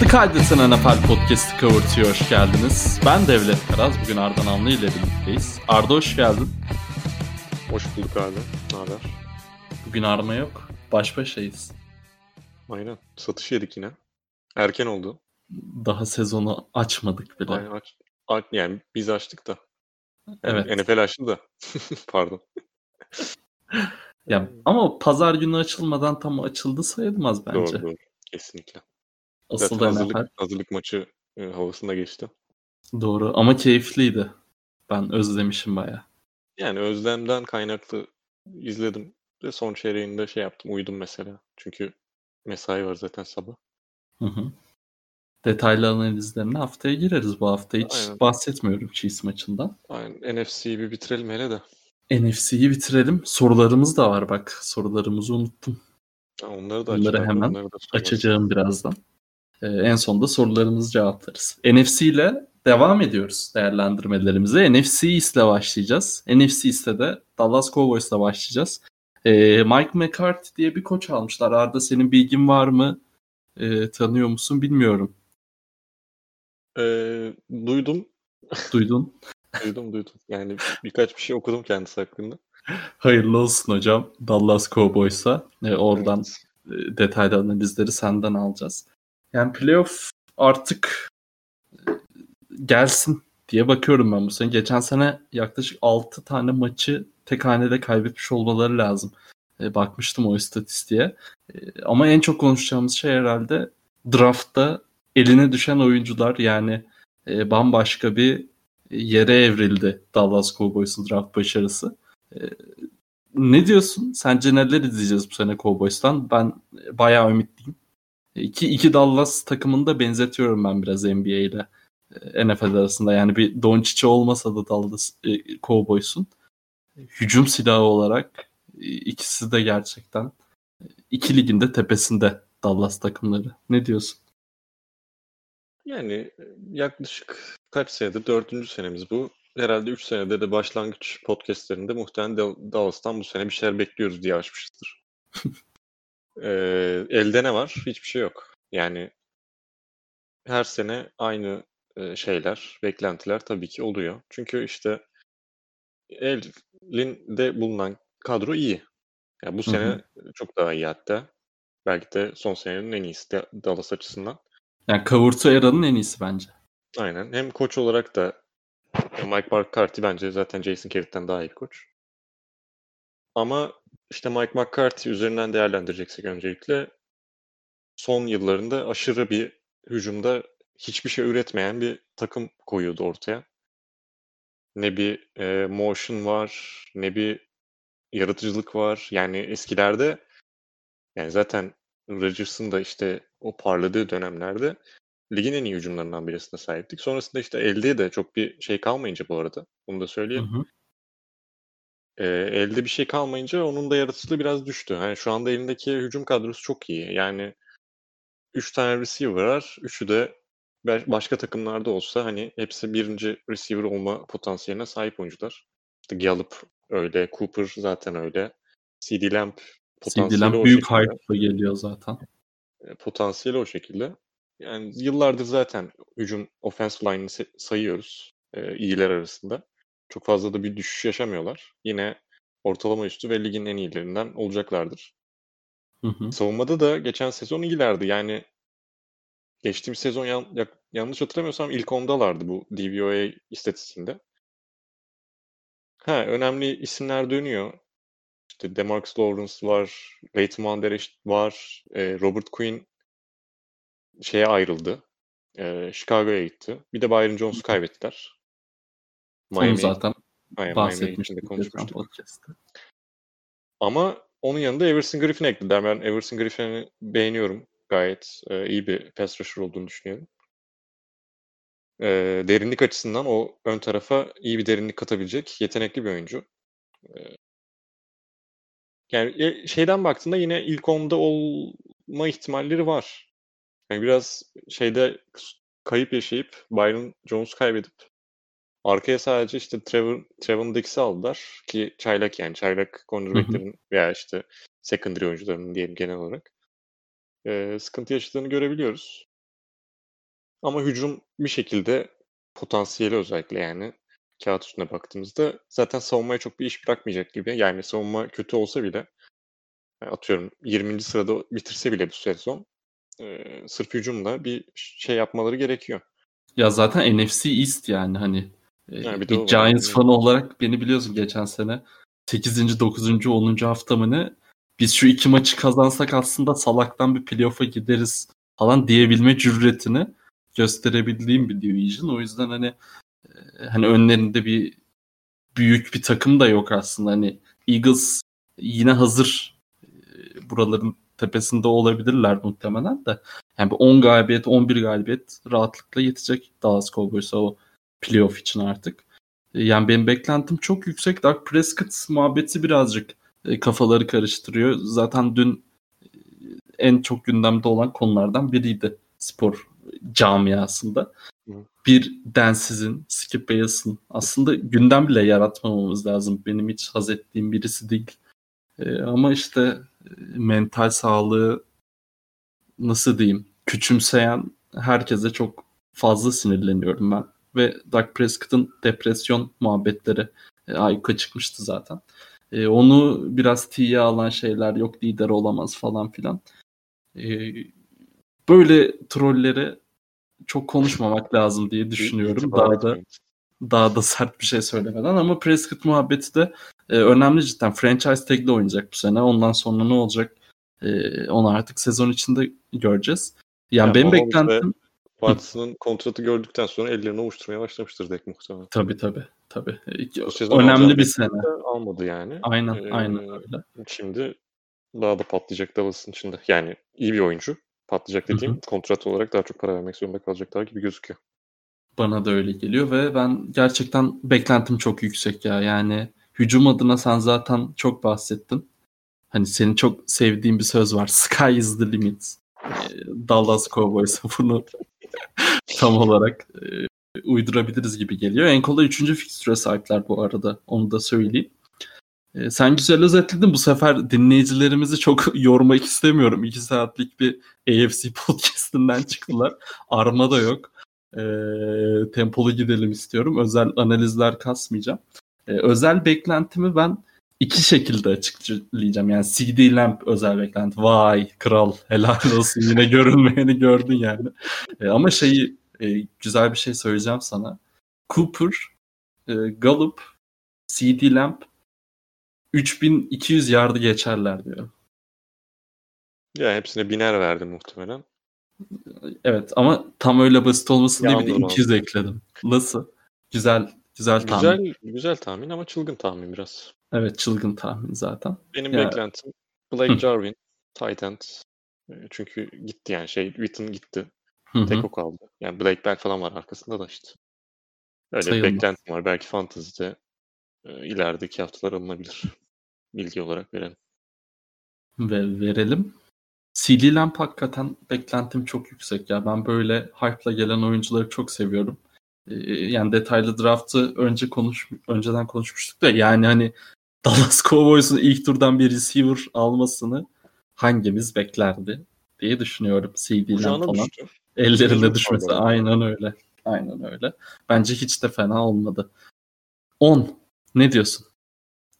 The Kaydeten NFL Podcast'ı Kavurtu'ya hoş geldiniz. Ben Devlet Karaz. Bugün Arda Namlı ile birlikteyiz. Arda hoş geldin. Hoş bulduk abi. Ne haber? Bugün Arma yok. Baş başayız. Aynen. Satış yedik yine. Erken oldu. Daha sezonu açmadık bile. Aynen aç, aç, yani biz açtık da. Evet. NFL açtı da. Pardon. Ya, ama pazar günü açılmadan tam açıldı sayılmaz bence. Doğru doğru. Kesinlikle. Asıl Zaten hazırlık, NFL. hazırlık maçı e, havasında geçti. Doğru ama keyifliydi. Ben özlemişim bayağı. Yani özlemden kaynaklı izledim. Ve son çeyreğinde şey yaptım. Uyudum mesela. Çünkü mesai var zaten sabah. Hı hı. Detaylı analizlerine haftaya gireriz bu hafta. Hiç Aynen. bahsetmiyorum Chiefs maçından. Aynen. NFC'yi bir bitirelim hele de. NFC'yi bitirelim. Sorularımız da var bak. Sorularımızı unuttum. Ha, onları da açalım, hemen onları da. Açacağım birazdan. Ee, en sonunda sorularımızı cevaplarız. NFC ile devam ediyoruz değerlendirmelerimize. NFC ile başlayacağız. NFC East'te de Dallas Cowboys ile başlayacağız. Ee, Mike McCarthy diye bir koç almışlar. Arda senin bilgin var mı? Ee, tanıyor musun bilmiyorum. Ee, duydum. Duydun. Duydum duydum. Yani birkaç bir şey okudum kendisi hakkında. Hayırlı olsun hocam Dallas Cowboys'a. Ee, oradan Evet. e, detaylı analizleri senden alacağız. Yani playoff artık e, gelsin diye bakıyorum ben bu sene. Geçen sene yaklaşık 6 tane maçı tek hanede kaybetmiş olmaları lazım. E, bakmıştım o istatistiğe. E, ama en çok konuşacağımız şey herhalde draftta eline düşen oyuncular yani e, bambaşka bir yere evrildi Dallas Cowboys'un draft başarısı. E, ne diyorsun? Sence neler izleyeceğiz bu sene Cowboys'tan? Ben bayağı ümitliyim. İki, iki Dallas takımını da benzetiyorum ben biraz NBA ile e, NFL arasında. Yani bir Doncic olmasa da Dallas e, Cowboys'un hücum silahı olarak e, ikisi de gerçekten e, iki ligin de tepesinde Dallas takımları. Ne diyorsun? Yani e, yaklaşık kaç senedir? Dördüncü senemiz bu. Herhalde üç senede de başlangıç podcastlerinde muhtemelen Dal- Dallas'tan bu sene bir şeyler bekliyoruz diye açmışızdır. Ee, elde ne var? Hiçbir şey yok. Yani her sene aynı e, şeyler, beklentiler tabii ki oluyor. Çünkü işte elinde bulunan kadro iyi. Yani bu Hı sene çok daha iyi hatta. Belki de son senenin en iyisi de Dallas açısından. Yani Kavurtu Era'nın en iyisi bence. Aynen. Hem koç olarak da Mike McCarthy bence zaten Jason Garrett'ten daha iyi bir koç. Ama işte Mike McCarthy üzerinden değerlendireceksek öncelikle son yıllarında aşırı bir hücumda hiçbir şey üretmeyen bir takım koyuyordu ortaya. Ne bir e, motion var, ne bir yaratıcılık var. Yani eskilerde yani zaten Rodgers'ın da işte o parladığı dönemlerde ligin en iyi hücumlarından birisine sahiptik. Sonrasında işte elde de çok bir şey kalmayınca bu arada. Bunu da Hı söyleyeyim. hı. Ee, elde bir şey kalmayınca onun da yaratıcılığı biraz düştü. Yani şu anda elindeki hücum kadrosu çok iyi. Yani 3 tane receiver var. Üçü de başka takımlarda olsa hani hepsi birinci receiver olma potansiyeline sahip oyuncular. İşte Gallup öyle, Cooper zaten öyle. CD Lamb potansiyeli CD'den o büyük hype'la geliyor zaten. E, potansiyeli o şekilde. Yani yıllardır zaten hücum offensive line'ını se- sayıyoruz e, iyiler arasında. Çok fazla da bir düşüş yaşamıyorlar. Yine ortalama üstü ve ligin en iyilerinden olacaklardır. Hı hı. Savunmada da geçen sezon iyilerdi. Yani geçtiğimiz sezon yan- yak- yanlış hatırlamıyorsam ilk ondalardı bu DVOA istatistiğinde. Ha, önemli isimler dönüyor. İşte Demarcus Lawrence var, Leighton Van var, e, Robert Quinn şeye ayrıldı. Ee, Chicago'ya gitti. Bir de Byron Jones'u kaybettiler. Onu Miami'ye zaten Miami'ye bahsetmiştik konuşmuştuk. podcast'te. Ama onun yanında Everson Griffin eklediler. Ben Everson Griffin'i beğeniyorum. Gayet e, iyi bir pass rusher olduğunu düşünüyorum. E, derinlik açısından o ön tarafa iyi bir derinlik katabilecek yetenekli bir oyuncu. E, yani e, şeyden baktığında yine ilk onda olma ihtimalleri var. Yani biraz şeyde kayıp yaşayıp Byron Jones kaybedip arkaya sadece işte Trevor Trevor Dix'i aldılar ki çaylak yani çaylak cornerback'lerin veya işte secondary oyuncularının diyelim genel olarak e, sıkıntı yaşadığını görebiliyoruz. Ama hücum bir şekilde potansiyeli özellikle yani kağıt üstüne baktığımızda zaten savunmaya çok bir iş bırakmayacak gibi. Yani savunma kötü olsa bile atıyorum 20. sırada bitirse bile bu sezon e, sırf hücumla bir şey yapmaları gerekiyor. Ya zaten NFC East yani hani Yani bir bir, o Giants fanı olarak beni biliyorsun geçen sene 8. 9. 10. hafta mı ne biz şu iki maçı kazansak aslında salaktan bir playoff'a gideriz falan diyebilme cüretini gösterebildiğim bir division. O yüzden hani e, hani önlerinde bir büyük bir takım da yok aslında. Hani Eagles yine hazır e, buraların tepesinde olabilirler muhtemelen de. Yani bir 10 galibiyet, 11 galibiyet rahatlıkla yetecek Dallas Cowboys'a o playoff için artık. E, Yani benim beklentim çok yüksek. Dak Prescott muhabbeti birazcık e, kafaları karıştırıyor. Zaten dün e, en çok gündemde olan konulardan biriydi spor camiasında. Bir densizin, Skip Bayless'ın aslında gündem bile yaratmamamız lazım. Benim hiç haz ettiğim birisi değil. Ama işte mental sağlığı nasıl diyeyim küçümseyen herkese çok fazla sinirleniyorum ben. Ve Dak Prescott'ın depresyon muhabbetleri e, ayyuka çıkmıştı zaten. E, onu biraz tiye alan şeyler yok lider olamaz falan filan. E, böyle trollere çok konuşmamak lazım diye düşünüyorum. Daha da daha da sert bir şey söylemeden ama Prescott muhabbeti de e, önemli cidden. Franchise tag'le oynayacak bu sene. Ondan sonra ne olacak? E, onu artık sezon içinde göreceğiz. Yani Ya benim beklentim Watson'ın kontratı gördükten sonra ellerini ovuşturmaya başlamıştır Dak muhtemelen. tabii tabii tabii. Önemli bir sene. Almadı yani. Aynen Ee, aynen öyle. Şimdi daha da patlayacak Dallas'ın içinde. Yani iyi bir oyuncu. Patlayacak dediğim kontrat olarak daha çok para vermek zorunda kalacaklar gibi gözüküyor. Bana da öyle geliyor ve ben gerçekten beklentim çok yüksek ya. Yani hücum adına sen zaten çok bahsettin. Hani senin çok sevdiğin bir söz var. Sky is the limit. Ee, Dallas Cowboys bunu tam olarak e, uydurabiliriz gibi geliyor. En kolay 3. fikstüre sahipler bu arada. Onu da söyleyeyim. Ee, sen güzel özetledin. Bu sefer dinleyicilerimizi çok yormak istemiyorum. 2 saatlik bir AFC podcastinden çıktılar. Arma da yok. Ee, tempolu gidelim istiyorum. Özel analizler kasmayacağım. Ee, özel beklentimi ben iki şekilde açıklayacağım. Yani CD Lamp özel beklenti. Vay kral helal olsun yine görünmeyeni gördün yani. Ee, ama şeyi e, güzel bir şey söyleyeceğim sana. Cooper, e, Gallup, CD Lamp 3200 yardı geçerler diyor. Ya hepsine biner verdim muhtemelen. Evet ama tam öyle basit olmasın diye bir de Yandım 200 ekledim. Nasıl? Güzel güzel tahmin. Güzel güzel tahmin ama çılgın tahmin biraz. Evet çılgın tahmin zaten. Benim Ya- beklentim Blake Hı. Jarvin, tight end. E, Çünkü gitti yani şey Witten gitti. Hı hı. Tek o kaldı. Yani Blake Bell falan var arkasında da işte. Öyle Sayılmaz. beklentim var. Belki fantezide e, ilerideki haftalar alınabilir. Bilgi olarak verelim. Ve verelim. CD Lamp hakikaten beklentim çok yüksek ya. Ben böyle hype'la gelen oyuncuları çok seviyorum. Ee, yani detaylı draftı önce konuş önceden konuşmuştuk da yani hani Dallas Cowboys'un ilk turdan bir receiver almasını hangimiz beklerdi diye düşünüyorum. CD Lamp Kucağına falan. düştü. Ellerine Mecbur düşmesi. Aynen öyle. Aynen öyle. Bence hiç de fena olmadı. 10. Ne diyorsun?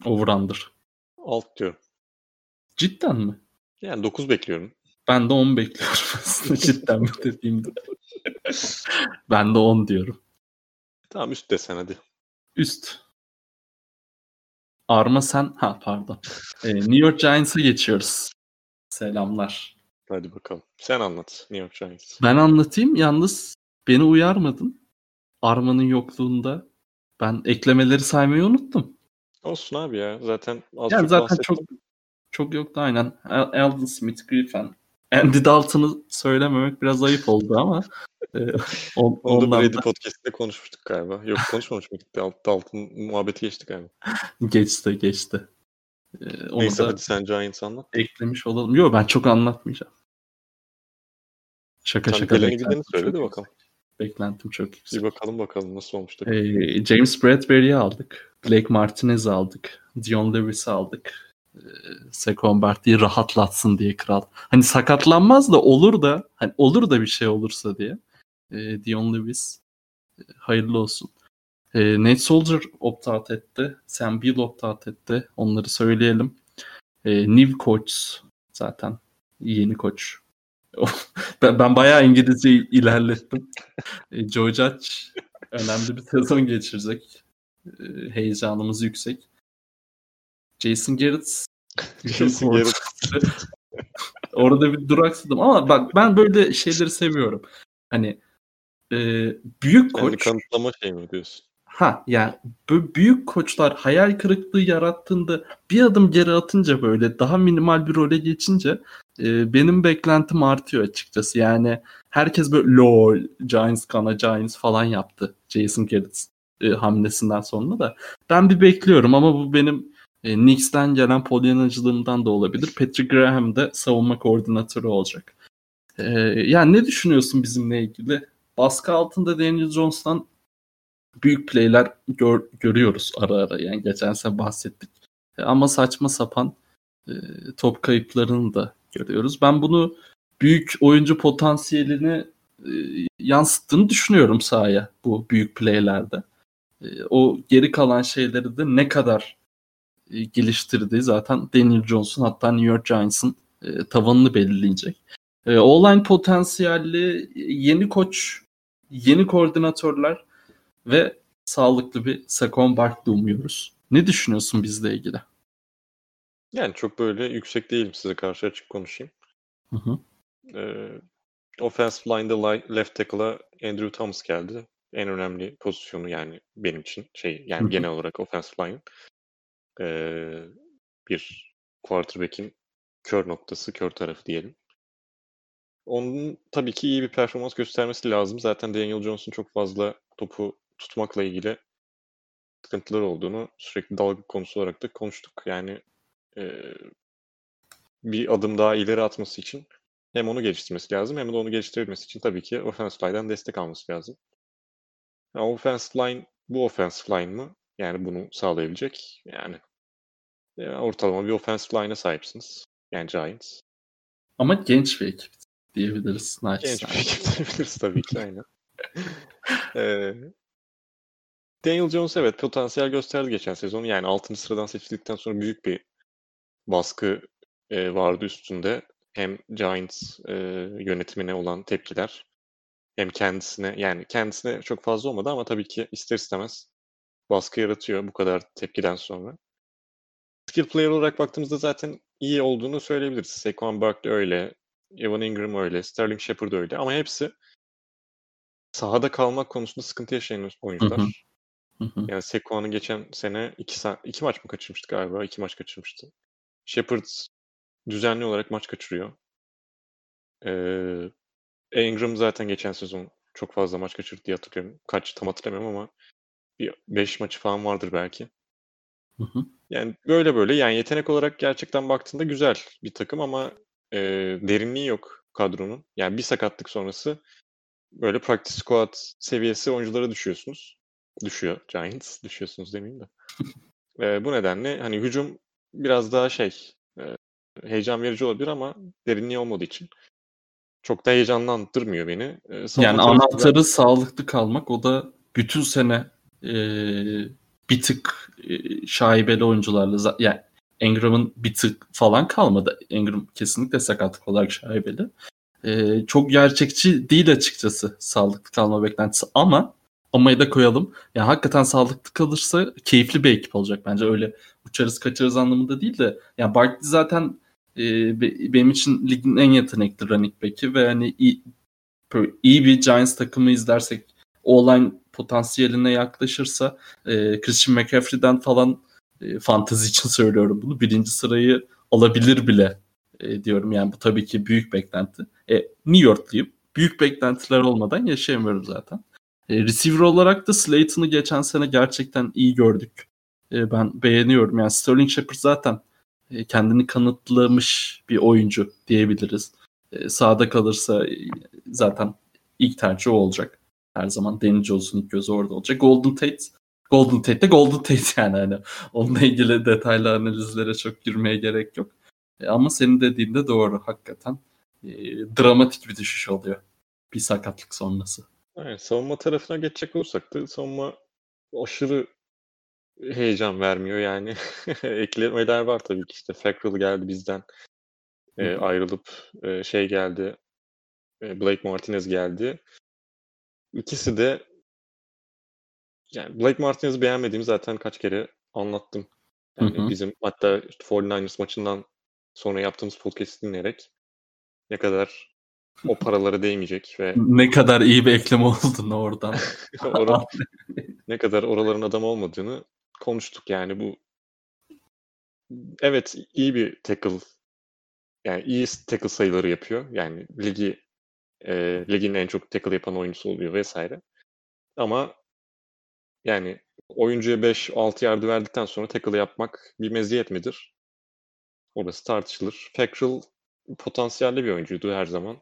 Over under. Alt diyorum. Cidden mi? Yani 9 bekliyorum. Ben de 10 bekliyorum aslında cidden mi dediğimde. ben de 10 diyorum. Tamam üst desen hadi. Üst. Arma sen... Ha pardon. Ee, New York Giants'a geçiyoruz. Selamlar. Hadi bakalım. Sen anlat New York Giants. Ben anlatayım. Yalnız beni uyarmadın. Arma'nın yokluğunda ben eklemeleri saymayı unuttum. Olsun abi ya. Zaten az Yani çok zaten bahsettim. çok çok yoktu aynen. Alden Smith, Griffin. Andy Dalton'ı söylememek biraz ayıp oldu ama e, on- Onu da ondan Brady da podcast'te konuşmuştuk galiba. Yok konuşmamış mıydık? Alt, altın muhabbeti geçti galiba. geçti geçti. E, onu Neyse da hadi sen Giants anlat. eklemiş olalım. Yok ben çok anlatmayacağım. Şaka Sen şaka beklentim gideni söyle çok de bakalım. Beklentim çok Bir yüksek. bakalım bakalım nasıl olmuş da. Ee, James Bradbury'i aldık. Blake Martinez'i aldık. Dion Lewis'i aldık. Barkley'i rahatlatsın diye kral. Hani sakatlanmaz da olur da hani olur da bir şey olursa diye. E, Dion Lewis. E, hayırlı olsun. E, Nate Soldier opt-out etti. Sam Beal opt-out etti. Onları söyleyelim. E, New Coach zaten. Yeni koç. ben, ben bayağı İngilizce ilerlettim. e, Joe Judge önemli bir sezon geçirecek. E, heyecanımız yüksek. Jason Garrett Jason Garrett. Orada bir duraksadım ama bak ben böyle şeyleri seviyorum. Hani e, büyük koç. Yani kanıtlama şey mi diyorsun? Ha yani büyük koçlar hayal kırıklığı yarattığında bir adım geri atınca böyle daha minimal bir role geçince e, benim beklentim artıyor açıkçası. Yani herkes böyle lol Giants kana Giants falan yaptı Jason Garrett e, hamlesinden sonra da. Ben bir bekliyorum ama bu benim e, Knicks'ten gelen polyanacılığımdan da olabilir. Patrick Graham de savunma koordinatörü olacak. E, yani ne düşünüyorsun bizimle ilgili? Baskı altında Daniel Jones'tan büyük playler gör, görüyoruz ara ara. Yani geçen sene bahsettik. E, ama saçma sapan e, top kayıplarını da görüyoruz. Ben bunu büyük oyuncu potansiyelini e, yansıttığını düşünüyorum sahaya bu büyük playlerde. E, o geri kalan şeyleri de ne kadar e, geliştirdiği zaten Daniel Jones'un hatta New York Giants'ın e, tavanını belirleyecek. E, online potansiyelli yeni koç, yeni koordinatörler ve sağlıklı bir Saquon Barkley umuyoruz. Ne düşünüyorsun bizle ilgili? Yani çok böyle yüksek değilim size karşı açık konuşayım. Hı hı. Ee, offensive line'da left tackle'a Andrew Thomas geldi. En önemli pozisyonu yani benim için şey yani hı hı. genel olarak offensive line ee, bir quarterback'in kör noktası, kör tarafı diyelim. Onun tabii ki iyi bir performans göstermesi lazım. Zaten Daniel Jones'un çok fazla topu tutmakla ilgili sıkıntılar olduğunu sürekli dalga konusu olarak da konuştuk. Yani e, bir adım daha ileri atması için hem onu geliştirmesi lazım hem de onu geliştirebilmesi için tabii ki offensive line'den destek alması lazım. Yani offensive line bu offensive line mı? Yani bunu sağlayabilecek. Yani, yani ortalama bir offensive line'a sahipsiniz. Yani Giants. Ama genç bir ekip diyebiliriz. Genç bir ekip diyebiliriz tabii ki aynen. ee, Daniel Jones evet potansiyel gösterdi geçen sezon. Yani 6. sıradan seçildikten sonra büyük bir baskı e, vardı üstünde. Hem Giants e, yönetimine olan tepkiler hem kendisine yani kendisine çok fazla olmadı ama tabii ki ister istemez baskı yaratıyor bu kadar tepkiden sonra. Skill player olarak baktığımızda zaten iyi olduğunu söyleyebiliriz. Saquon Barkley öyle, Evan Ingram öyle, Sterling Shepard öyle ama hepsi sahada kalmak konusunda sıkıntı yaşayan oyuncular. Hı hı. Hı hı. Yani Sequo'nun geçen sene iki, iki maç mı kaçırmıştı galiba? İki maç kaçırmıştı. Shepard düzenli olarak maç kaçırıyor. Ee, Ingram zaten geçen sezon çok fazla maç kaçırdı diye hatırlıyorum. Kaç tam hatırlamıyorum ama bir beş maçı falan vardır belki. Hı hı. Yani böyle böyle yani yetenek olarak gerçekten baktığında güzel bir takım ama e, derinliği yok kadronun. Yani bir sakatlık sonrası böyle practice squad seviyesi oyunculara düşüyorsunuz. Düşüyor Giants. Düşüyorsunuz demeyeyim de. e, bu nedenle hani hücum biraz daha şey e, heyecan verici olabilir ama derinliği olmadığı için çok da heyecanlandırmıyor beni. E, yani anahtarı ben... sağlıklı kalmak o da bütün sene e, bir tık e, şaibeli oyuncularla yani Ingram'ın bir tık falan kalmadı. Ingram kesinlikle sakatlık olarak şaibeli. E, çok gerçekçi değil açıkçası sağlıklı kalma beklentisi ama amayı da koyalım. Yani hakikaten sağlıklı kalırsa keyifli bir ekip olacak bence. Öyle uçarız kaçarız anlamında değil de. Yani Barkley zaten e, benim için ligin en yetenekli running back'i ve hani iyi, iyi bir Giants takımı izlersek o-line potansiyeline yaklaşırsa e, Christian McCaffrey'den falan e, fantezi için söylüyorum bunu. Birinci sırayı alabilir bile e, diyorum. Yani bu tabii ki büyük beklenti. E, New Yorkluyum. Büyük beklentiler olmadan yaşayamıyorum zaten. E, receiver olarak da Slayton'ı geçen sene gerçekten iyi gördük. E, ben beğeniyorum. Yani Sterling Shepard zaten e, kendini kanıtlamış bir oyuncu diyebiliriz. E, sağda kalırsa e, zaten ilk tercih olacak. Her zaman Danny Jones'un ilk gözü orada olacak. Golden Tate Golden Tate de Golden Tate yani hani onunla ilgili detaylı analizlere çok girmeye gerek yok. E, ama senin dediğinde doğru hakikaten e, dramatik bir düşüş oluyor bir sakatlık sonrası. Evet, savunma tarafına geçecek olursak da savunma aşırı heyecan vermiyor yani. Eklemeler var tabii ki işte Fackrell geldi bizden e, ayrılıp e, şey geldi e, Blake Martinez geldi. İkisi de yani Blake Martinez'i beğenmediğimi zaten kaç kere anlattım. Yani Hı hı. bizim hatta işte 49ers maçından sonra yaptığımız podcast'i dinleyerek ne kadar o paralara değmeyecek ve Ne kadar iyi bir ekleme olduğunu oradan. ora- ne kadar oraların adam olmadığını konuştuk yani bu evet iyi bir tackle yani iyi tackle sayıları yapıyor. Yani ligi e, ligin en çok tackle yapan oyuncusu oluyor vesaire. Ama yani oyuncuya 5-6 yardı verdikten sonra tackle yapmak bir meziyet midir? Orası tartışılır. Fackrell potansiyelli bir oyuncuydu her zaman.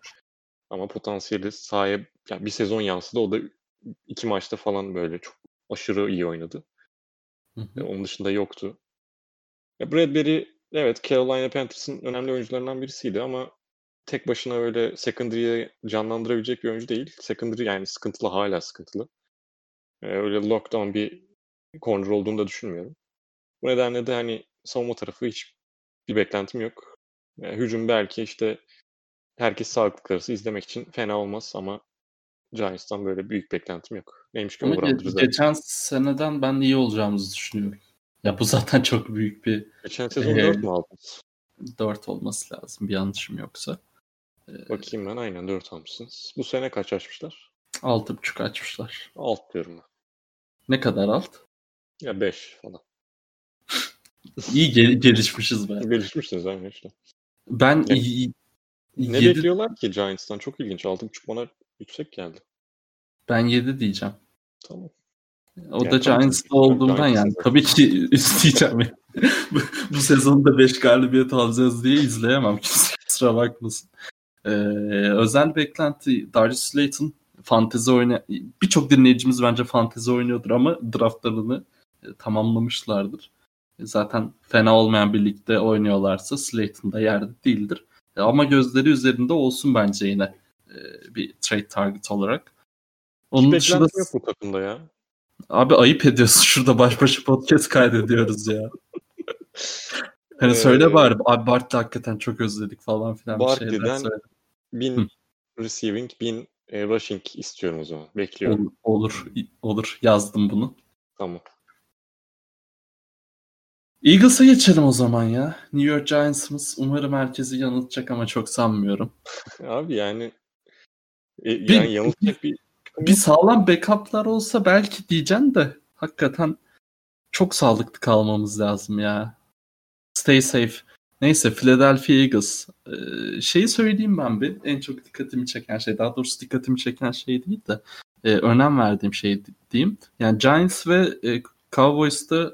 Ama potansiyeli sahaya yani bir sezon yansıdı. O da iki maçta falan böyle çok aşırı iyi oynadı. Hı hı. E, Onun dışında yoktu. Bradbury evet Carolina Panthers'ın önemli oyuncularından birisiydi ama tek başına öyle secondary'ye canlandırabilecek bir oyuncu değil. Secondary yani sıkıntılı hala sıkıntılı. E, öyle lockdown bir corner olduğunu da düşünmüyorum. Bu nedenle de hani savunma tarafı hiç bir beklentim yok. Yani hücum belki işte herkes sağlıklı kalırsa izlemek için fena olmaz ama Giants'tan böyle büyük beklentim yok. Neymiş ki geçen seneden ben iyi olacağımızı düşünüyorum. Ya bu zaten çok büyük bir Geçen sezon Ee, 4 mü aldınız? 4 olması lazım bir yanlışım yoksa. Bakayım ben aynen 4 almışsınız. Bu sene kaç açmışlar? 6.5 açmışlar. Alt diyorum ben. Ne kadar alt? Ya 5 falan. İyi gel- gelişmişiz be. Gelişmişsiniz aynen işte. Ben Ne- iyi, Ne yedi- bekliyorlar ki Giants'tan? Çok ilginç. 6.5 bana yüksek geldi. ben 7 diyeceğim. Tamam. O Yani da Giants'ta olduğumdan yani zaten. tabii ki isteyeceğim. bu, bu sezonda 5 galibiyet alacağız diye izleyemem kimse kusura bakmasın. Ee, özel beklenti Darius Slayton fantezi oyna birçok dinleyicimiz bence fantezi oynuyordur ama draftlarını e, tamamlamışlardır. E, Zaten fena olmayan bir ligde oynuyorlarsa Slayton da yerde değildir. E, ama gözleri üzerinde olsun bence yine e, bir trade target olarak. Onun Hiç dışında yok bu takımda ya. Abi ayıp ediyorsun şurada baş başa podcast kaydediyoruz ya. Hani Ee, söyle bari abi Bart'ı hakikaten çok özledik falan filan söyle. 1000 Hı. receiving, 1000 e, rushing istiyorum o zaman. Bekliyorum. Olur, olur, olur yazdım bunu. Tamam. Eagles'a geçelim o zaman ya. New York Giants'ımız umarım herkesi yanıltacak ama çok sanmıyorum. Abi yani e, Bir- yani yanıltacak bir Bir sağlam backup'lar olsa belki diyeceğim de hakikaten çok sağlıklı kalmamız lazım ya. Stay safe. Neyse Philadelphia Eagles. Ee, şeyi söyleyeyim ben bir. En çok dikkatimi çeken şey. Daha doğrusu dikkatimi çeken şey değil de e, önem verdiğim şey diyeyim. Yani Giants ve e, Cowboys'ta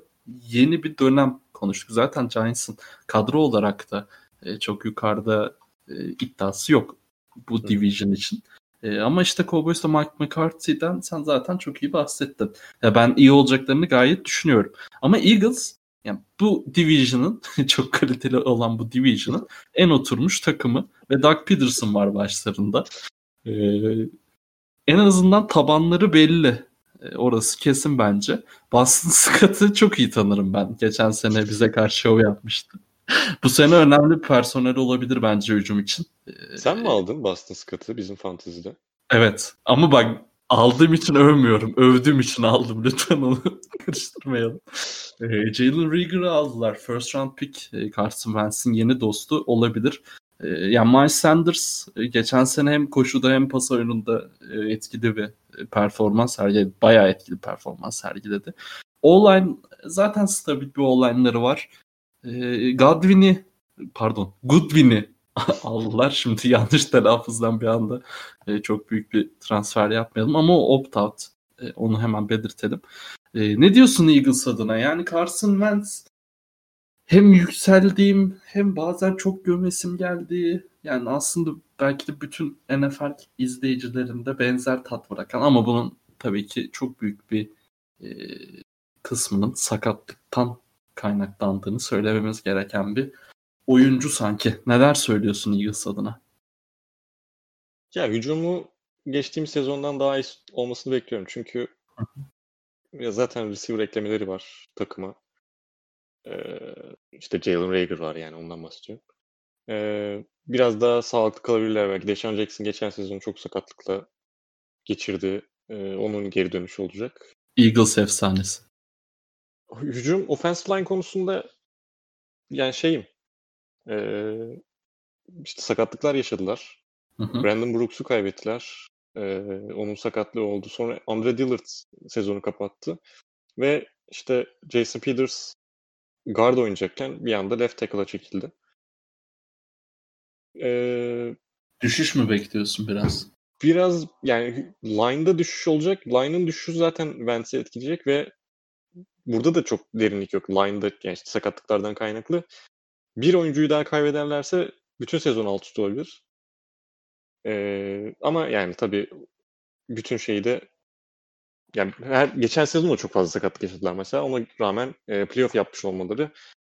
yeni bir dönem konuştuk. Zaten Giants'ın kadro olarak da e, çok yukarıda e, iddiası yok bu division için. E, ama işte Cowboys'ta Mike McCarthy'den sen zaten çok iyi bahsettin. Ya ben iyi olacaklarını gayet düşünüyorum. Ama Eagles yani bu division'ın çok kaliteli olan bu division'ın en oturmuş takımı ve Doug Peterson var başlarında. E, en azından tabanları belli. E, orası kesin bence. Boston Scott'ı çok iyi tanırım ben. Geçen sene bize karşı şov yapmıştı. Bu sene önemli bir personel olabilir bence hücum için. E, Sen mi aldın Boston Scott'ı bizim fantezide? Evet. Ama bak aldığım için övmüyorum. Övdüğüm için aldım. Lütfen onu karıştırmayalım. Ee, Jalen Rieger'ı aldılar. First round pick. Ee, Carson Wentz'in yeni dostu olabilir. Ee, yani Miles Sanders e, geçen sene hem koşuda hem pas oyununda e, etkili bir e, performans sergiledi. Bayağı etkili performans sergiledi. O-line zaten stabil bir O-line'ları var. Ee, Godwin'i pardon Goodwin'i aldılar. Şimdi yanlış telaffuzdan bir anda e, çok büyük bir transfer yapmayalım ama o opt-out. E, onu hemen belirtelim. E, ne diyorsun Eagles adına? Yani Carson Wentz hem yükseldiğim hem bazen çok gömesim geldiği yani aslında belki de bütün NFL izleyicilerinde benzer tat bırakan ama bunun tabii ki çok büyük bir e, kısmının sakatlıktan kaynaklandığını söylememiz gereken bir oyuncu sanki. Neler söylüyorsun Eagles adına? Ya hücumu geçtiğim sezondan daha iyi olmasını bekliyorum. Çünkü ya zaten receiver eklemeleri var takıma. Ee, işte Jalen Rager var yani ondan bahsediyorum. Ee, biraz daha sağlıklı kalabilirler belki. Deshaun Jackson geçen sezon çok sakatlıkla geçirdi. Ee, onun geri dönüşü olacak. Eagles efsanesi. Hücum offensive line konusunda yani şeyim e, işte sakatlıklar yaşadılar. Hı hı. Brandon Brooks'u kaybettiler. E, onun sakatlığı oldu. Sonra Andre Dillard sezonu kapattı. Ve işte Jason Peters guard oynayacakken bir anda left tackle'a çekildi. E, Düşüş mü bekliyorsun biraz? biraz yani line'da düşüş olacak. Line'ın düşüşü zaten Vance'i etkileyecek ve burada da çok derinlik yok. Line'da yani işte sakatlıklardan kaynaklı. Bir oyuncuyu daha kaybederlerse bütün sezon alt üst olabilir. Ee, ama yani tabii bütün şeyi de yani her, geçen sezon da çok fazla sakatlık yaşadılar mesela. Ona rağmen e, playoff yapmış olmaları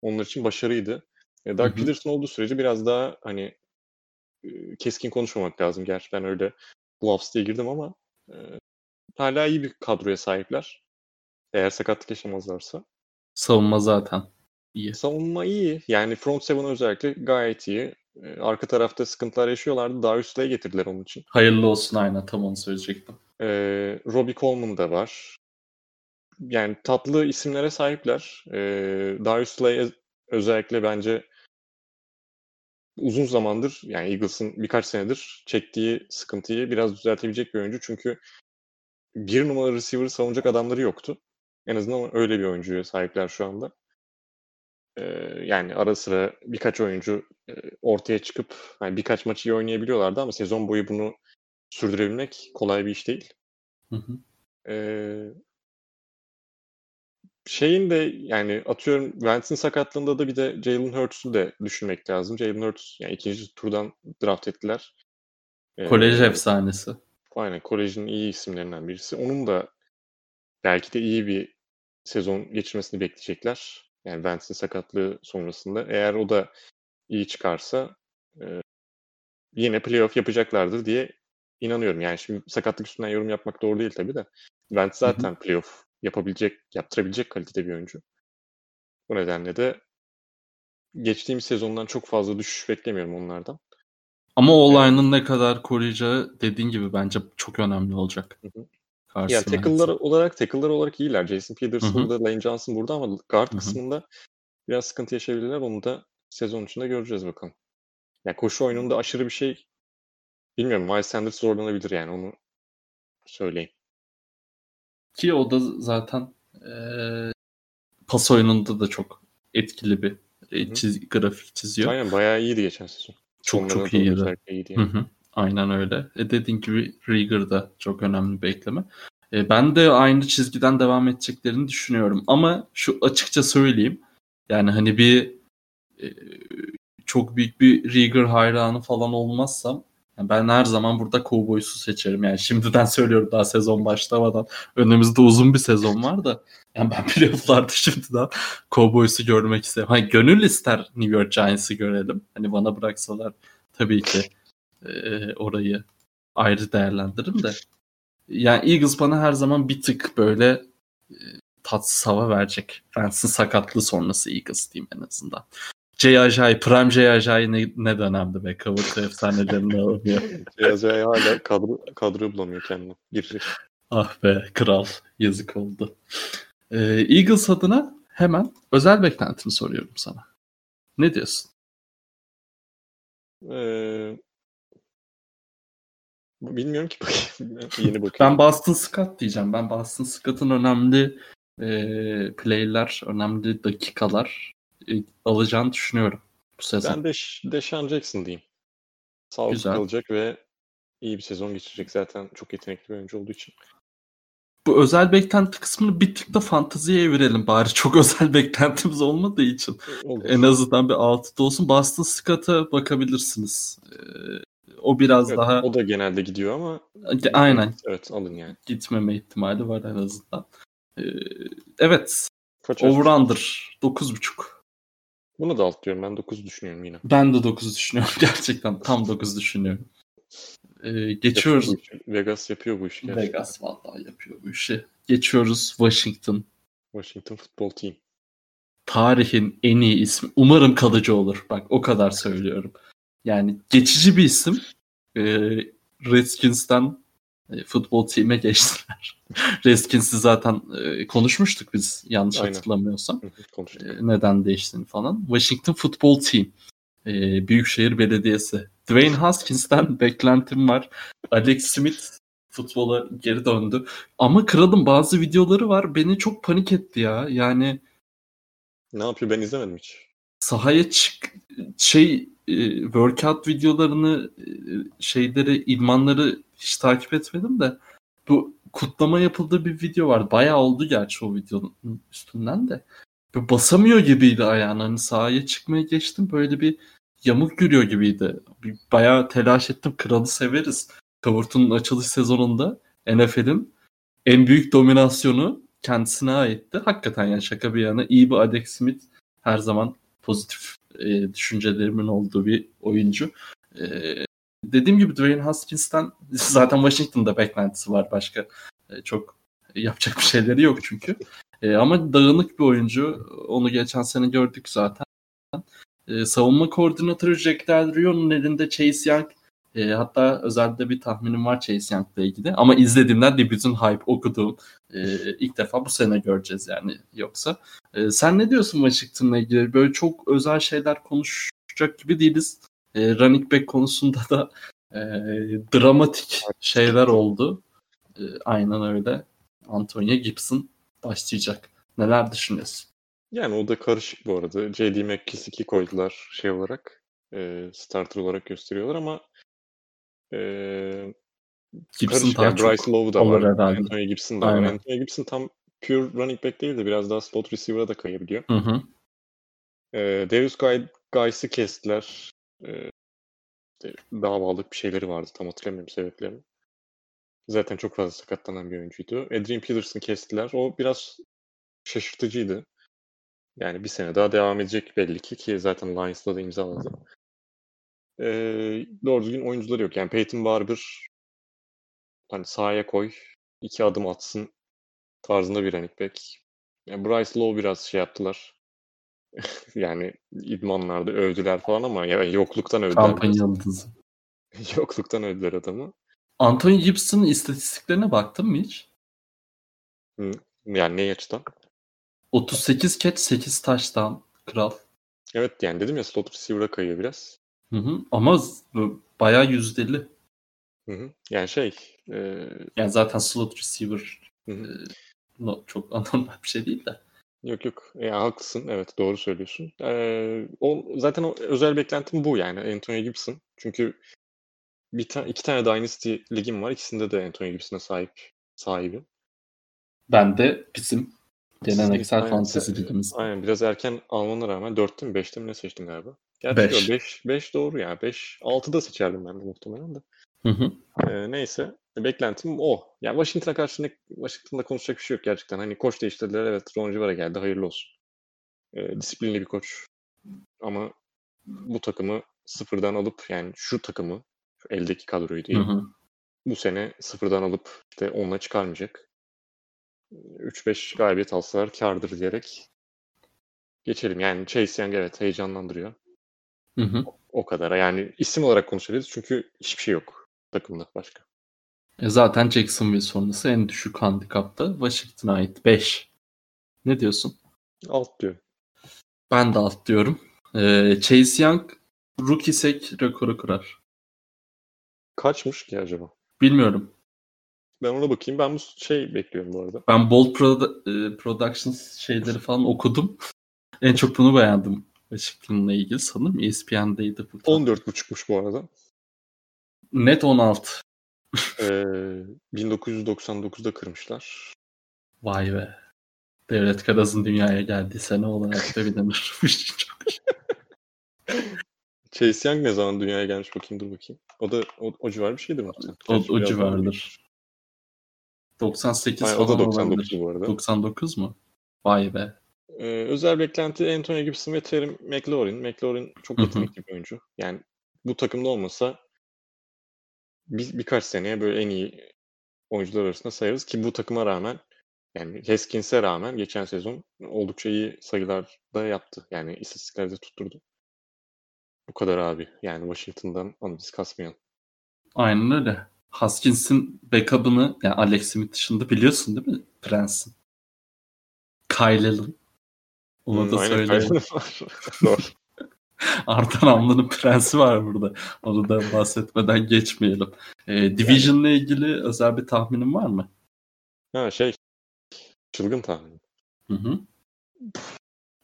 onlar için başarıydı. E, Doug. Peterson olduğu sürece biraz daha hani e, keskin konuşmamak lazım. Gerçi ben öyle Bluffs diye girdim ama e, hala iyi bir kadroya sahipler. Eğer sakatlık yaşamazlarsa. Savunma zaten iyi. Savunma iyi. Yani front seven özellikle gayet iyi. E, arka tarafta sıkıntılar yaşıyorlardı. Daha üstleye getirdiler onun için. Hayırlı olsun aynen tam onu söyleyecektim. E, Robbie Coleman da var. Yani tatlı isimlere sahipler. E, Darius Slay özellikle bence uzun zamandır yani Eagles'ın birkaç senedir çektiği sıkıntıyı biraz düzeltebilecek bir oyuncu. Çünkü bir numara receiver savunacak adamları yoktu. En azından öyle bir oyuncuya sahipler şu anda. Yani ara sıra birkaç oyuncu e, ortaya çıkıp hani birkaç maçı iyi oynayabiliyorlardı ama sezon boyu bunu sürdürebilmek kolay bir iş değil. Hı hı. Ee, şeyin de yani atıyorum Vance'in sakatlığında da bir de Jalen Hurts'u da düşünmek lazım. Jalen Hurts yani ikinci turdan draft ettiler. Ee, Kolej efsanesi. Aynen kolejin iyi isimlerinden birisi. Onun da belki de iyi bir sezon geçirmesini bekleyecekler. Yani Vance'in sakatlığı sonrasında. Eğer o da iyi çıkarsa e, yine playoff yapacaklardır diye inanıyorum. Yani şimdi sakatlık üstünden yorum yapmak doğru değil tabii de. Vance zaten playoff yapabilecek, yaptırabilecek kalitede bir oyuncu. Bu nedenle de geçtiğimiz sezondan çok fazla düşüş beklemiyorum onlardan. Ama o line'ın ne kadar koruyacağı dediğin gibi bence çok önemli olacak. Hı hı. Karşı Ya tackle'lar olarak tackle'lar olarak iyiler. Jason Peters Hı hı. burada, Lane Johnson burada ama guard Hı hı. kısmında biraz sıkıntı yaşayabilirler. Onu da sezon içinde göreceğiz bakalım. Ya koşu oyununda aşırı bir şey bilmiyorum. Miles Sanders zorlanabilir yani onu söyleyeyim. Ki o da zaten eee, pas oyununda da çok etkili bir e, çiz- grafik çiziyor. Aynen bayağı iyiydi geçen sezon. Çok Sonlara çok iyiydi. iyiydi Hı yani. hı. Aynen öyle. E dediğin gibi Rieger da çok önemli bir ekleme. E, ben de aynı çizgiden devam edeceklerini düşünüyorum. Ama şu açıkça söyleyeyim. Yani hani bir e, çok büyük bir Rieger hayranı falan olmazsam ben her zaman burada Cowboys'u seçerim. Yani şimdiden söylüyorum daha sezon başlamadan. Önümüzde uzun bir sezon var da. Yani ben playoff'larda şimdiden Cowboys'u görmek isterim. Hani gönül ister New York Giants'ı görelim. Hani bana bıraksalar tabii ki e, orayı ayrı değerlendiririm de. Yani Eagles bana her zaman bir tık böyle e, tatsız hava verecek. Vance'in sakatlığı sonrası Eagles diyeyim en azından. Jay Ajayi, Prime Jay Ajayi ne, ne dönemdi be. Cover efsanelerini alıyor. Beyaz Yaya hala kadro, kadroyu bulamıyor kendine. Girecek. Ah be kral yazık oldu. Ee, Eagles adına hemen özel beklentimi soruyorum sana. Ne diyorsun? Ee, bilmiyorum ki bakayım. Yeni bakıyorum. Ben Boston Scott diyeceğim. Ben Boston Scott'ın önemli e, playler, önemli dakikalar e, alacağını düşünüyorum bu sezon. Ben de Deshaun Jackson diyeyim. Sağlıklı Güzel. kalacak ve iyi bir sezon geçirecek zaten çok yetenekli bir oyuncu olduğu için. Bu özel beklenti kısmını bir tık da fanteziye evirelim bari. Çok özel beklentimiz olmadığı için. Olur. En azından bir altıda olsun. Boston Scott'a bakabilirsiniz. Ee, o biraz Evet, daha O da genelde gidiyor ama aynen evet alın yani. gitmeme ihtimali var en azından. Ee, evet. Kaç over... Over-under 9.5. Bunu da alt diyorum. Ben 9 düşünüyorum yine. Ben de 9 düşünüyorum. Gerçekten tam 9 düşünüyorum. Ee, geçiyoruz. Yapıyor. Vegas yapıyor bu işi gerçekten. Vegas vallahi yapıyor bu işi. Geçiyoruz Washington. Washington Football Team. Tarihin en iyi ismi. Umarım kalıcı olur. Bak o kadar söylüyorum. Yani geçici bir isim. Ee, Redskins'ten e, futbol team'e geçtiler. Redskins'i zaten e, konuşmuştuk biz yanlış Aynen. hatırlamıyorsam. Konuştuk. E, neden değiştiğini falan. Washington Football Team. E, Büyükşehir Belediyesi. Dwayne Haskins'ten beklentim var. Alex Smith futbola geri döndü. Ama kralın bazı videoları var. Beni çok panik etti ya. Yani Ne yapıyor ben izlemedim hiç. sahaya çık şey e, workout videolarını e, şeyleri idmanları hiç takip etmedim de bu kutlama yapıldığı bir video var. Bayağı oldu gerçi o videonun üstünden de. Böyle basamıyor gibiydi ayağını. Hani sahaya çıkmaya geçtim böyle bir yamuk yürüyor gibiydi. Bayağı telaş ettim. Kralı severiz. Kavurtu'nun açılış sezonunda NFL'in en büyük dominasyonu kendisine aitti. Hakikaten yani şaka bir yana iyi bir Alex Smith her zaman pozitif e, düşüncelerimin olduğu bir oyuncu. E, dediğim gibi Dwayne Haskins'ten zaten Washington'da beklentisi var başka. E, çok yapacak bir şeyleri yok çünkü. E, ama dağınık bir oyuncu. Onu geçen sene gördük zaten. E, savunma koordinatörü Jack Del Rio'nun elinde Chase Young e, hatta özelde bir tahminim var Chase Young'la ilgili. Ama izlediğimden de bütün hype okuduğum e, ilk defa bu sene göreceğiz yani yoksa. E, sen ne diyorsun Washington'la ilgili? Böyle çok özel şeyler konuşacak gibi değiliz. E, running back konusunda da e, dramatik şeyler oldu. E, aynen öyle. Antonio Gibson başlayacak. Neler düşünüyorsun? Yani o da karışık bu arada. J.D. McKissick'i koydular şey olarak. e, starter olarak gösteriyorlar ama Gibson daha Yani çok Bryce Lowe da var. herhalde. Antonio Gibson da var. Aynen. Antonio Gibson tam pure running back değil de biraz daha slot receiver'a da kayabiliyor. Hı hı. E, Darius Guy, Guice'ı kestiler. E, işte davalık bir şeyleri vardı. Tam hatırlamıyorum sebeplerini. Zaten çok fazla sakatlanan bir oyuncuydu. Adrian Peterson'ı kestiler. O biraz şaşırtıcıydı. Yani bir sene daha devam edecek belli ki ki zaten Lions'la da imzaladı. Ee, doğru düzgün oyuncuları yok. Yani Peyton Barber hani sahaya koy, iki adım atsın tarzında bir running back. Yani Bryce Lowe biraz şey yaptılar. yani idmanlarda övdüler falan ama ya yokluktan övdüler. Kampanya yıldızı. yokluktan övdüler adamı. Antonio Gibson'ın istatistiklerine baktın mı hiç? Yani ne açıdan? 38 catch 8 touchdown kral. Evet yani dedim ya slot receiver'a kayıyor biraz. Hı hı. Ama bayağı yüzdeli. Hı hı. Yani şey e, Yani zaten slot receiver Hı hı. e, no, çok anormal bir şey değil de. Yok yok. Ya, haklısın. Evet doğru söylüyorsun. Ee, o, zaten o özel beklentim bu yani Antonio Gibson. Çünkü bir ta- iki tane Dynasty ligim var. İkisinde de Antonio Gibson'a sahip sahibi. Ben de bizim geleneksel fantezi ligimiz. Aynen biraz erken almana rağmen 4'te mi 5'te mi ne seçtin galiba? Gerçi Beş. 5 5 doğru ya. 5 6'da seçerdim ben de muhtemelen de. Hı hı. Ee, neyse. Beklentim o. Yani Washington'a karşı ne, Washington'da konuşacak bir şey yok gerçekten. Hani koç değiştirdiler. Evet Ron Rivera geldi. Hayırlı olsun. Ee, disiplinli bir koç. Ama bu takımı sıfırdan alıp yani şu takımı şu eldeki kadroyu Hı değil hı. bu sene sıfırdan alıp işte onunla çıkarmayacak. 3-5 galibiyet alsalar kardır diyerek geçelim. Yani Chase Young evet heyecanlandırıyor. Hı hı. O kadar. Yani isim olarak konuşabiliriz çünkü hiçbir şey yok takımda başka. E zaten Jacksonville sonrası en düşük handikapta Washington'a ait 5. Ne diyorsun? Alt diyor. Ben de alt diyorum. E, Chase Young rookie sek rekoru kırar. Kaçmış ki acaba? Bilmiyorum. Ben ona bakayım. Ben bu şey bekliyorum bu arada. Ben Bold Pro- e, Productions şeyleri falan okudum. en çok bunu beğendim. Washington'la ilgili sanırım ESPN'deydi bu. 14.5'muş bu arada. Net 16. Ee, 1999'da kırmışlar. Vay be. Devlet Karaz'ın dünyaya geldiği sene olarak da bilinir. Chase Young ne zaman dünyaya gelmiş bakayım dur bakayım. O da o, o civar bir şeydir muhtemelen. o, o daha civardır. 98 Hayır, o da falan 99 olabilir. bu arada. 99 mu? Vay be. Ee, özel beklenti Antonio Gibson ve Terry McLaurin. McLaurin çok yetenekli bir oyuncu. Yani bu takımda olmasa bir, birkaç seneye böyle en iyi oyuncular arasında sayarız ki bu takıma rağmen yani Haskins'e rağmen geçen sezon oldukça iyi sayılar da yaptı. Yani istatistiklerde tutturdu. Bu kadar abi. Yani Washington'dan biz kasmayalım. Aynen öyle. Haskins'in backup'ını yani Alex Smith dışında biliyorsun değil mi? Prince'in. Kyle Allen. Onu Hmm, da. Doğru. Arda Namlı'nın prensi var burada. Onu da bahsetmeden geçmeyelim. Ee, Division'la ilgili özel bir tahminin var mı? Ha şey çılgın tahmin. Hı hı.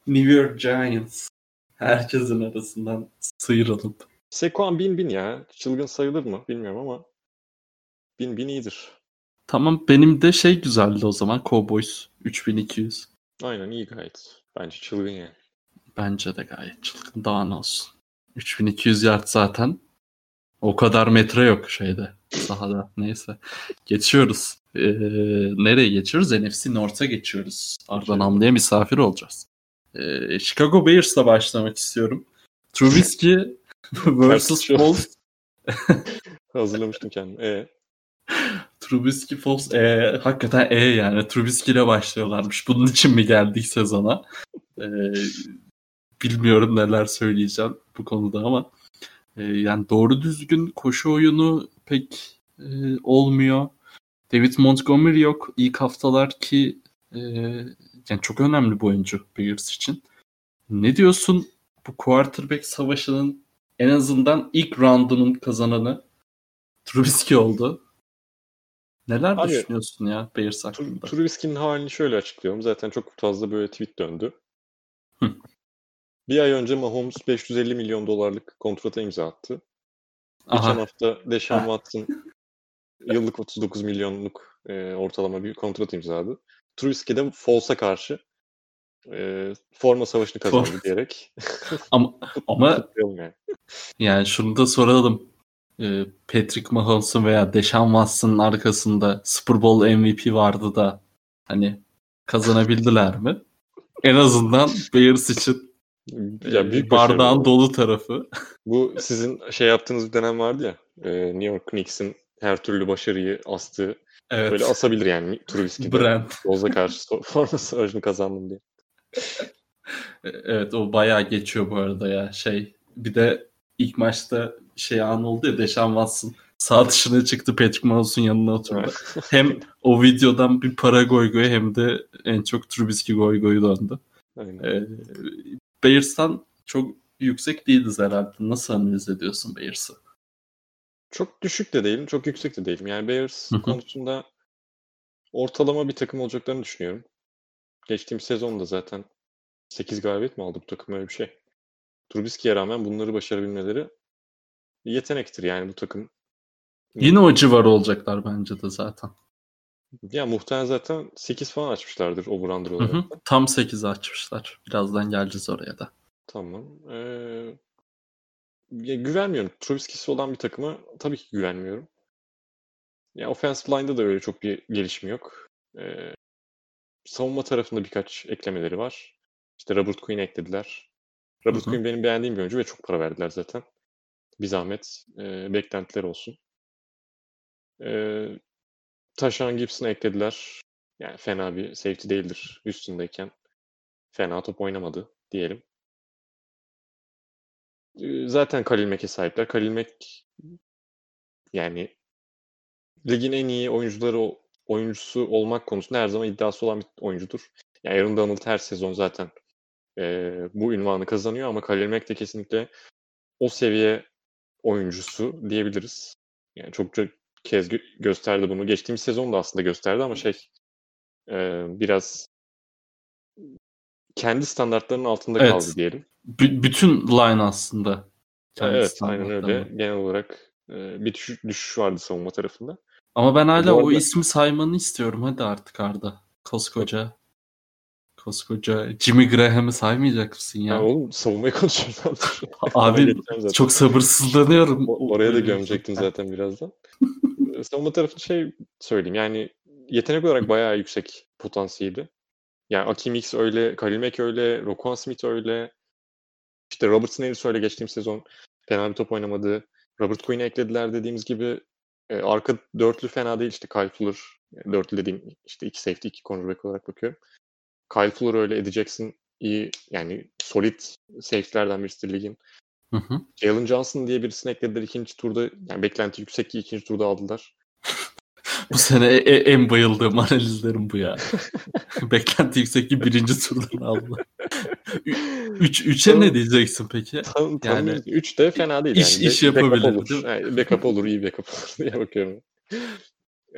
New York Giants. Herkesin arasından sıyrılıp. Sekuan bin bin ya. Çılgın sayılır mı bilmiyorum ama bin bin iyidir. Tamam benim de şey güzeldi o zaman. Cowboys 3200. Aynen iyi gayet. Bence çılgın yani. Bence de gayet çılgın. Daha ne olsun. 3200 yard zaten. O kadar metre yok şeyde. Sahada. Neyse. Geçiyoruz. Ee, nereye geçiyoruz? NFC North'a geçiyoruz. Arda Namlı'ya misafir olacağız. Ee, Chicago Bears'la başlamak istiyorum. Trubisky vs. Foles. Hazırlamıştım kendimi. E, Trubisky Foles. E, hakikaten E yani. Trubisky ile başlıyorlarmış. Bunun için mi geldik sezona? Ee, bilmiyorum neler söyleyeceğim bu konuda ama e, yani doğru düzgün koşu oyunu pek e, olmuyor. David Montgomery yok ilk haftalar ki e, yani çok önemli bu oyuncu Bears için. Ne diyorsun bu quarterback savaşının en azından ilk roundunun kazananı Trubisky oldu. Neler Abi, düşünüyorsun ya Bears hakkında? Trubisky'nin halini şöyle açıklıyorum. Zaten çok fazla böyle tweet döndü. Hı. Bir ay önce Mahomes 550 milyon dolarlık kontrata imza attı. Geçen Aha, hafta Deshaun Ha. Watson yıllık 39 milyonluk e, ortalama bir kontrat imzaladı. Trubisky de Foles'a karşı e, forma savaşını kazandı diyerek. ama ama yani. Yani şunu da soralım. Ee, Patrick Mahomes'un veya Deshaun Watson'ın arkasında Super Bowl MVP vardı da hani kazanabildiler mi? En azından Bears için Ya e, büyük bardağın başarı bu. dolu tarafı. Bu sizin şey yaptığınız bir dönem vardı ya. e, New York Knicks'in her türlü başarıyı astığı. Evet. Böyle asabilir yani Trubisky'de. Brand. Boz'a karşı forma savaşını kazandım diye. E, Evet o bayağı geçiyor bu arada ya. Şey bir de ilk maçta şey an oldu ya Deshaun Watson sağ dışına çıktı Patrick Mahomes'un yanına oturdu. hem o videodan bir para goy goy hem de en çok Trubisky goy goyu döndü. Aynen. Ee, Bears'tan çok yüksek değiliz herhalde. Nasıl analiz ediyorsun Bears'ı? Çok düşük de değilim, çok yüksek de değilim. Yani Bears konusunda ortalama bir takım olacaklarını düşünüyorum. Geçtiğimiz sezonda zaten 8 galibiyet mi aldı bu takım öyle bir şey. Trubisky'ye rağmen bunları başarabilmeleri yetenektir yani bu takım. Yine o civar olacaklar bence de zaten. Ya muhtemelen zaten 8 falan açmışlardır over-under Hı olarak. hı. Tam 8 açmışlar. Birazdan geleceğiz oraya da. Tamam. Ee, ya güvenmiyorum. Trubisky'si olan bir takıma tabii ki güvenmiyorum. Ya offensive line'da da öyle çok bir gelişme yok. Ee, savunma tarafında birkaç eklemeleri var. İşte Robert Quinn eklediler. Robert. Quinn benim beğendiğim bir oyuncu ve çok para verdiler zaten. Bir zahmet e, beklentiler olsun. Ee, Tashan Gibson'ı eklediler. Yani fena bir safety değildir üstündeyken. Fena top oynamadı diyelim. Ee, Zaten Khalil Mack'e sahipler. Khalil Mack yani ligin en iyi oyuncuları oyuncusu olmak konusunda her zaman iddiası olan bir oyuncudur. Yani Aaron Donald her sezon zaten e, bu ünvanı kazanıyor ama Khalil Mack de kesinlikle o seviye oyuncusu diyebiliriz. Yani çokça kez gö- gösterdi bunu. Geçtiğimiz sezon da aslında gösterdi ama şey e, biraz kendi standartlarının altında Evet. kaldı diyelim. B- bütün line aslında. kendi evet, aynen öyle. Genel olarak e, bir düşüş, düşüş vardı savunma tarafında. Ama ben hala Bu o arada- ismi saymanı istiyorum. Hadi artık Arda. Koskoca koskoca Jimmy Graham'ı saymayacak mısın Ya ya? oğlum savunmayı konuşuyoruz. Abi çok sabırsızlanıyorum. O- Oraya da gömecektin zaten birazdan. Ee, Savunma tarafı şey söyleyeyim yani yetenek olarak bayağı yüksek potansiyeli. Yani Akim X öyle, Khalil Mack öyle, Roquan Smith öyle. İşte Robertson Harris öyle geçtiğim sezon fena bir top oynamadı. Robert Quinn'i eklediler dediğimiz gibi. E, arka dörtlü fena değil işte Kyle Fuller. Dörtlü dediğim işte iki safety, iki cornerback olarak bakıyorum. Kyle Fuller öyle Eddie Jackson iyi yani solid safety'lerden birisi ligin. Hı hı. Jalen Johnson diye birisini eklediler ikinci turda. Yani beklenti yüksek ki ikinci turda aldılar. Bu sene e- e- en bayıldığım analizlerim bu ya. Beklenti yüksek ki birinci turdan aldı. Üç, üçe ne diyeceksin peki? Tam, tam Yani 3 de fena değil. iş- yani. iş Be- backup yapabilir, olur. Yani backup olur, iyi backup olur diye bakıyorum.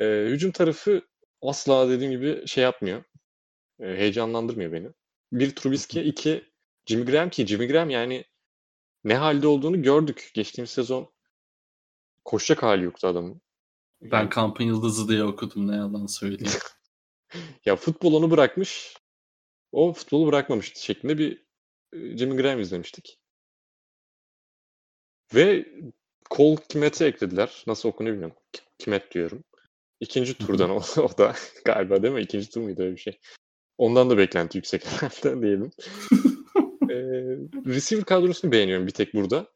Ee, hücum tarafı asla dediğim gibi şey yapmıyor. Ee, heyecanlandırmıyor beni. Bir Trubisky, iki Jimmy Graham ki Jimmy Graham yani ne halde olduğunu gördük. Geçtiğimiz sezon koşacak hali yoktu adamın. Ben kampın yıldızı diye okudum ne yalan söyleyeyim. Ya futbol onu bırakmış. O futbolu bırakmamıştı şeklinde bir e, Jimmy Graham izlemiştik. Ve Cole Kmet'i eklediler. Nasıl okunuyor bilmiyorum. K- Kmet diyorum. İkinci turdan o, o da galiba değil mi? İkinci tur muydu öyle bir şey? Ondan da beklenti yüksek herhalde diyelim. ee, receiver kadrosunu beğeniyorum bir tek burada.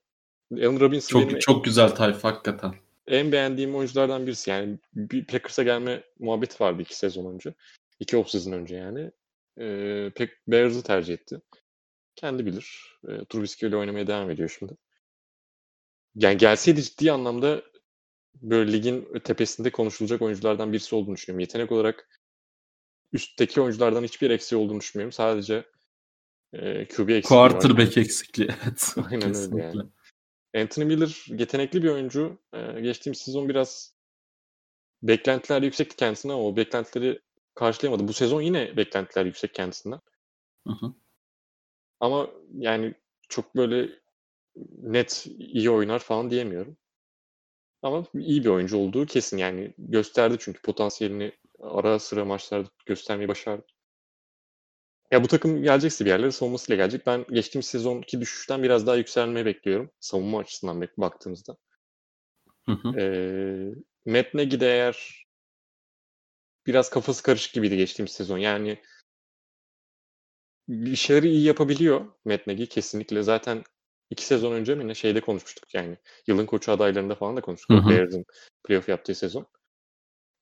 Allen Robinson benim çok çok güzel tayfa hakikaten. en beğendiğim oyunculardan birisi. Yani bir Packers'a gelme muhabbeti vardı iki sezon önce. İki offseason önce yani. Ee, pek Bears'ı tercih etti. Kendi bilir. Ee, Trubisky ile oynamaya devam ediyor şimdi. Yani gelseydi ciddi anlamda böyle ligin tepesinde konuşulacak oyunculardan birisi olduğunu düşünüyorum. Yetenek olarak üstteki oyunculardan hiçbir eksiği olduğunu düşünmüyorum. Sadece e, QB eksikliği var. Quarterback eksikliği. Evet. Aynen öyle yani. Anthony Miller yetenekli bir oyuncu. Ee, geçtiğimiz sezon biraz beklentiler yüksekti kendisine ama o beklentileri karşılayamadı. Bu sezon yine beklentiler yüksek kendisinden. Hı hı. Ama yani çok böyle net iyi oynar falan diyemiyorum. Ama iyi bir oyuncu olduğu kesin yani gösterdi çünkü potansiyelini ara sıra maçlarda göstermeyi başardı. Ya bu takım gelecekse bir yerlere savunmasıyla gelecek. Ben geçtiğimiz sezonki düşüşten biraz daha yükselmeyi bekliyorum. Savunma açısından bak- baktığımızda. Hı hı. Ee, Matt Nagy de eğer biraz kafası karışık gibiydi geçtiğimiz sezon. Yani bir şeyleri iyi yapabiliyor Matt Nagy kesinlikle. Zaten iki sezon önce mi ne şeyde konuşmuştuk yani. Yılın koçu adaylarında falan da konuştuk. Bears'ın playoff yaptığı sezon.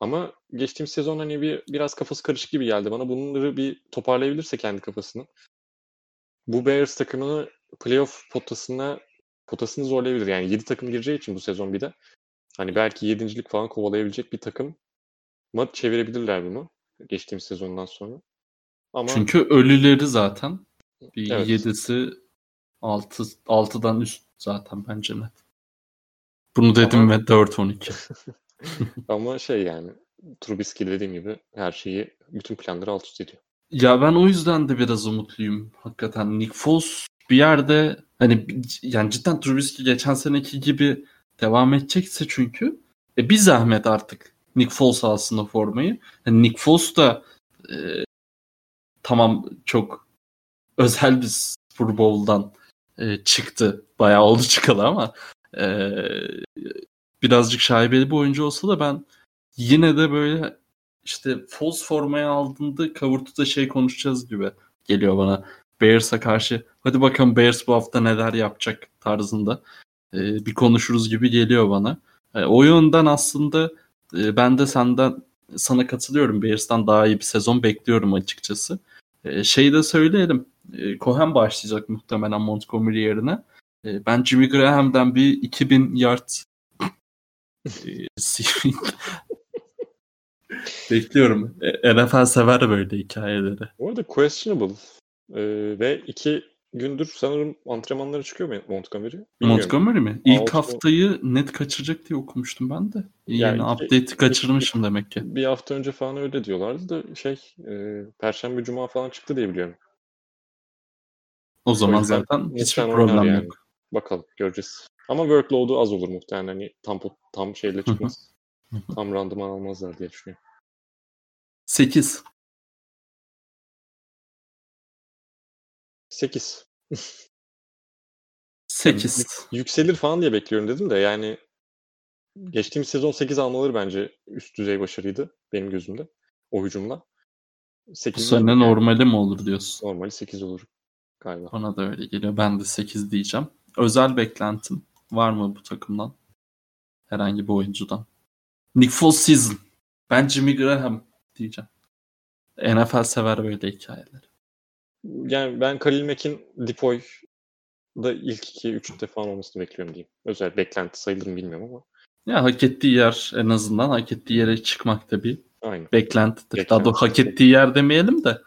Ama geçtiğimiz sezon hani bir biraz kafası karışık gibi geldi bana. Bunları bir toparlayabilirse kendi kafasını. Bu Bears takımını playoff potasına potasını zorlayabilir. Yani 7 takım gireceği için bu sezon bir de. Hani belki yedincilik falan kovalayabilecek bir takım mı çevirebilirler bunu geçtiğimiz sezondan sonra. Ama Çünkü ölüleri zaten bir Evet. yedisi altı, altıdan üst zaten bence net. Bunu dedim Ama- ve 4-12. ama şey yani Trubisky dediğim gibi her şeyi bütün planları alt üst ediyor. Ya ben o yüzden de biraz umutluyum hakikaten. Nick Foles bir yerde hani yani cidden Trubisky geçen seneki gibi devam edecekse çünkü e, bir zahmet artık Nick Foles o formayı. Yani Nick Foles da e, tamam çok özel bir Super e, çıktı. Bayağı oldu çıkalı ama e, birazcık şaibeli bir oyuncu olsa da ben yine de böyle işte Foles formaya aldığında kavurtuda şey konuşacağız gibi geliyor bana. Bears'a karşı hadi bakalım Bears bu hafta neler yapacak tarzında e, bir konuşuruz gibi geliyor bana. E, o yönden aslında e, ben de senden sana katılıyorum. Bears'tan daha iyi bir sezon bekliyorum açıkçası. E, şeyi de söyleyelim. E, Cohen başlayacak muhtemelen Montgomery yerine. E, ben Jimmy Graham'den bir 2000 yard bekliyorum. E, NFL sever böyle hikayeleri. Bu arada questionable ee, ve iki gündür sanırım antrenmanlara çıkıyor mu Montgomery? Bilmiyorum. Montgomery mi? İlk Altı- haftayı net kaçıracak diye okumuştum ben de. Yani iki- update'i kaçırmışım demek ki. Bir hafta önce falan öyle diyorlardı da şey e, Perşembe Cuma falan çıktı diye biliyorum. O zaman yüzden zaten hiçbir problem yani. yok. Bakalım göreceğiz. Ama workload'u az olur muhtemelen. Hani tam tam şeyle çıkmaz. Tam randıman almazlar diye düşünüyorum. 8. 8. 8. Yükselir falan diye bekliyorum dedim de yani geçtiğimiz sezon 8 almaları bence üst düzey başarıydı benim gözümde o hücumla. Bu 8 sene normali mi olur diyorsun? normali 8 olur galiba. Bana da öyle geliyor. Ben de 8 diyeceğim. Özel beklentim var mı bu takımdan? Herhangi bir oyuncudan. Nick Foles season. Ben Jimmy Graham diyeceğim. NFL sever böyle hikayeler. Yani ben Khalil Mack'in Depoy da ilk 2-3'te falan olmasını bekliyorum diyeyim. Özel beklenti sayılır mı bilmiyorum ama. Ya hak ettiği yer en azından hak ettiği yere çıkmak da bir Aynen. beklentidir. Beklenti. Daha doğrusu hak ettiği yer demeyelim de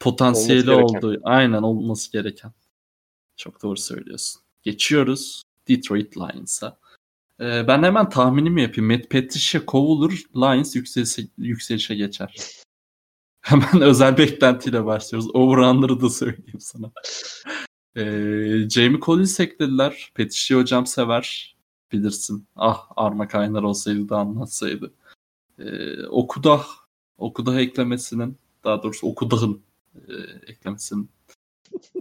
potansiyeli Olması gereken. olduğu aynen olması gereken. Çok doğru söylüyorsun. Geçiyoruz Detroit Lions'a. Ee, ben hemen tahminimi yapayım. Matt Patricia kovulur. Lions yükselişe, yükselişe geçer. Hemen özel beklentiyle başlıyoruz. Over-under'ı da söyleyeyim sana. Ee, Jamie Collins eklediler. Patricia hocam sever. Bilirsin. Ah Arma Kaynar olsaydı da anlatsaydı. Ee, Okudah Okudah eklemesinin daha doğrusu Okudah'ın e, eklemesinin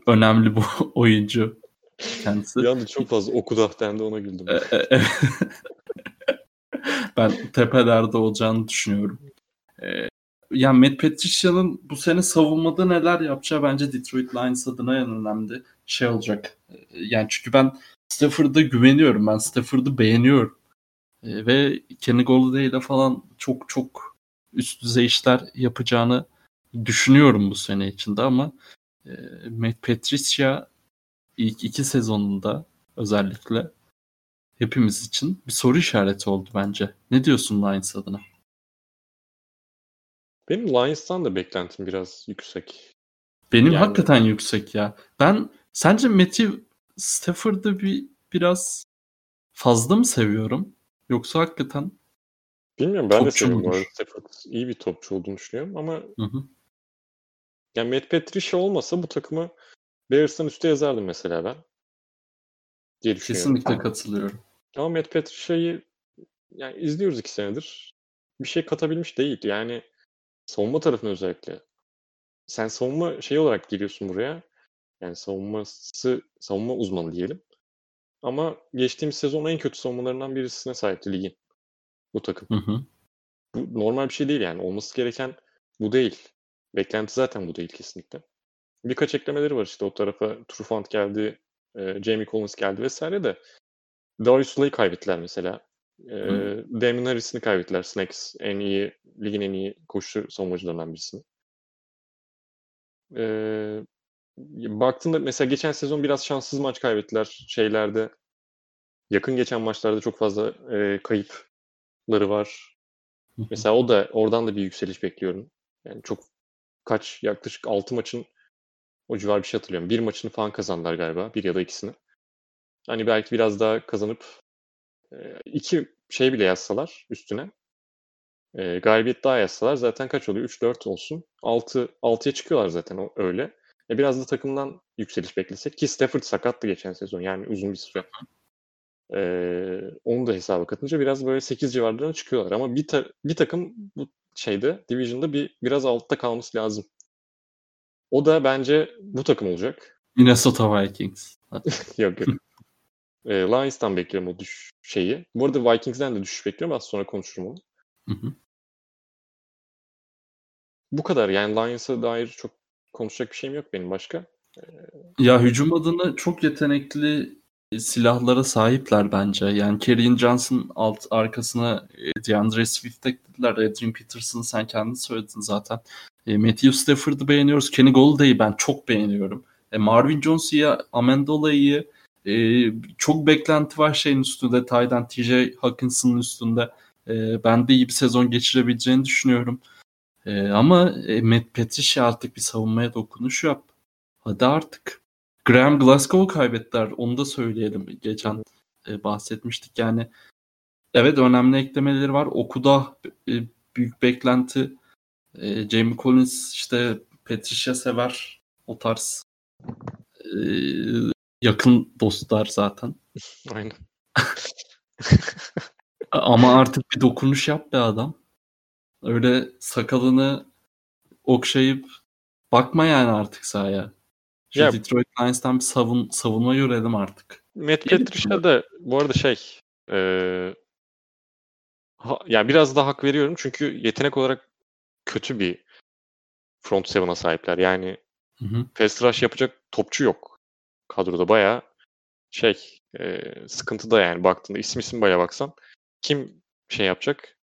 önemli bu oyuncu kendisi. Bir anda çok fazla okudah dendi ona güldüm. E, e, e. ben tepelerde olacağını düşünüyorum. E, yani Matt Patricia'nın bu sene savunmada neler yapacağı bence Detroit Lions adına en önemli şey olacak. Yani çünkü ben Stafford'a güveniyorum. Ben Stafford'ı beğeniyorum. E, ve Kenny Golladay ile falan çok çok üst düzey işler yapacağını düşünüyorum bu sene içinde ama e, Matt Patricia ilk iki sezonunda özellikle hepimiz için bir soru işareti oldu bence. Ne diyorsun Lions adına? Benim Lions'tan da beklentim biraz yüksek. Benim Yani- hakikaten yüksek ya. Ben sence Matthew Stafford'ı bir biraz fazla mı seviyorum? Yoksa hakikaten Bilmiyorum ben de Topçu seviyorum bu arada. Stafford iyi bir topçu olduğunu düşünüyorum ama hı hı. yani Matt Patricia olmasa bu takımı Bears'tan üstte yazardım mesela ben. Diye düşünüyorum. kesinlikle katılıyorum. Ama Matt Patricia'yı yani izliyoruz iki senedir. Bir şey katabilmiş değil. Yani savunma tarafına özellikle. Sen savunma şey olarak geliyorsun buraya. Yani savunması, savunma uzmanı diyelim. Ama geçtiğimiz sezon en kötü savunmalarından birisine sahipti ligin. Bu takım. Hı hı. Bu normal bir şey değil yani. Olması gereken bu değil. Beklenti zaten bu değil kesinlikle. Birkaç eklemeleri var işte o tarafa Trufant geldi, e, Jamie Collins geldi vesaire de Darius Slay'i kaybettiler mesela. E, Hı. Damon Harris'ini kaybettiler. Snacks en iyi, ligin en iyi koşu savunmacılarından birisini. E, baktığında mesela geçen sezon biraz şanssız maç kaybettiler şeylerde. Yakın geçen maçlarda çok fazla e, kayıpları var. Mesela o da oradan da bir yükseliş bekliyorum. Yani çok kaç yaklaşık 6 maçın o civar bir şey hatırlıyorum. Bir maçını falan kazandılar galiba. Bir ya da ikisini. Hani belki biraz daha kazanıp iki şey bile yazsalar üstüne. E, galibiyet daha yazsalar zaten kaç oluyor? 3-4 olsun. 6 6'ya çıkıyorlar zaten öyle. E, biraz da takımdan yükseliş beklesek ki Stafford sakattı geçen sezon yani uzun bir süre. E, onu da hesaba katınca biraz böyle 8 civarlarına çıkıyorlar ama bir ta- bir takım bu şeyde division'da bir biraz altta kalması lazım. O da bence bu takım olacak. Minnesota Vikings. Yok yok. e, Lions'tan bekliyorum o düş şeyi. Bu arada Vikings'den de düşüş bekliyorum. Az sonra konuşurum onu. Hı hı. Bu kadar. Yani Lions'a dair çok konuşacak bir şeyim yok benim başka. Ya hücum adına çok yetenekli silahlara sahipler bence. Yani Kerryon Johnson alt arkasına e, DeAndre Swift eklediler. Adrian Peterson'ı sen kendin söyledin zaten. E, Matthew Stafford'ı beğeniyoruz. Kenny Golladay'i ben çok beğeniyorum. E, Marvin Jones iyi, Amendola iyi. E, çok beklenti var şeyin üstünde. Tyden TJ Hawkinson'ın üstünde. E, ben de iyi bir sezon geçirebileceğini düşünüyorum. E, ama e, Matt Patricia artık bir savunmaya dokunuş yap. Hadi artık. Graham Glasgow'u kaybettiler. Onu da söyleyelim. Geçen e, bahsetmiştik. Yani evet önemli eklemeleri var. Okuda e, büyük beklenti. E, Jamie Collins işte Patricia sever. O tarz e, yakın dostlar zaten. Aynen. Ama artık bir dokunuş yap be adam. Öyle sakalını okşayıp bakma yani artık sahaya. Şu Ya- Detroit Lions'tan bir savun, savunma görelim artık. Matt Patricia da bu arada şey e, ha, yani biraz da hak veriyorum çünkü yetenek olarak kötü bir front seven'a sahipler. Yani Hı hı. fast rush yapacak topçu yok kadroda. Bayağı şey e, sıkıntıda yani baktığında isim isim bayağı baksan kim şey yapacak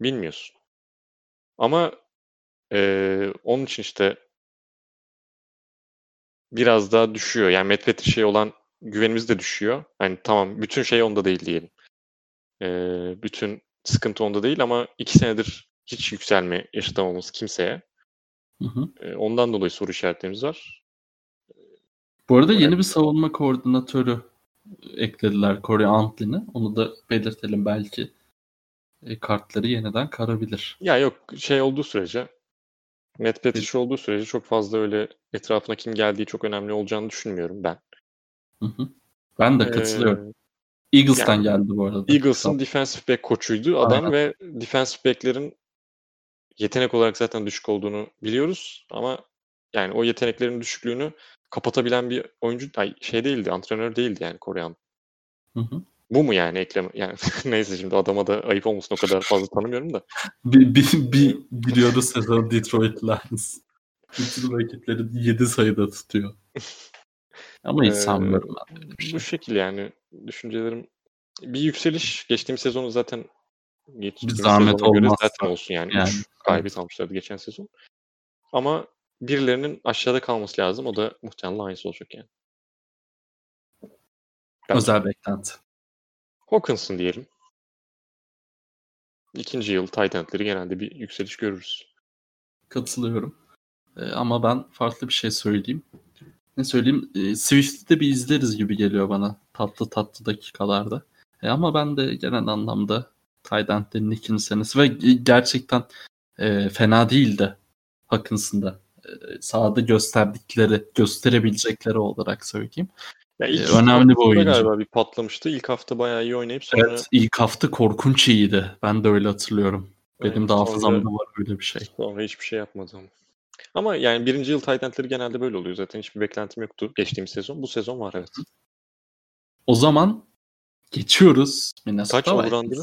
bilmiyorsun. Ama e, onun için işte biraz daha düşüyor. Yani Matt Patricia'ya olan güvenimiz de düşüyor. Yani tamam bütün şey onda değil diyelim. E, bütün sıkıntı onda değil ama iki senedir hiç yükselme yaşatamamız kimseye. Hı hı. E, ondan dolayı soru işaretlerimiz var. Bu arada yeni bir savunma koordinatörü eklediler Corey Antlin'i. Onu da belirtelim belki e, kartları yeniden karabilir. Ya yok şey olduğu sürece Matt Patricia olduğu sürece çok fazla öyle etrafına kim geldiği çok önemli olacağını düşünmüyorum ben. Hı hı. Ben de katılıyorum. Ee, Eagles'tan yani, geldi bu arada. Eagles'ın defensive back koçuydu adam Aynen. ve defensive back'lerin yetenek olarak zaten düşük olduğunu biliyoruz ama yani o yeteneklerin düşüklüğünü kapatabilen bir oyuncu ay, şey değildi, antrenör değildi yani Koreyan. Hı hı. Bu mu yani ekleme? Yani neyse şimdi adama da ayıp olmasın o kadar fazla tanımıyorum da. bir, bir, bir biliyoruz sezon Detroit Lions. Bütün rakipleri 7 sayıda tutuyor. Ama hiç sanmıyorum ben. Şey. Bu şekil yani düşüncelerim. Bir yükseliş geçtiğimiz sezonu zaten bir zahmet olmaz. Zaten olsun yani. yani. Üç kaybet almışlardı geçen sezon. Ama birilerinin aşağıda kalması lazım. O da muhtemelen Lions olacak yani. Bence. Özel beklenti. Hawkinson diyelim. İkinci yıl tight endleri genelde bir yükseliş görürüz. Katılıyorum. Ee, ama ben farklı bir şey söyleyeyim. Ne söyleyeyim? Ee, Swift'te bir izleriz gibi geliyor bana tatlı tatlı dakikalarda. Ee, ama ben de genel anlamda tight endlerin ikinci senesi ve gerçekten e, fena değildi Hawkinson'da. E, sahada gösterdikleri, gösterebilecekleri olarak söyleyeyim. Ya ilk ee, önemli bir oyuncu. Galiba bir patlamıştı. İlk hafta bayağı iyi oynayıp sonra... Evet ilk hafta korkunç iyiydi. Ben de öyle hatırlıyorum. Benim evet, de hafızamda var öyle bir şey. Sonra hiçbir şey yapmadı ama. Ama yani birinci yıl tight genelde böyle oluyor zaten. Hiçbir beklentim yoktu geçtiğimiz sezon. Bu sezon var evet. O zaman geçiyoruz. Minnesota Kaç overundır'ı?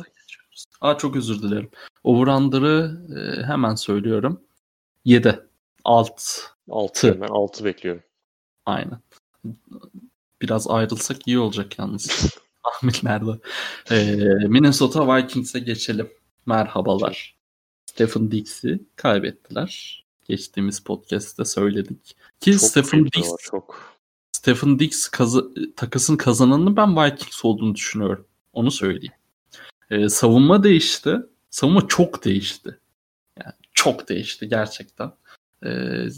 Aa çok özür dilerim. Overundır'ı e, hemen söylüyorum. 7. Alt. 6. Ben 6 bekliyorum. Aynen. Biraz ayrılsak iyi olacak yalnız. Tahminlerde. Ee, Minnesota Vikings'e geçelim. Merhabalar. Stephen Dix'i kaybettiler. Geçtiğimiz podcast'te söyledik. Ki çok Stephen Dix var, çok. Stephen Dix kazı, takasın kazananını ben Vikings olduğunu düşünüyorum. Onu söyleyeyim. Ee, savunma değişti. Savunma çok değişti. Yani çok değişti gerçekten. Ee,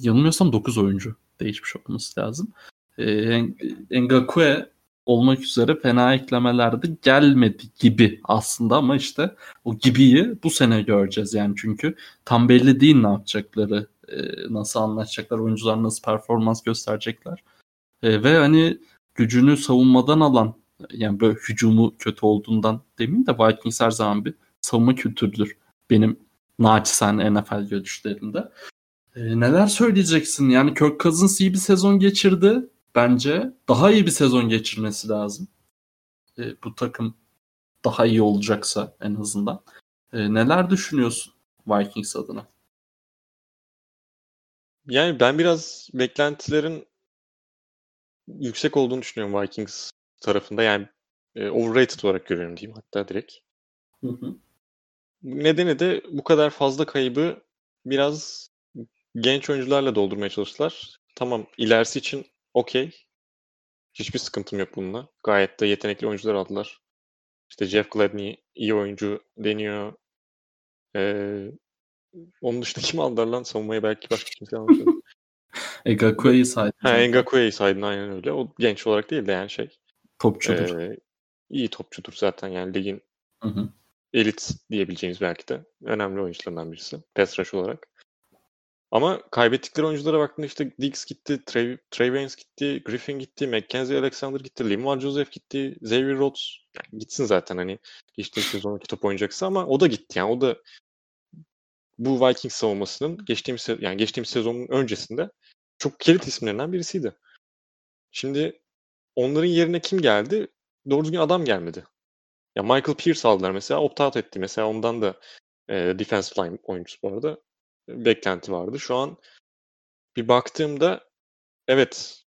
yanılmıyorsam 9 oyuncu değişmiş olması lazım e, Ngakue olmak üzere fena eklemelerde gelmedi gibi aslında ama işte o gibiyi bu sene göreceğiz yani çünkü tam belli değil ne yapacakları, e, nasıl anlaşacaklar, oyuncular nasıl performans gösterecekler. E, ve hani gücünü savunmadan alan yani böyle hücumu kötü olduğundan demeyeyim de Vikings her zaman bir savunma kültürüdür. Benim naçizane NFL görüşlerimde. E, neler söyleyeceksin? Yani Kirk Cousins iyi bir sezon geçirdi bence daha iyi bir sezon geçirmesi lazım. E, bu takım daha iyi olacaksa en azından. E, neler düşünüyorsun Vikings adına? Yani ben biraz beklentilerin yüksek olduğunu düşünüyorum Vikings tarafında. Yani e, overrated olarak görüyorum diyeyim hatta direkt. Hı hı. Nedeni de bu kadar fazla kaybı biraz genç oyuncularla doldurmaya çalıştılar. Tamam ilerisi için okey. Hiçbir sıkıntım yok bununla. Gayet de yetenekli oyuncular aldılar. İşte Jeff Gladney iyi oyuncu deniyor. Ee, onun dışında kim aldılar lan? Savunmayı belki başka kimse almadı. Engakue'yi saydın. Ha, Engakue'yi saydın aynen öyle. O genç olarak değil de yani şey. Topçudur. E, iyi topçudur zaten yani ligin hı hı. elit diyebileceğimiz belki de önemli oyuncularından birisi. Pass rush olarak. Ama kaybettikleri oyunculara baktığında işte Diggs gitti, Trey, Trey gitti, Griffin gitti, Mackenzie Alexander gitti, Limar Joseph gitti, Xavier Rhodes yani gitsin zaten hani geçtiğim sezon top oynayacaksa ama o da gitti yani o da bu Vikings savunmasının geçtiğimiz yani geçtiğimiz sezonun öncesinde çok kilit isimlerinden birisiydi. Şimdi onların yerine kim geldi? Doğru düzgün adam gelmedi. Ya Michael Pierce aldılar mesela opt-out etti. Mesela ondan da e, defensive line oyuncusu bu arada beklenti vardı. Şu an bir baktığımda evet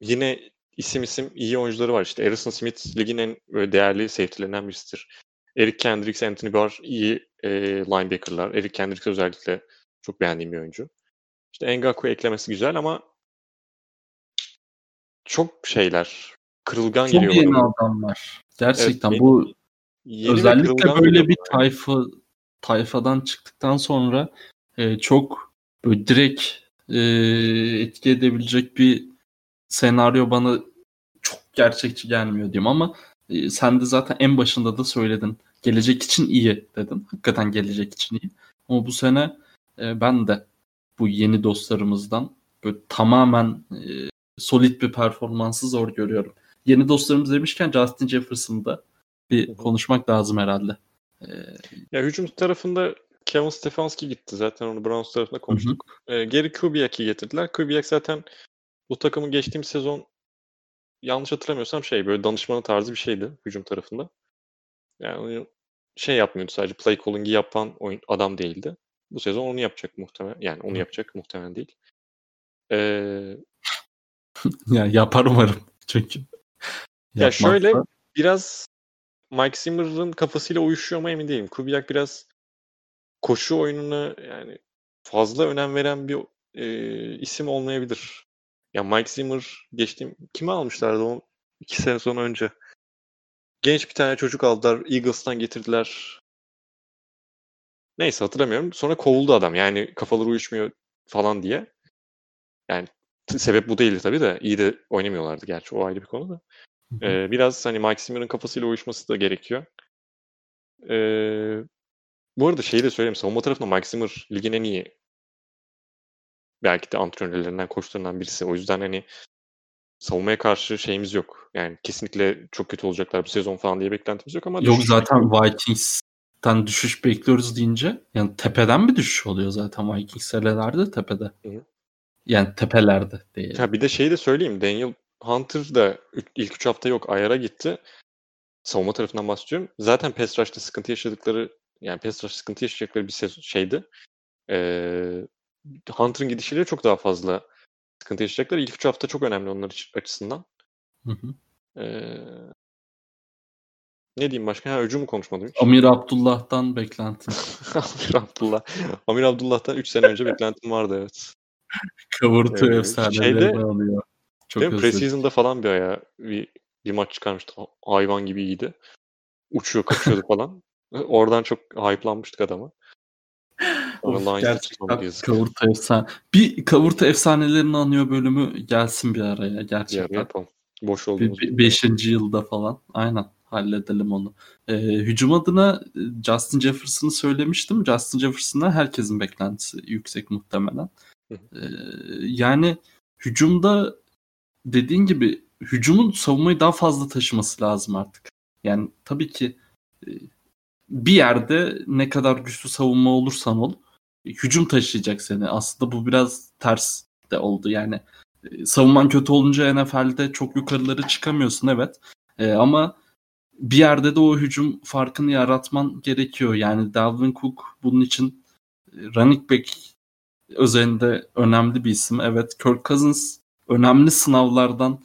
yine isim isim iyi oyuncuları var. İşte Harrison Smith ligin en böyle değerli safety'lerinden birisidir. Eric Kendricks, Anthony Barr iyi e, linebacker'lar. Eric Kendricks özellikle çok beğendiğim bir oyuncu. İşte Ngaku eklemesi güzel ama çok şeyler. Kırılgan Çok geliyor yeni bana. adamlar. Gerçekten yeni- bu Yeni özellikle böyle bir tayfa tayfadan çıktıktan sonra e, çok böyle direkt e, etki edebilecek bir senaryo bana çok gerçekçi gelmiyor diyeyim ama e, sen de zaten en başında da söyledin. Gelecek için iyi dedin. Hakikaten gelecek için iyi. Ama bu sene e, ben de bu yeni dostlarımızdan böyle tamamen e, solid bir performansı zor görüyorum. Yeni dostlarımız demişken Justin Jefferson'da bir konuşmak lazım herhalde. E, Ya hücum tarafında Kevin Stefanski gitti. Zaten onu Browns tarafında konuştuk. Ee, geri Kubiak'ı getirdiler. Kubiak zaten bu takımın geçtiğim sezon yanlış hatırlamıyorsam şey böyle danışmanı tarzı bir şeydi hücum tarafında. Yani şey yapmıyordu sadece play calling'i yapan oyun, adam değildi. Bu sezon onu yapacak muhtemelen. Yani onu Hı. yapacak muhtemelen değil. Ee, ya yapar umarım çünkü. Ya şöyle biraz Mike Zimmer'ın kafasıyla uyuşuyor mu emin değilim. Kubiak biraz koşu oyununa yani fazla önem veren bir e, isim olmayabilir. Ya Mike Zimmer geçtiğim kimi almışlardı o iki sene sonra önce. Genç bir tane çocuk aldılar. Eagles'tan getirdiler. Neyse hatırlamıyorum. Sonra kovuldu adam. Yani kafaları uyuşmuyor falan diye. Yani sebep bu değildi tabii de. iyi de oynamıyorlardı gerçi. O ayrı bir konu da. Ee, biraz hani Mike Zimmer'ın kafasıyla uyuşması da gerekiyor. Ee, bu arada şeyi de söyleyeyim. Savunma tarafında Mike Zimmer ligin en iyi belki de antrenörlerinden, koçlarından birisi. O yüzden hani savunmaya karşı şeyimiz yok. Yani kesinlikle çok kötü olacaklar bu sezon falan diye beklentimiz yok ama Yok zaten Vikings'ten düşüş bekliyoruz deyince yani tepeden bir düşüş oluyor zaten Vikings senelerde tepede. hı. Yani tepelerde değil. Ha bir de şeyi de söyleyeyim. Daniel Hunter da ilk 3 hafta yok. Ayar'a gitti. Savunma tarafından bahsediyorum. Zaten pass rush'ta sıkıntı yaşadıkları yani pass rush sıkıntı yaşayacakları bir şeydi. Ee, Hunter'ın gidişiyle çok daha fazla sıkıntı yaşayacaklar. İlk 3 hafta çok önemli onlar için- açısından. Hı hı. Ee, ne diyeyim başka? Ha hücumu konuşmadım hiç. Amir Abdullah'tan beklentim. Amir Abdullah. Amir Abdullah'tan 3 sene önce beklentim vardı evet. Kavurtu Ee, efsaneleri şeyde- alıyor. Çok Değil mi? Preseason'da falan bir ayağı bir, bir maç çıkarmıştı. Hayvan gibi iyiydi. Uçuyor, kaçıyordu falan. Oradan çok hype'lanmıştık Of, Lions'da gerçekten kavurta efsane. Bir kavurta efsanelerini anıyor bölümü gelsin bir araya Bir gerçekten. yapalım. Boş olduğumuz bir beşinci yılda falan. Aynen. Halledelim onu. Ee, hücum adına e, Justin Jefferson'ı söylemiştim. Justin Jefferson'a herkesin beklentisi yüksek muhtemelen. Ee, yani hücumda dediğin gibi hücumun savunmayı daha fazla taşıması lazım artık. Yani tabii ki e, bir yerde ne kadar güçlü savunma olursan ol hücum taşıyacak seni. Aslında bu biraz ters de oldu. Yani e, savunman kötü olunca NFL'de çok yukarıları çıkamıyorsun evet. E, ama bir yerde de o hücum farkını yaratman gerekiyor. Yani Dalvin Cook bunun için e, running back özelinde önemli bir isim. Evet Kirk Cousins önemli sınavlardan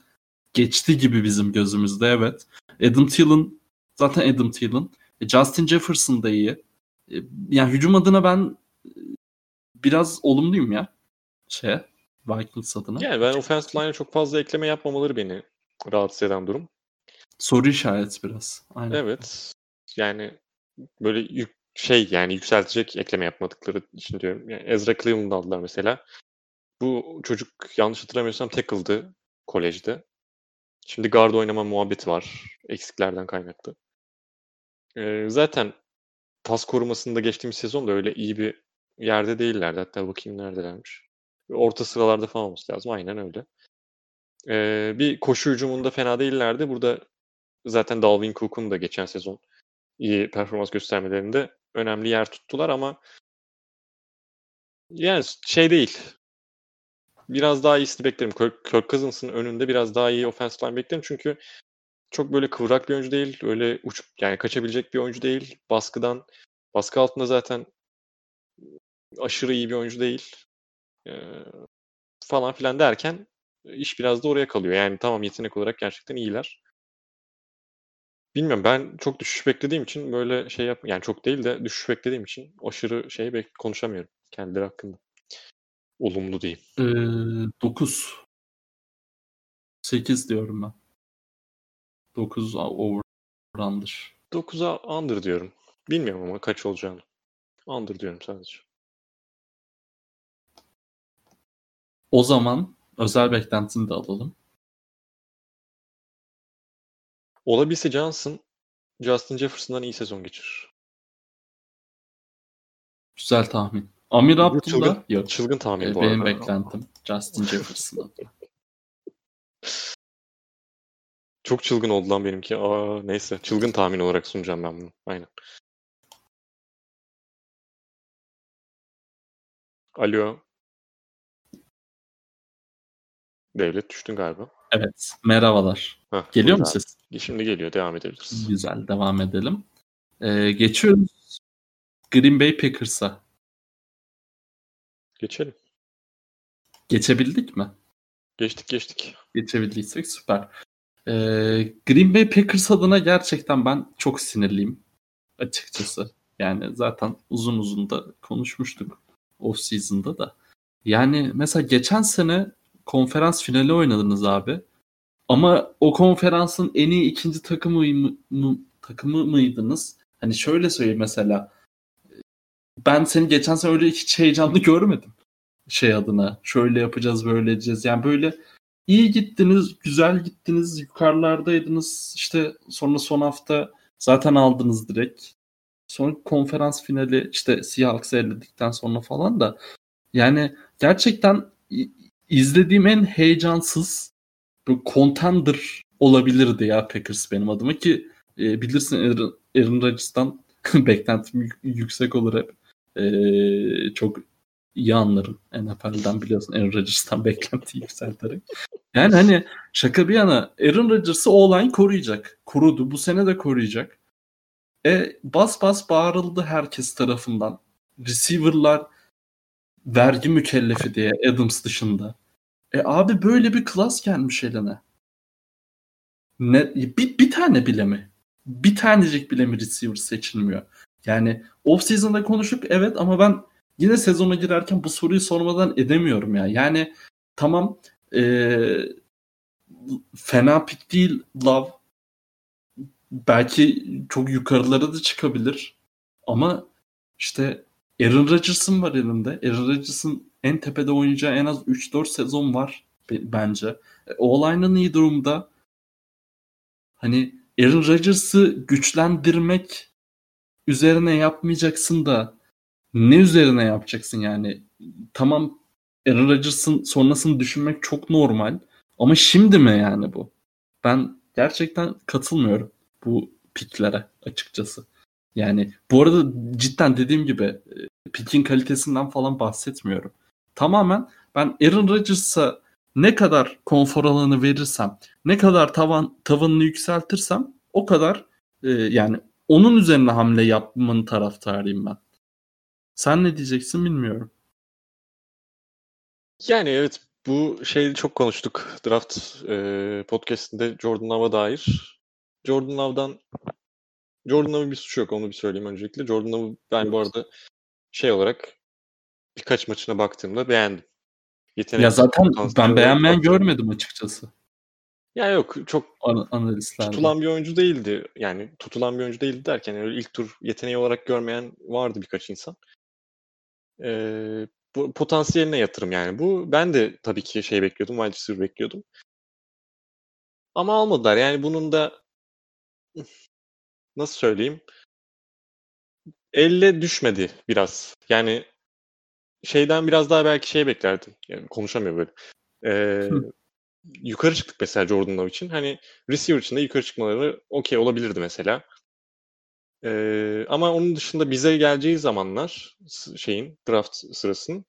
geçti gibi bizim gözümüzde evet. Adam Thielen zaten Adam Thielen. E, Justin Jefferson da iyi. E, Yani hücum adına ben e, biraz olumluyum ya. Şey Vikings adına. Yani ben offensive line'e çok fazla ekleme yapmamaları beni rahatsız eden durum. Soru işareti biraz. Aynen. Evet. Yani böyle yük, şey yani yükseltecek ekleme yapmadıkları için diyorum. Yani Ezra Cleveland aldılar mesela. Bu çocuk yanlış hatırlamıyorsam tackle'dı kolejde. Şimdi guard oynama muhabbeti var. Eksiklerden kaynaklı. Zaten pas korumasında geçtiğimiz sezon da öyle iyi bir yerde değillerdi. Hatta bakayım neredelermiş. Orta sıralarda falan olması lazım. Aynen öyle. Ee, bir koşu hücumunda fena değillerdi. Burada zaten Dalvin Cook'un da geçen sezon iyi performans göstermelerinde önemli yer tuttular ama yani şey değil. Biraz daha iyisini beklerim. Kirk, Kirk Cousins'ın önünde biraz daha iyi offensive line beklerim. Çünkü çok böyle kıvrak bir oyuncu değil. Öyle uçup yani kaçabilecek bir oyuncu değil. Baskıdan baskı altında zaten aşırı iyi bir oyuncu değil. Ee, falan filan derken iş biraz da oraya kalıyor. Yani tamam yetenek olarak gerçekten iyiler. Bilmiyorum ben çok düşüş beklediğim için böyle şey yap yani çok değil de düşüş beklediğim için aşırı şey bek konuşamıyorum kendileri hakkında. Olumlu diyeyim. Ee, 9. 8 diyorum ben. 9 over under'dır. 9'a under diyorum. Bilmiyorum ama kaç olacağını. Under diyorum sadece. O zaman özel beklentini de alalım. Olabilse Johnson Justin Jefferson'dan iyi sezon geçirir. Güzel tahmin. Amir Abdullah çılgın, yok. çılgın tahmin Ee, bu benim arada. beklentim Justin Jefferson. Çok çılgın oldu lan benimki. Aa, neyse. Çılgın tahmin olarak sunacağım ben bunu. Aynen. Alo. Devlet düştün galiba. evet. Merhabalar. Hah, Geliyor mu ses? Şimdi geliyor. Devam edebiliriz. Güzel. Devam edelim. Ee, geçiyoruz. Green Bay Packers'a. Geçelim. Geçebildik mi? Geçtik geçtik. Geçebildiysek süper. Ee, Green Bay Packers adına gerçekten ben çok sinirliyim açıkçası. Yani zaten uzun uzun da konuşmuştuk off season'da da. Yani mesela geçen sene konferans finali oynadınız abi. Ama o konferansın en iyi ikinci takımı mı, mı- takımı mıydınız? Hani şöyle söyleyeyim mesela. Ben seni geçen sene öyle hiç heyecanlı görmedim. Şey adına. Şöyle yapacağız, böyle edeceğiz. Yani böyle iyi gittiniz, güzel gittiniz, yukarılardaydınız. İşte sonra son hafta zaten aldınız direkt. Sonra konferans finali işte Seahawks'ı eledikten sonra falan da yani gerçekten izlediğim en heyecansız bu contender olabilirdi ya Packers benim adıma ki e, bilirsin Aaron, Aaron Rodgers'tan beklentim yük- yüksek olur hep. E, çok iyi anlarım NFL'den biliyorsun Aaron Rodgers'tan beklenti yükselterek. Yani hani şaka bir yana Aaron Rodgers'ı o-line koruyacak. Korudu. Bu sene de koruyacak. E bas bas bağırıldı herkes tarafından. Receiver'lar vergi mükellefi diye Adams dışında. E abi böyle bir klas gelmiş eline. Ne, bir, bir tane bile mi? Bir tanecik bile mi receiver seçilmiyor? Yani off season'da konuşup evet ama ben yine sezona girerken bu soruyu sormadan edemiyorum ya. Yani tamam eee, fena pik değil Love. Belki çok yukarılara da çıkabilir. Ama işte Aaron Rodgers'ın var elinde. Aaron Rodgers'ın en tepede oynayacağı en az 3-4 sezon var be- bence. E, O-line'ın iyi durumda. Hani Aaron Rodgers'ı güçlendirmek üzerine yapmayacaksın da ne üzerine yapacaksın yani? Tamam Aaron Rodgers'ın sonrasını düşünmek çok normal. Ama şimdi mi yani bu? Ben gerçekten katılmıyorum bu piklere açıkçası. Yani bu arada cidden dediğim gibi e, pikin kalitesinden falan bahsetmiyorum. Tamamen ben Aaron Rodgers'a ne kadar konfor alanı verirsem, ne kadar tavan tavanını yükseltirsem o kadar e, yani onun üzerine hamle yapmanın taraftarıyım ben. Sen ne diyeceksin bilmiyorum. Yani evet bu şeyi çok konuştuk draft e, podcastinde Jordan Love'a dair. Jordan Love'dan Jordan Love'ın bir suçu yok onu bir söyleyeyim öncelikle. Jordan Love'ı ben bu arada şey olarak birkaç maçına baktığımda beğendim. Yetenek Ya zaten ben beğenmeyen görmedim açıkçası Ya yok çok an- analistlerde. tutulan bir oyuncu değildi. Yani tutulan bir oyuncu değildi derken öyle ilk tur yeteneği olarak görmeyen vardı birkaç insan. Ee, bu potansiyeline yatırım yani. Bu ben de tabii ki şey bekliyordum. Wide receiver bekliyordum. Ama almadılar. Yani bunun da nasıl söyleyeyim? Elle düşmedi biraz. Yani şeyden biraz daha belki şey beklerdim. Yani konuşamıyor böyle. Ee, Hı. yukarı çıktık mesela Jordan Love için. Hani receiver için de yukarı çıkmaları okey olabilirdi mesela. Ee, ama onun dışında bize geleceği zamanlar şeyin draft sırasının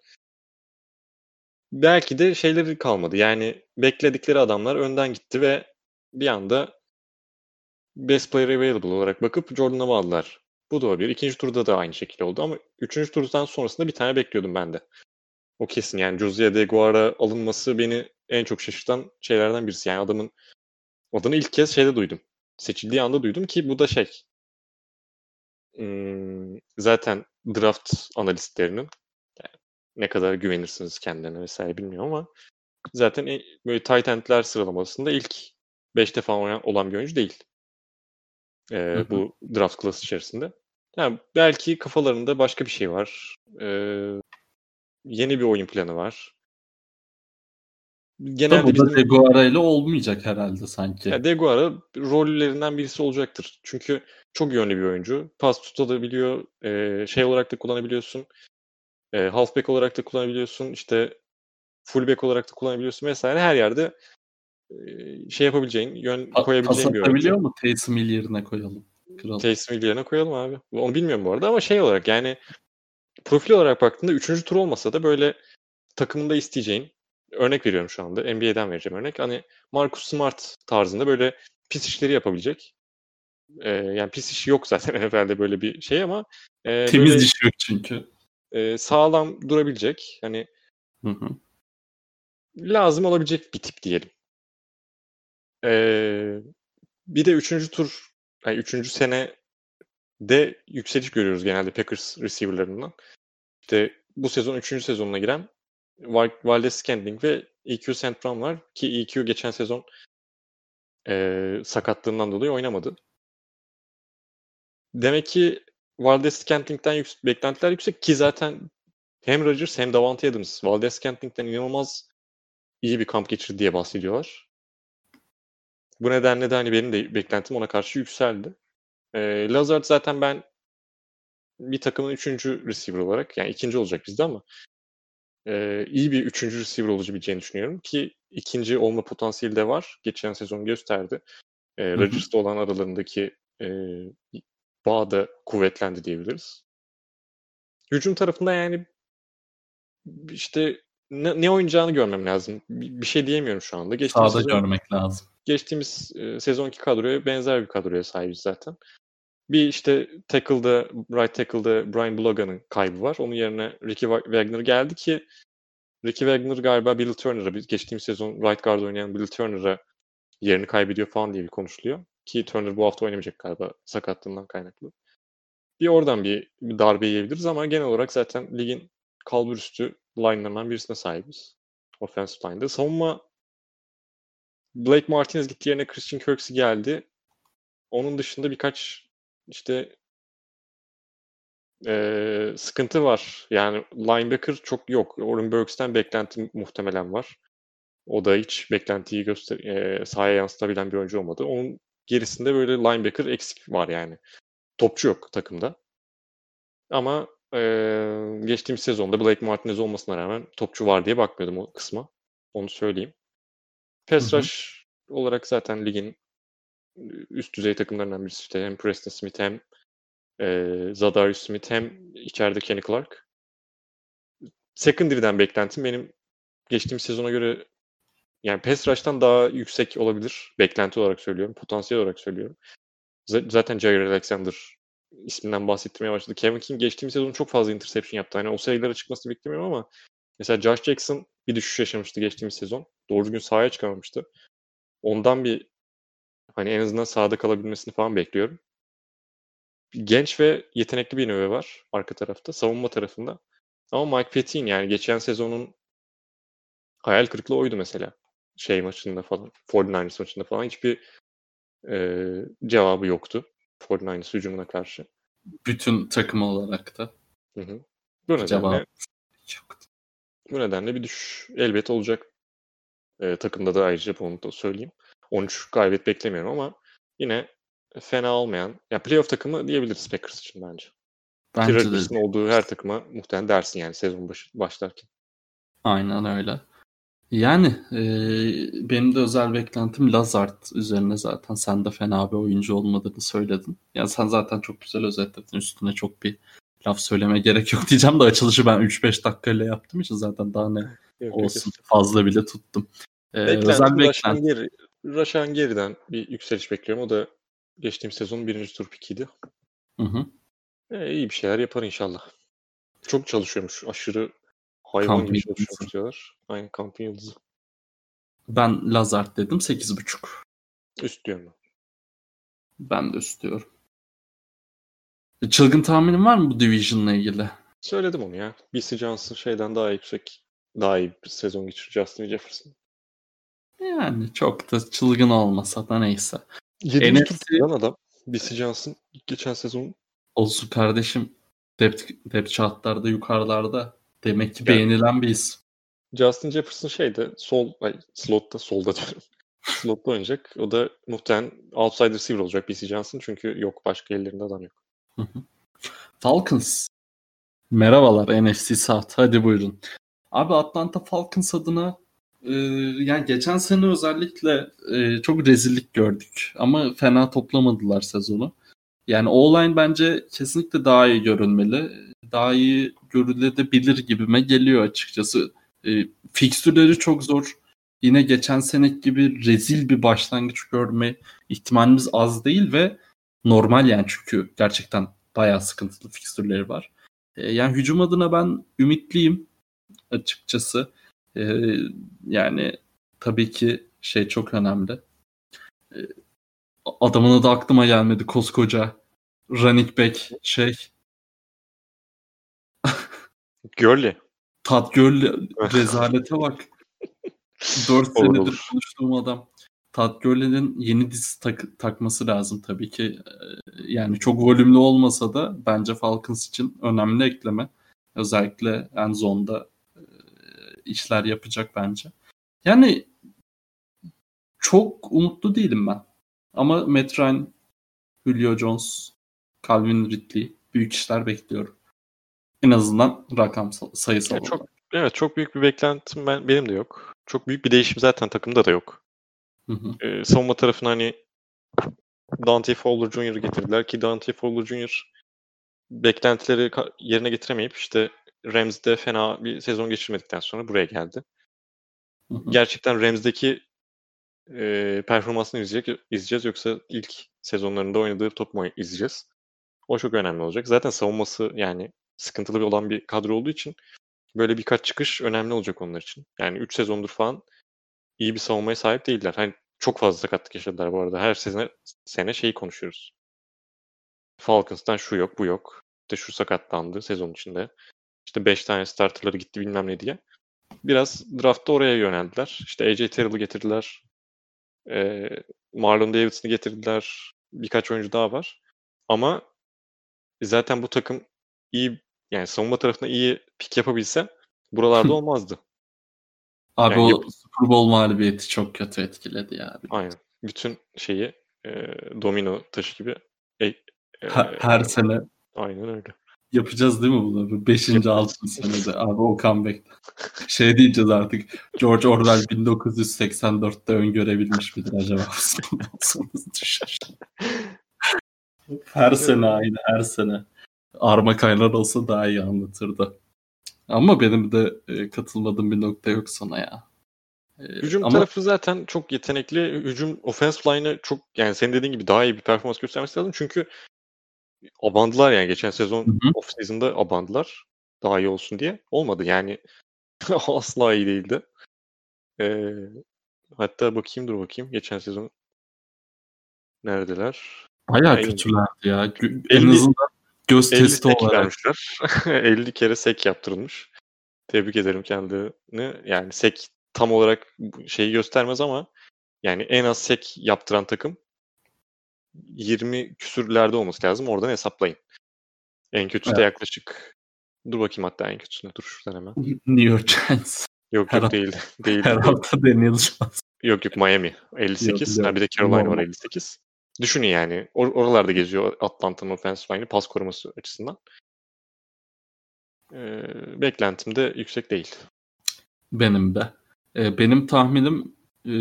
belki de şeyleri kalmadı. Yani bekledikleri adamlar önden gitti ve bir anda best player available olarak bakıp Jordan Love'ı aldılar. Bu da olabilir. İkinci turda da aynı şekilde oldu ama üçüncü turdan sonrasında bir tane bekliyordum ben de. O kesin yani Josiah de Guara alınması beni en çok şaşırtan şeylerden birisi. Yani adamın adını ilk kez şeyde duydum. seçildiği anda duydum ki bu da şey zaten draft analistlerinin yani ne kadar güvenirsiniz kendilerine vesaire bilmiyorum ama zaten böyle tight end'ler sıralamasında ilk 5'te falan olan bir oyuncu değil. Ee, hı hı. bu draft class içerisinde. Yani belki kafalarında başka bir şey var. Ee, yeni bir oyun planı var. Genelde Tabii bizim... Deguara ile olmayacak herhalde sanki. Ya Deguara rollerinden birisi olacaktır. Çünkü çok yönlü bir oyuncu. Pas tutabiliyor. E, şey olarak da kullanabiliyorsun. E, halfback olarak da kullanabiliyorsun. İşte fullback olarak da kullanabiliyorsun vesaire. Her yerde e, şey yapabileceğin, yön pa- koyabileceğin bir oyuncu. biliyor mu? Taysom Hill yerine koyalım. Kral. Taysom Hill yerine koyalım abi. Onu bilmiyorum bu arada ama şey olarak yani profil olarak baktığında 3. tur olmasa da böyle takımında isteyeceğin örnek veriyorum şu anda. NBA'den vereceğim örnek. Hani Marcus Smart tarzında böyle pis işleri yapabilecek. E, yani pis işi yok zaten NFL'de böyle bir şey ama e, temiz böyle, iş yok çünkü. E, sağlam durabilecek. Hani hı hı. lazım olabilecek bir tip diyelim. E, bir de üçüncü tur, yani üçüncü sene de yükseliş görüyoruz genelde Packers receiver'larından. İşte bu sezon üçüncü sezonuna giren Valdez Scantling ve EQ. Brown var ki EQ geçen sezon e, sakatlığından dolayı oynamadı. Demek ki Valdez Scantling'den yüksek, beklentiler yüksek ki zaten hem Rodgers hem Davante Adams Valdez Scantling'den inanılmaz iyi bir kamp geçirdi diye bahsediyorlar. Bu nedenle de hani benim de beklentim ona karşı yükseldi. E, Lazard zaten ben bir takımın üçüncü receiver olarak yani ikinci olacak bizde ama e, iyi bir üçüncü receiver olabileceğini düşünüyorum ki ikinci olma potansiyeli de var. Geçen sezon gösterdi. E, Rodgers'la olan aralarındaki e, bağ da kuvvetlendi diyebiliriz. Hücum tarafında yani işte ne, ne oynayacağını görmem lazım. Bir, bir şey diyemiyorum şu anda. Geçtiğimiz Sağda sezon, görmek lazım. Geçtiğimiz e, sezonki kadroya benzer bir kadroya sahibiz zaten. Bir işte tackle'da, right tackle'da Brian Blogan'ın kaybı var. Onun yerine Ricky Wagner geldi ki Ricky Wagner galiba Bill Turner'a, geçtiğimiz sezon right guard oynayan Bill Turner'a yerini kaybediyor falan diye bir konuşuluyor. Ki Turner bu hafta oynamayacak galiba sakatlığından kaynaklı. Bir oradan bir, bir darbe yiyebiliriz ama genel olarak zaten ligin kalburüstü line'larından birisine sahibiz. Offensive line'da. Savunma Blake Martinez gitti yerine Christian Kirksey geldi. Onun dışında birkaç işte e, sıkıntı var. Yani linebacker çok yok. Oren Burks'ten beklenti muhtemelen var. O da hiç beklentiyi göster e, sahaya yansıtabilen bir oyuncu olmadı. Onun gerisinde böyle linebacker eksik var yani. Topçu yok takımda. Ama e, geçtiğimiz sezonda Blake Martinez olmasına rağmen topçu var diye bakmıyordum o kısma. Onu söyleyeyim. Pass rush olarak zaten ligin üst düzey takımlarından birisi işte hem Preston Smith hem e, Zadarius Smith hem içeride Kenny Clark. Secondary'den beklentim benim geçtiğim sezona göre yani pass rush'tan daha yüksek olabilir. Beklenti olarak söylüyorum. Potansiyel olarak söylüyorum. Z- zaten Jair Alexander isminden bahsettirmeye başladı. Kevin King geçtiğimiz sezon çok fazla interception yaptı. Hani o sayılara çıkmasını beklemiyorum ama mesela Josh Jackson bir düşüş yaşamıştı geçtiğimiz sezon. Doğru düzgün sahaya çıkamamıştı. Ondan bir Hani en azından sahada kalabilmesini falan bekliyorum. Genç ve yetenekli bir növe var arka tarafta, savunma tarafında. Ama Mike Petin yani geçen sezonun hayal kırıklığı oydu mesela. Şey maçında falan, 49ers maçında falan hiçbir e, cevabı yoktu. 49ers hücumuna karşı. Bütün takım olarak da. Hı hı. Bu nedenle, Cevap yoktu. Bu nedenle bir düşüş elbet olacak. E, takımda da ayrıca bunu da söyleyeyim. 13 galibiyet beklemiyorum ama yine fena olmayan, ya playoff takımı diyebiliriz Packers için bence. Bence Ki de. olduğu her takıma muhtemelen dersin yani sezon başı, başlarken. Aynen öyle. Yani e, benim de özel beklentim Lazard üzerine zaten. Sen de fena bir oyuncu olmadığını söyledin. Yani sen zaten çok güzel özetledin. Üstüne çok bir laf söyleme gerek yok diyeceğim de açılışı ben 3-5 dakikayla yaptım için zaten daha ne yok, olsun yok. fazla bile tuttum. Ee, özel beklenti. Raşan geriden bir yükseliş bekliyorum. O da geçtiğim sezonun birinci tur pikiydi. Hı hı. E, iyi bir şeyler yapar inşallah. Çok çalışıyormuş. Aşırı hayvan Kampın gibi çalışıyormuş diyorlar. Aynen kampın yıldızı. Ben Lazard dedim 8.5. Üst diyorum ben. Ben de istiyorum. E, çılgın tahminin var mı bu Division'la ilgili? Söyledim onu ya. BC Johnson şeyden daha yüksek. Daha iyi bir sezon geçirir Justin Jefferson. Yani çok da çılgın olmasa da neyse. 7. NFC lan adam. BC Johnson geçen sezon. olsun kardeşim. Depth, depth chartlarda yukarılarda. Demek ki Yani- beğenilen bir isim. Justin Jefferson şeyde sol, ay, slotta, solda diyorum. slotta oynayacak. O da muhtemelen outside receiver olacak BC Johnson. Çünkü yok başka ellerinde adam yok. Falcons. Merhabalar NFC South. Hadi buyurun. Abi Atlanta Falcons adına e, yani geçen sene özellikle e, çok rezillik gördük. Ama fena toplamadılar sezonu. Yani O-line bence kesinlikle daha iyi görünmeli. Daha iyi görülebilir gibime geliyor açıkçası. E, fikstürleri çok zor. Yine geçen senek gibi rezil bir başlangıç görme ihtimalimiz az değil ve normal yani çünkü gerçekten bayağı sıkıntılı fikstürleri var. E, yani hücum adına ben ümitliyim açıkçası. E, yani tabii ki şey çok önemli. E, adamın adı aklıma gelmedi koskoca running back şey Gurley. Todd Gurley rezalete bak. 4 Olur, senedir olur. konuştuğum adam. Todd Gurley'nin yeni diz tak- takması lazım tabii ki. Ee, Yani çok volümlü olmasa da bence Falcons için önemli ekleme. Özellikle en zonda işler yapacak bence. Yani çok umutlu değilim ben. Ama Matt Ryan, Julio Jones, Calvin Ridley büyük işler bekliyorum. En azından rakam sayısal Ya çok- olarak. Evet çok büyük bir beklentim ben, benim de yok. Çok büyük bir değişim zaten takımda da yok. Hı hı. Ee, savunma tarafına hani Dante Fowler Jr. getirdiler ki Dante Fowler Jr. beklentileri yerine getiremeyip işte Rams'de fena bir sezon geçirmedikten sonra buraya geldi. Hı hı. Gerçekten Rams'deki e, performansını izleyecek, izleyeceğiz yoksa ilk sezonlarında oynadığı top mu izleyeceğiz? O çok önemli olacak. Zaten savunması yani sıkıntılı bir olan bir kadro olduğu için böyle birkaç çıkış önemli olacak onlar için. Yani 3 sezondur falan iyi bir savunmaya sahip değiller. Hani çok fazla sakatlık yaşadılar bu arada. Her sene, sene şeyi konuşuyoruz. Falcons'tan şu yok, bu yok. İşte şu sakatlandı sezon içinde. İşte 5 tane starterları gitti bilmem ne diye. Biraz draftta oraya yöneldiler. İşte AJ Terrell'ı getirdiler. Ee, Marlon Davidson'ı getirdiler. Birkaç oyuncu daha var. Ama zaten bu takım iyi yani savunma tarafında iyi pik yapabilse buralarda olmazdı. Abi Yani o Super Bowl mağlubiyeti çok kötü etkiledi ya. Aynen. Bütün şeyi e, domino taşı gibi e, e, Her, her sene aynen öyle. Yapacağız değil mi bunu? Beşinci, altıncı senede. Abi o comeback. Şey diyeceğiz artık. George Orwell 1984'te öngörebilmiş midir acaba? Sonumuz düşer. Her sene aynı her sene. Arma kaynar olsa daha iyi anlatırdı. Ama benim de e, katılmadığım bir nokta yok sana ya. E, Hücum ama tarafı zaten çok yetenekli. Hücum offensive line'ı çok yani senin dediğin gibi daha iyi bir performans göstermesi lazım. Çünkü abandılar yani geçen sezon Hı hı. off season'da abandılar. Daha iyi olsun diye. Olmadı yani. Asla iyi değildi. Ee, hatta bakayım dur bakayım. Geçen sezon neredeler? bayağı Aynen. kötülerdi ya. En 50 azından göz 50 testi olarak. vermişler. 50 kere sek yaptırılmış. Tebrik ederim kendini. Yani sek tam olarak şeyi göstermez ama yani en az sek yaptıran takım 20 küsürlerde olması lazım. Oradan hesaplayın. En kötüsü de Evet. yaklaşık dur bakayım hatta en kötüsüne dur şuradan hemen. New York Giants. Yok Her yok değil. Değil. Her hafta Daniel Jones. Yok yok Miami 58. biliyorum. Ha, bir de Carolina var Normal. 58. Düşünün yani. Or- oralarda geziyor Atlanta'nın offensive line'ı pas koruması açısından. Ee, beklentim de yüksek değil. Benim de. E, benim tahminim e,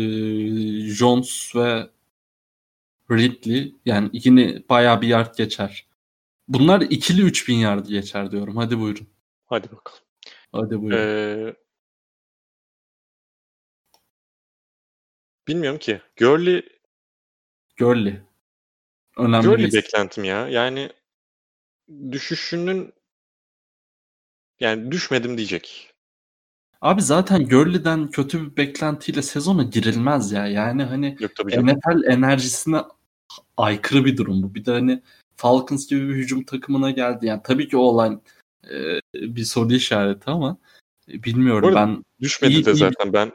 Jones ve Ridley yani yine bayağı bir yard geçer. Bunlar ikili 3000 yard geçer diyorum. Hadi buyurun. Hadi bakalım. Hadi buyurun. Ee, bilmiyorum ki. Gurley, Gurley. Önemli Gurley bir beklentim ya. Yani düşüşünün yani düşmedim diyecek. Abi zaten Gurley'den kötü bir beklentiyle sezona girilmez ya. Yani hani Yok. NFL enerjisine aykırı bir durum bu. Bir de hani Falcons gibi bir hücum takımına geldi. Yani tabii ki o olay e, bir soru işareti ama e, bilmiyorum ben. Düşmedi iyi, de zaten iyi... ben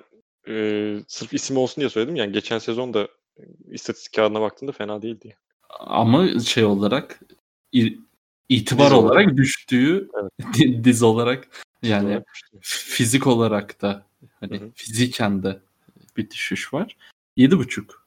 e, sırf isim olsun diye söyledim. Yani geçen sezon da istatistik kağıdına baktığımda fena değildi. Ama şey olarak itibar diz olarak, olarak düştüğü evet. diz olarak yani olarak fizik olarak da hani Hı-hı. fiziken de bir düşüş var. 7.5.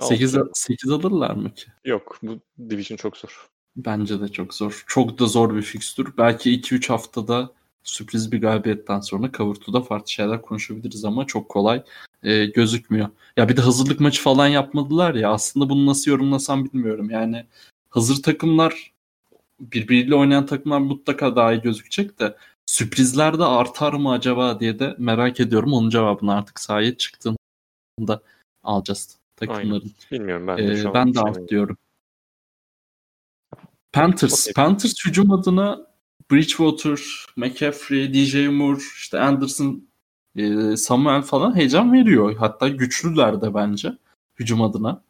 8, 8 alırlar mı ki? Yok bu division çok zor. Bence de çok zor. Çok da zor bir fikstür. Belki 2-3 haftada sürpriz bir galibiyetten sonra Kavurtu'da farklı şeyler konuşabiliriz ama çok kolay e, gözükmüyor. Ya bir de hazırlık maçı falan yapmadılar ya aslında bunu nasıl yorumlasam bilmiyorum. Yani hazır takımlar birbiriyle oynayan takımlar mutlaka daha iyi gözükecek de sürprizler de artar mı acaba diye de merak ediyorum. Onun cevabını artık sahaya çıktığında alacağız takımların. Aynen. Bilmiyorum ben de ee, şu an Ben de alt diyorum. Panthers. Panthers hücum adına Bridgewater, McCaffrey, DJ Moore, işte Anderson, e, Samuel falan heyecan veriyor. Hatta güçlüler de bence hücum adına.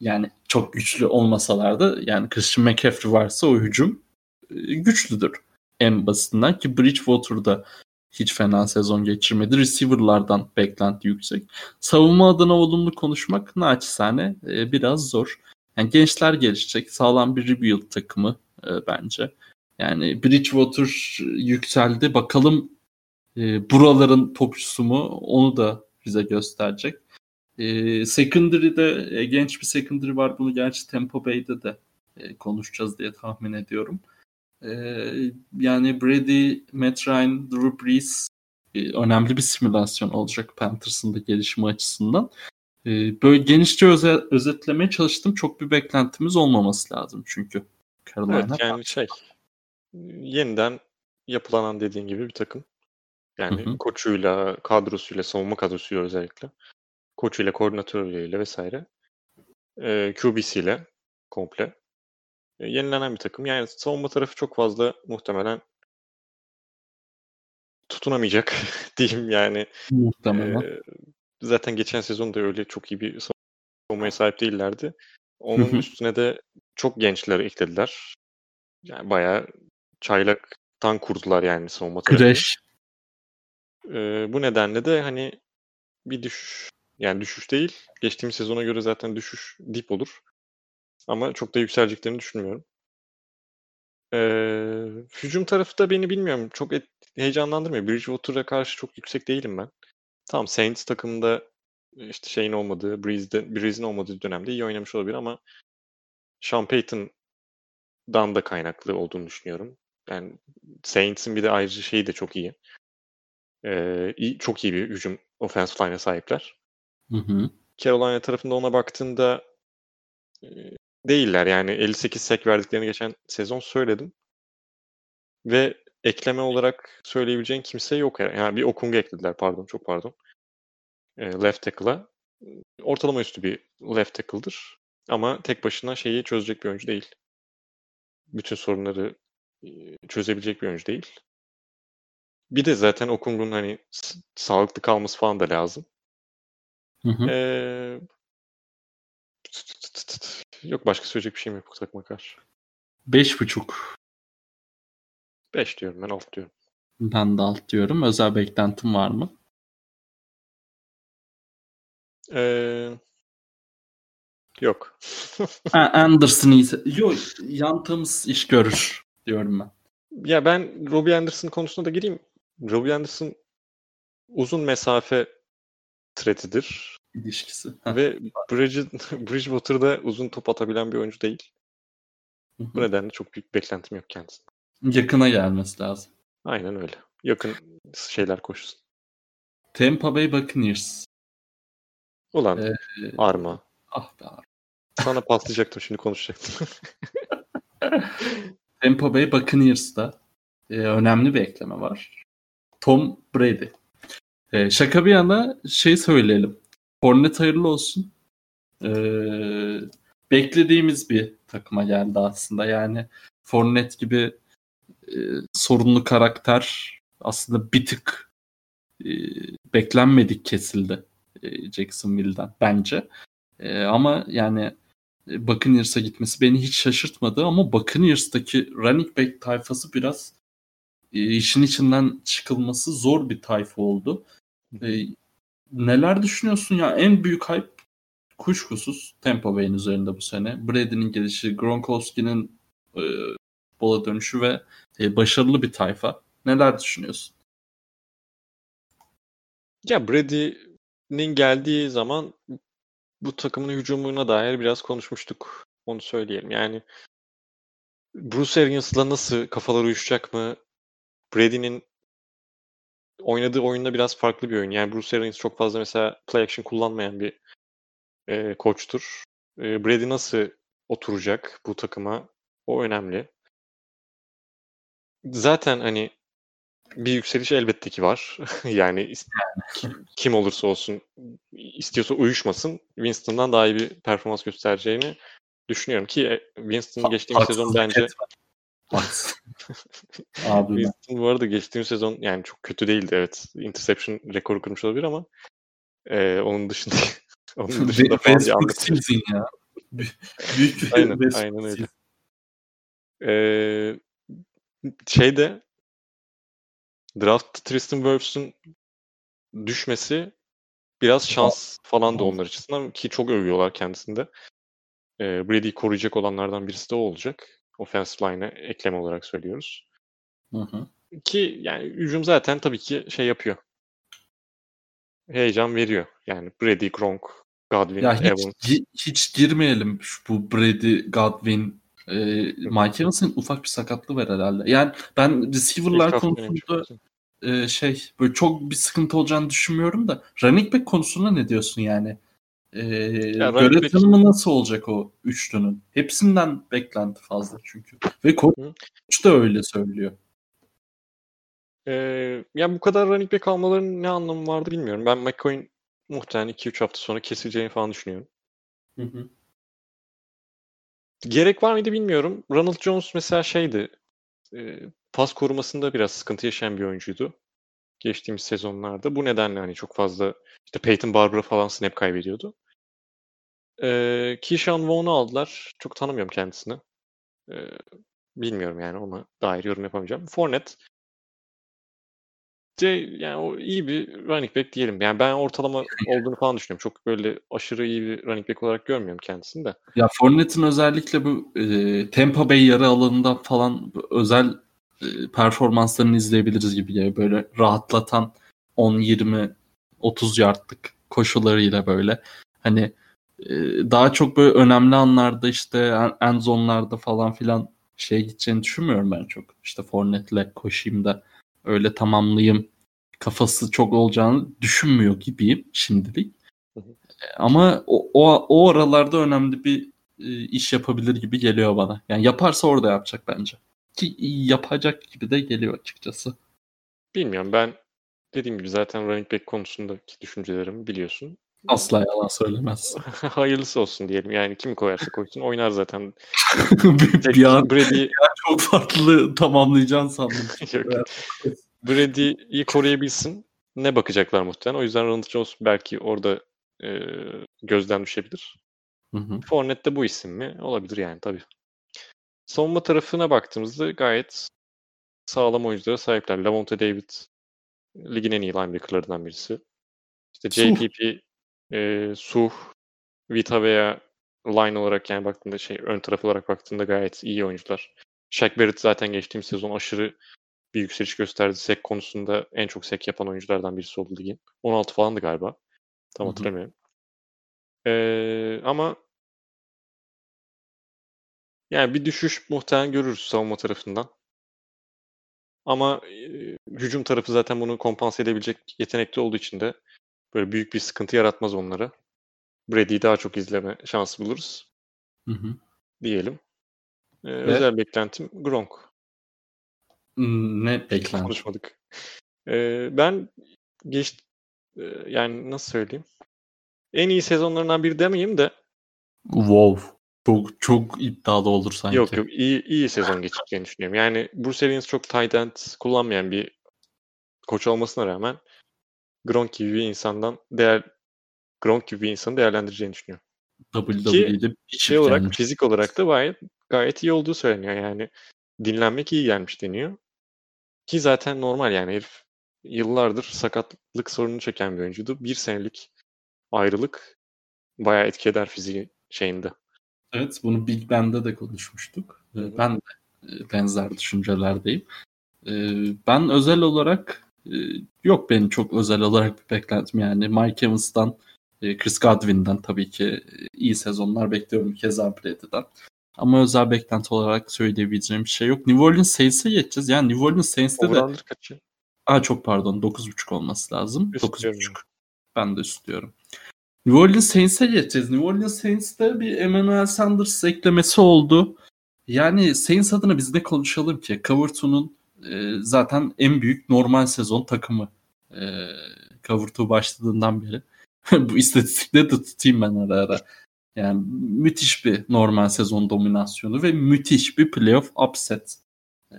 Yani çok güçlü olmasalar da yani Christian McCaffrey varsa o hücum e, güçlüdür en basitinden ki Bridgewater'da hiç fena sezon geçirmedi. Receiver'lardan beklenti yüksek. Savunma adına olumlu konuşmak naçizane e, biraz zor. Yani gençler gelişecek. Sağlam bir rebuild takımı e, bence. Yani Bridgewater yükseldi. Bakalım e, buraların topçusu mu onu da bize gösterecek. E, secondary'de e, genç bir secondary var. Bunu gerçi Tampa Bay'de de e, konuşacağız diye tahmin ediyorum. E, yani Brady, Matt Ryan, Drew Brees e, önemli bir simülasyon olacak Panthers'ın da gelişimi açısından. E, böyle genişçe öze, özetlemeye çalıştım. Çok bir beklentimiz olmaması lazım çünkü. Carolina evet, yani şey yeniden yapılanan dediğin gibi bir takım. Yani hı hı. koçuyla, kadrosuyla, savunma kadrosuyla özellikle. Koçuyla, koordinatörleriyle vesaire. E, QB'siyle komple. E, yenilenen bir takım. Yani savunma tarafı çok fazla muhtemelen tutunamayacak diyeyim yani. Muhtemelen. E, zaten geçen sezon da öyle çok iyi bir savunmaya sahip değillerdi. Onun üstüne de çok gençler eklediler. Yani bayağı çaylaktan kurdular yani savunma tarafını. Güreş. Ee, bu nedenle de hani bir düşüş yani düşüş değil. Geçtiğimiz sezona göre zaten düşüş dip olur. Ama çok da yükseleceklerini düşünmüyorum. Ee, hücum tarafı da beni bilmiyorum. Çok et, heyecanlandırmıyor. Bridgewater'a karşı çok yüksek değilim ben. Tamam Saints takımında işte şeyin olmadığı, Breeze'de, Breeze'in olmadığı dönemde iyi oynamış olabilir ama Sean Payton'dan da kaynaklı olduğunu düşünüyorum. Yani Saints'in bir de ayrıca şeyi de çok iyi. Ee, iyi çok iyi bir hücum offensive line'e sahipler. Hı hı. Carolina tarafında ona baktığında e, değiller. Yani 58 sek verdiklerini geçen sezon söyledim. Ve ekleme olarak söyleyebileceğin kimse yok. Yani bir Okung'u eklediler pardon çok pardon. E, left tackle'a. Ortalama üstü bir left tackle'dır. Ama tek başına şeyi çözecek bir oyuncu değil. Bütün sorunları çözebilecek bir oyuncu değil. Bir de zaten Okung'un hani sağlıklı kalması falan da lazım. Hı hı. Ee, yok başka söyleyecek bir şeyim yok takıma karşı. Beş buçuk. Beş diyorum ben alt diyorum. Ben de alt diyorum. Özel beklentim var mı? Ee, yok. Anderson ise yok yantığımız iş görür diyorum ben. Ya ben Robbie Anderson konusuna da gireyim. Robbie Anderson uzun mesafe tretidir. İlişkisi. Ve Bridge, Bridgewater'da uzun top atabilen bir oyuncu değil. Bu nedenle çok büyük beklentim yok kendisine. Yakına gelmesi lazım. Aynen öyle. Yakın şeyler koşsun. Tampa Bay Buccaneers. Ulan ee, Arma. Ah be Arma. Sana patlayacaktım şimdi konuşacaktım. Tampa Bay Buccaneers'da e, önemli bir ekleme var. Tom Brady. E, şaka bir yana şey söyleyelim. Hornet hayırlı olsun. E, beklediğimiz bir takıma geldi aslında. Yani Fornet gibi e, sorunlu karakter aslında bir tık e, beklenmedik kesildi e, Jacksonville'den bence. E, ama yani e, Buccaneers'a gitmesi beni hiç şaşırtmadı ama Buccaneers'taki running back tayfası biraz e, işin içinden çıkılması zor bir tayfa oldu. E, neler düşünüyorsun ya? En büyük hype kuşkusuz Tampa Bay'in üzerinde bu sene. Brady'nin gelişi, Gronkowski'nin e, bola dönüşü ve e, başarılı bir tayfa. Neler düşünüyorsun? Ya Brady'nin geldiği zaman bu takımın hücumuna dair biraz konuşmuştuk. Onu söyleyelim. Yani Bruce Arians'la nasıl kafalar uyuşacak mı? Brady'nin oynadığı oyunda biraz farklı bir oyun. Yani Bruce Arians çok fazla mesela play action kullanmayan bir e, koçtur. E, Brady nasıl oturacak bu takıma? O önemli. Zaten hani bir yükseliş elbette ki var. yani kim olursa olsun istiyorsa uyuşmasın. Winston'dan daha iyi bir performans göstereceğini düşünüyorum ki e, Winston geçtiğimiz sezon bence Abi Winston bu arada geçtiğimiz sezon yani çok kötü değildi evet. Interception rekoru kırmış olabilir ama e, onun dışında onun dışında falan bir ya. Büyük aynen, aynen öyle. Ee, şeyde draft Tristan Wirfs'ün düşmesi biraz şans falan da onlar açısından ki çok övüyorlar kendisinde. Ee, Brady'yi koruyacak olanlardan birisi de o olacak. Offensive line'e ekleme olarak söylüyoruz. Hı hı. Ki yani hücum zaten tabii ki şey yapıyor. Heyecan veriyor. Yani Brady, Gronk, Godwin, ya hiç, Evans. Hiç girmeyelim şu bu Brady, Godwin, e, Mike Evans'ın ufak bir sakatlığı var herhalde. Yani ben receiver'lar konusunda e, şey böyle çok bir sıkıntı olacağını düşünmüyorum da running back konusunda ne diyorsun yani? E, ya, görev tanımı nasıl olacak o üçlünün? Hepsinden beklenti fazla çünkü. Ve koç da öyle söylüyor. Ee, ya bu kadar running back almaların ne anlamı vardı bilmiyorum. Ben McCoy'un muhtemelen 2-3 hafta sonra kesileceğini falan düşünüyorum. Hı hı. Gerek var mıydı bilmiyorum. Ronald Jones mesela şeydi. E, pas korumasında biraz sıkıntı yaşayan bir oyuncuydu. Geçtiğimiz sezonlarda. Bu nedenle hani çok fazla işte Peyton Barber'a falan snap kaybediyordu. E, Keyshawn Vaughn'u aldılar. Çok tanımıyorum kendisini. E, bilmiyorum yani ona dair yorum yapamayacağım. Fournette de yani o iyi bir running back diyelim. Yani ben ortalama olduğunu falan düşünüyorum. Çok böyle aşırı iyi bir running back olarak görmüyorum kendisini de. Ya Fournette'in özellikle bu e, Tampa Bay yarı alanında falan özel performanslarını izleyebiliriz gibi geliyor. Böyle rahatlatan 10 20 30 yardlık koşularıyla böyle hani e, daha çok böyle önemli anlarda işte end zone'larda falan filan şey gideceğini düşünmüyorum ben çok. İşte Fournette'le koşayım da öyle tamamlayayım kafası çok olacağını düşünmüyor gibiyim şimdilik. Ama o, o, o aralarda önemli bir e, iş yapabilir gibi geliyor bana. Yani yaparsa orada yapacak bence. Ki yapacak gibi de geliyor açıkçası. Bilmiyorum ben dediğim gibi zaten running back konusundaki düşüncelerimi biliyorsun. Asla yalan söylemez. Hayırlısı olsun diyelim. Yani kim koyarsa koysun oynar zaten. bir, bir an, Brady... an çok farklı tamamlayacaksın sandım. Yok. Brady'yi koruyabilsin. Ne bakacaklar muhtemelen. O yüzden Ronald Jones belki orada e, gözden düşebilir. Hı hı. Fournette bu isim mi? Olabilir yani tabii. Savunma tarafına baktığımızda gayet sağlam oyunculara sahipler. Lavonte David ligin en iyi linebackerlarından birisi. İşte JPP e, Suh, Vita veya line olarak yani baktığında şey ön taraf olarak baktığında gayet iyi oyuncular. Shaq Barrett zaten geçtiğim sezon aşırı bir yükseliş gösterdi. Sek konusunda en çok sek yapan oyunculardan birisi oldu ligin. 16 falandı galiba. Tam Hı-hı. hatırlamıyorum. Ee, ama yani bir düşüş muhtemelen görürüz savunma tarafından. Ama e, hücum tarafı zaten bunu kompanse edebilecek yetenekli olduğu için de böyle büyük bir sıkıntı yaratmaz onlara. Brady'yi daha çok izleme şansı buluruz. Hı hı. Diyelim. Ee, Ve... Özel beklentim Gronk. Ne beklenti? Konuşmadık. Ee, ben geç yani nasıl söyleyeyim? En iyi sezonlarından biri demeyeyim de Wow. Çok çok iddialı olur sanki. Yok yok iyi iyi sezon geçireceğini düşünüyorum. Yani Bruce Arians çok tight end kullanmayan bir koç olmasına rağmen Gronk gibi bir insandan değer Gronk gibi bir insanı değerlendireceğini düşünüyorum. WWE'de şey olarak gelmiş. fizik olarak da gayet gayet iyi olduğu söyleniyor. Yani dinlenmek iyi gelmiş deniyor. Ki zaten normal yani herif yıllardır sakatlık sorunu çeken bir oyuncuydu. Bir senelik ayrılık bayağı etki eder fiziği şeyinde. Evet bunu Big Ben'de de konuşmuştuk. Ee, ben de e, benzer düşüncelerdeyim. Ee, ben özel olarak e, yok benim çok özel olarak bir beklentim yani Mike Evans'tan e, Chris Godwin'den tabii ki iyi sezonlar bekliyorum keza Brady'den. Ama özel beklenti olarak söyleyebileceğim bir şey yok. New Orleans Saints'e geçeceğiz. Yani New Orleans Saints'te de... kaçı? Aa, çok pardon 9.5 olması lazım. 9.5. Ben de istiyorum. New Orleans Saints'e geçeceğiz. New Orleans Saints'te bir Emmanuel Sanders eklemesi oldu. Yani Saints adına biz ne konuşalım ki? Cover e, zaten en büyük normal sezon takımı. E, Cover başladığından beri. Bu istatistikleri de tutayım ben ara ara. Yani müthiş bir normal sezon dominasyonu ve müthiş bir playoff upset e,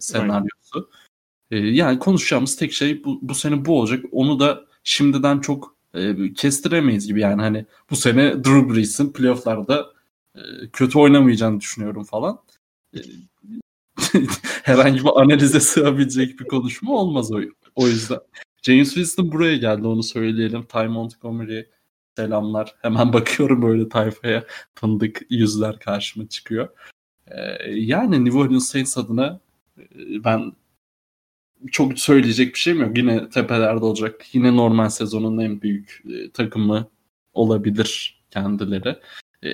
senaryosu. E, yani konuşacağımız tek şey bu, bu sene bu olacak. Onu da şimdiden çok e, kestiremeyiz gibi yani hani bu sene Drew Brees'in playofflarda e, kötü oynamayacağını düşünüyorum falan. E, herhangi bir analize sığabilecek bir konuşma olmaz o, o yüzden. James Winston buraya geldi onu söyleyelim. Ty Montgomery selamlar. Hemen bakıyorum böyle tayfaya tanıdık yüzler karşıma çıkıyor. Yani New Orleans Saints adına ben çok söyleyecek bir şeyim yok. Yine tepelerde olacak. Yine normal sezonun en büyük e, takımı olabilir kendileri. E,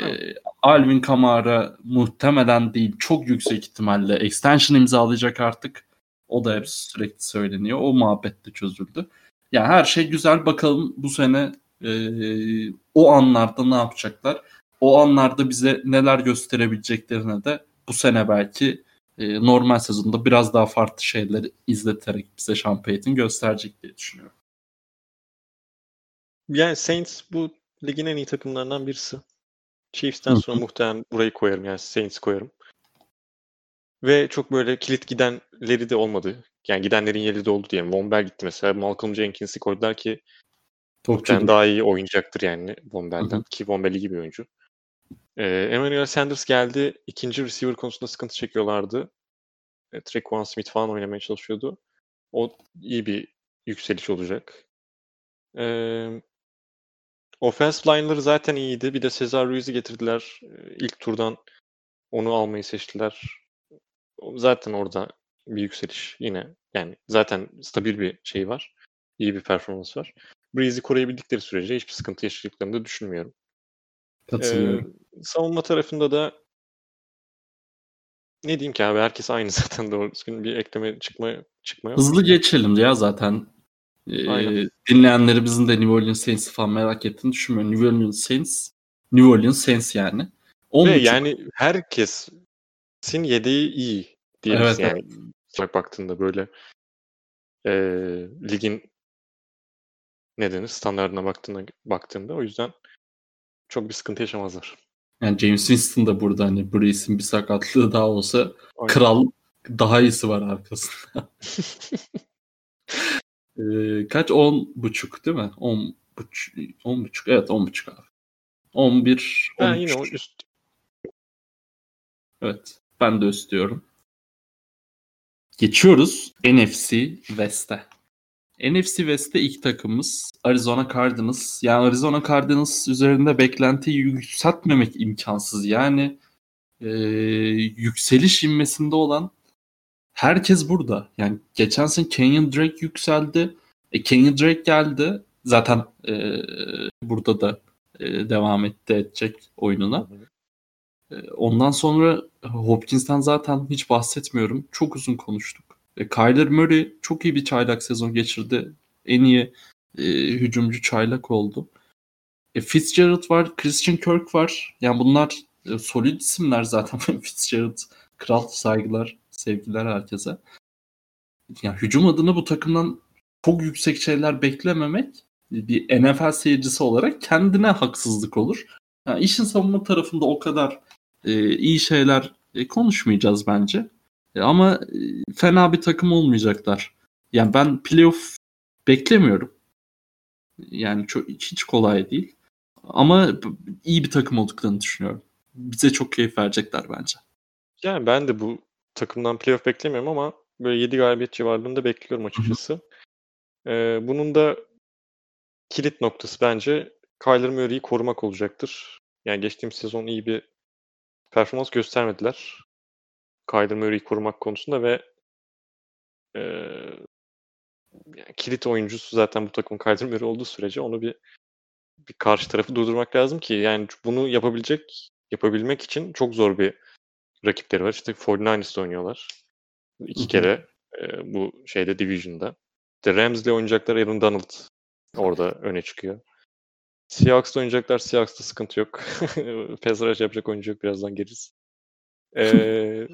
Alvin Kamara muhtemelen değil çok yüksek ihtimalle extension imzalayacak artık. O da hep sürekli söyleniyor. O muhabbet de çözüldü. Yani her şey güzel. Bakalım bu sene e, o anlarda ne yapacaklar? O anlarda bize neler gösterebileceklerine de bu sene belki e, normal sezonda biraz daha farklı şeyler izleterek bize Payton gösterecek diye düşünüyorum. Yani Saints bu ligin en iyi takımlarından birisi. Chiefs'ten sonra muhtemelen burayı koyarım yani Saints koyarım. Ve çok böyle kilit gidenleri de olmadı. Yani gidenlerin yeri de oldu diyelim. Von Bell gitti mesela. Malcolm Jenkins'i koydular ki Topçu daha iyi oynayacaktır yani Von Bell'den. Ki Von Bell iyi bir oyuncu. Ee, Emmanuel Sanders geldi. İkinci receiver konusunda sıkıntı çekiyorlardı. E, Trequan Smith falan oynamaya çalışıyordu. O iyi bir yükseliş olacak. Ee, offensive line'ları zaten iyiydi. Bir de Cesar Ruiz'i getirdiler. Ee, ilk turdan onu almayı seçtiler. Zaten orada bir yükseliş yine. Yani zaten stabil bir şey var. İyi bir performans var. Breeze'i koruyabildikleri sürece hiçbir sıkıntı yaşayacaklarını da düşünmüyorum. Katılıyorum. Ee, savunma tarafında da ne diyeyim ki abi herkes aynı zaten doğru düzgün bir ekleme çıkma yok. Hızlı geçelim ya zaten. Ee, dinleyenleri bizim de New Orleans Saints'i falan merak ettiğini düşünmüyorum. New Orleans Saints, New Orleans Saints yani. Ve yani herkesin yedeği iyi diyelim evet, yani. Evet. baktığında böyle e, ligin ne denir standartına baktığında, baktığında o yüzden çok bir sıkıntı yaşamazlar. Yani James Winston da burada hani Brees'in bir sakatlığı daha olsa Aynen. kral daha iyisi var arkasında. ee, kaç? On buçuk değil mi? On buçuk. On buçuk. Evet on buçuk abi. On bir. On yine o üst. Evet. Ben de üst Geçiyoruz NFC West'e. NFC West'te ilk takımımız Arizona Cardinals. Yani Arizona Cardinals üzerinde beklentiyi yükseltmemek imkansız. Yani e, yükseliş inmesinde olan herkes burada. Yani geçen sene Kenyon Drake yükseldi. E, Kenyon Drake geldi. Zaten e, burada da e, devam etti edecek oyununa. E, ondan sonra Hopkins'ten zaten hiç bahsetmiyorum. Çok uzun konuştuk. E, Kyler Murray çok iyi bir çaylak sezon geçirdi. En iyi e, hücumcu çaylak oldu. E, Fitzgerald var, Christian Kirk var. Yani bunlar e, solid isimler zaten. Fitzgerald kral saygılar, sevgiler herkese. Yani hücum adına bu takımdan çok yüksek şeyler beklememek bir NFL seyircisi olarak kendine haksızlık olur. Yani işin savunma tarafında o kadar e, iyi şeyler e, konuşmayacağız bence. E, ama e, fena bir takım olmayacaklar. Yani ben playoff beklemiyorum. Yani çok hiç kolay değil. Ama iyi bir takım olduklarını düşünüyorum. Bize çok keyif verecekler bence. Yani ben de bu takımdan playoff beklemiyorum ama böyle 7 galibiyet civarında bekliyorum açıkçası. Ee, bunun da kilit noktası bence Kyler Murray'i korumak olacaktır. Yani geçtiğimiz sezon iyi bir performans göstermediler. Kyler Murray'i korumak konusunda ve e, yani kilit oyuncusu zaten bu takımın Kyler Murray olduğu sürece onu bir bir karşı tarafı durdurmak lazım ki yani bunu yapabilecek yapabilmek için çok zor bir rakipleri var. İşte 49ers'da oynuyorlar. İki Hı-hı. kere e, bu şeyde Division'da. İşte Rams'le oynayacaklar Aaron Donald orada öne çıkıyor. Seahawks'ta oynayacaklar. Seahawks'ta sıkıntı yok. Pass rush yapacak oyuncu yok. Birazdan geliriz. Ee,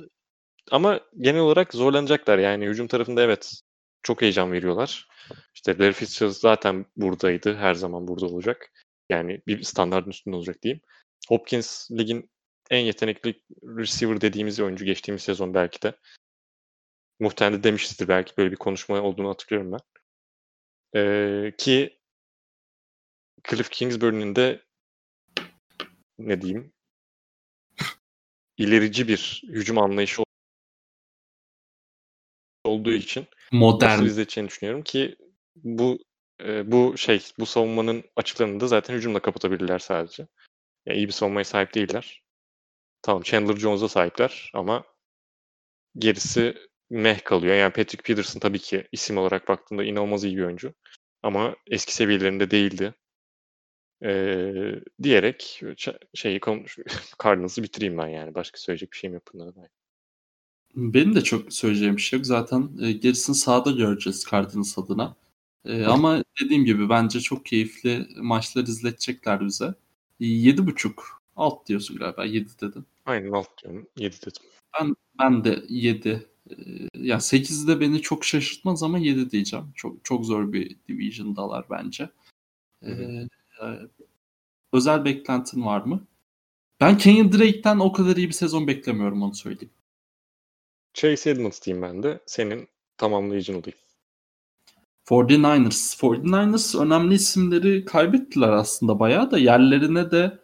ama genel olarak zorlanacaklar. Yani hücum tarafında evet çok heyecan veriyorlar. İşte Larry Fitzgerald zaten buradaydı. Her zaman burada olacak. Yani bir standartın üstünde olacak diyeyim. Hopkins ligin en yetenekli receiver dediğimiz oyuncu geçtiğimiz sezon belki de. Muhtemelen de demişizdir belki böyle bir konuşma olduğunu hatırlıyorum ben. Ee, ki Cliff Kingsbury'nin de ne diyeyim ilerici bir hücum anlayışı olduğu için modern izleyeceğini düşünüyorum ki bu e, bu şey bu savunmanın açıklarını da zaten hücumla kapatabilirler sadece. Yani iyi bir savunmaya sahip değiller. Tamam Chandler Jones'a sahipler ama gerisi meh kalıyor. Yani Patrick Peterson tabii ki isim olarak baktığında inanılmaz iyi bir oyuncu. Ama eski seviyelerinde değildi. Ee, diyerek şeyi konuş Cardinals'ı bitireyim ben yani. Başka söyleyecek bir şeyim yok bunlara dair. Benim de çok söyleyeceğim bir şey yok. Zaten e, gerisini sahada göreceğiz Cardinals adına. E, ama dediğim gibi bence çok keyifli maçlar izletecekler bize. E, yedi buçuk alt diyorsun galiba. Yedi dedin. Aynen alt diyorum. Yedi dedim. Ben, ben de yedi. E, yani sekizde beni çok şaşırtmaz ama yedi diyeceğim. Çok çok zor bir division'dalar bence. E, e, özel beklentin var mı? Ben Kenyon Drake'ten o kadar iyi bir sezon beklemiyorum onu söyleyeyim. Chase Edmonds diyeyim ben de. Senin tamamlayıcın olayım. 49ers. 49ers önemli isimleri kaybettiler aslında bayağı da yerlerine de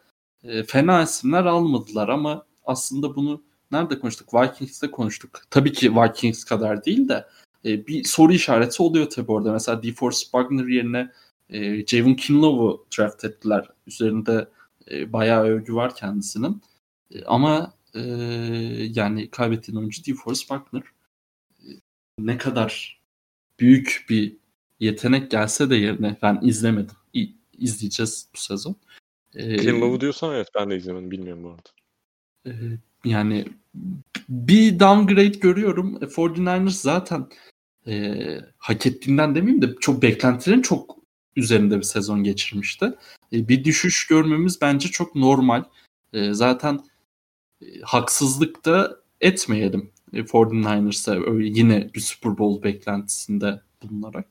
e, fena isimler almadılar ama aslında bunu nerede konuştuk? Vikings'te konuştuk. Tabii ki Vikings kadar değil de e, bir soru işareti oluyor tabii orada. Mesela DeForest Wagner yerine e, Javon Kinlow'u draft ettiler. Üzerinde e, bayağı övgü var kendisinin. E, ama e, yani kaybettiğin oyuncu DeForest Wagner e, ne kadar büyük bir yetenek gelse de yerine ben izlemedim. İ, izleyeceğiz bu sezon. Ee, Kinlow'u diyorsan evet ben de izlemedim bilmiyorum bu arada. E, yani bir downgrade görüyorum. 49ers zaten e, hak ettiğinden demeyeyim de çok beklentilerin çok üzerinde bir sezon geçirmişti. E, bir düşüş görmemiz bence çok normal. E, zaten e, haksızlık da etmeyelim. E, 49ers'a yine bir Super Bowl beklentisinde bulunarak.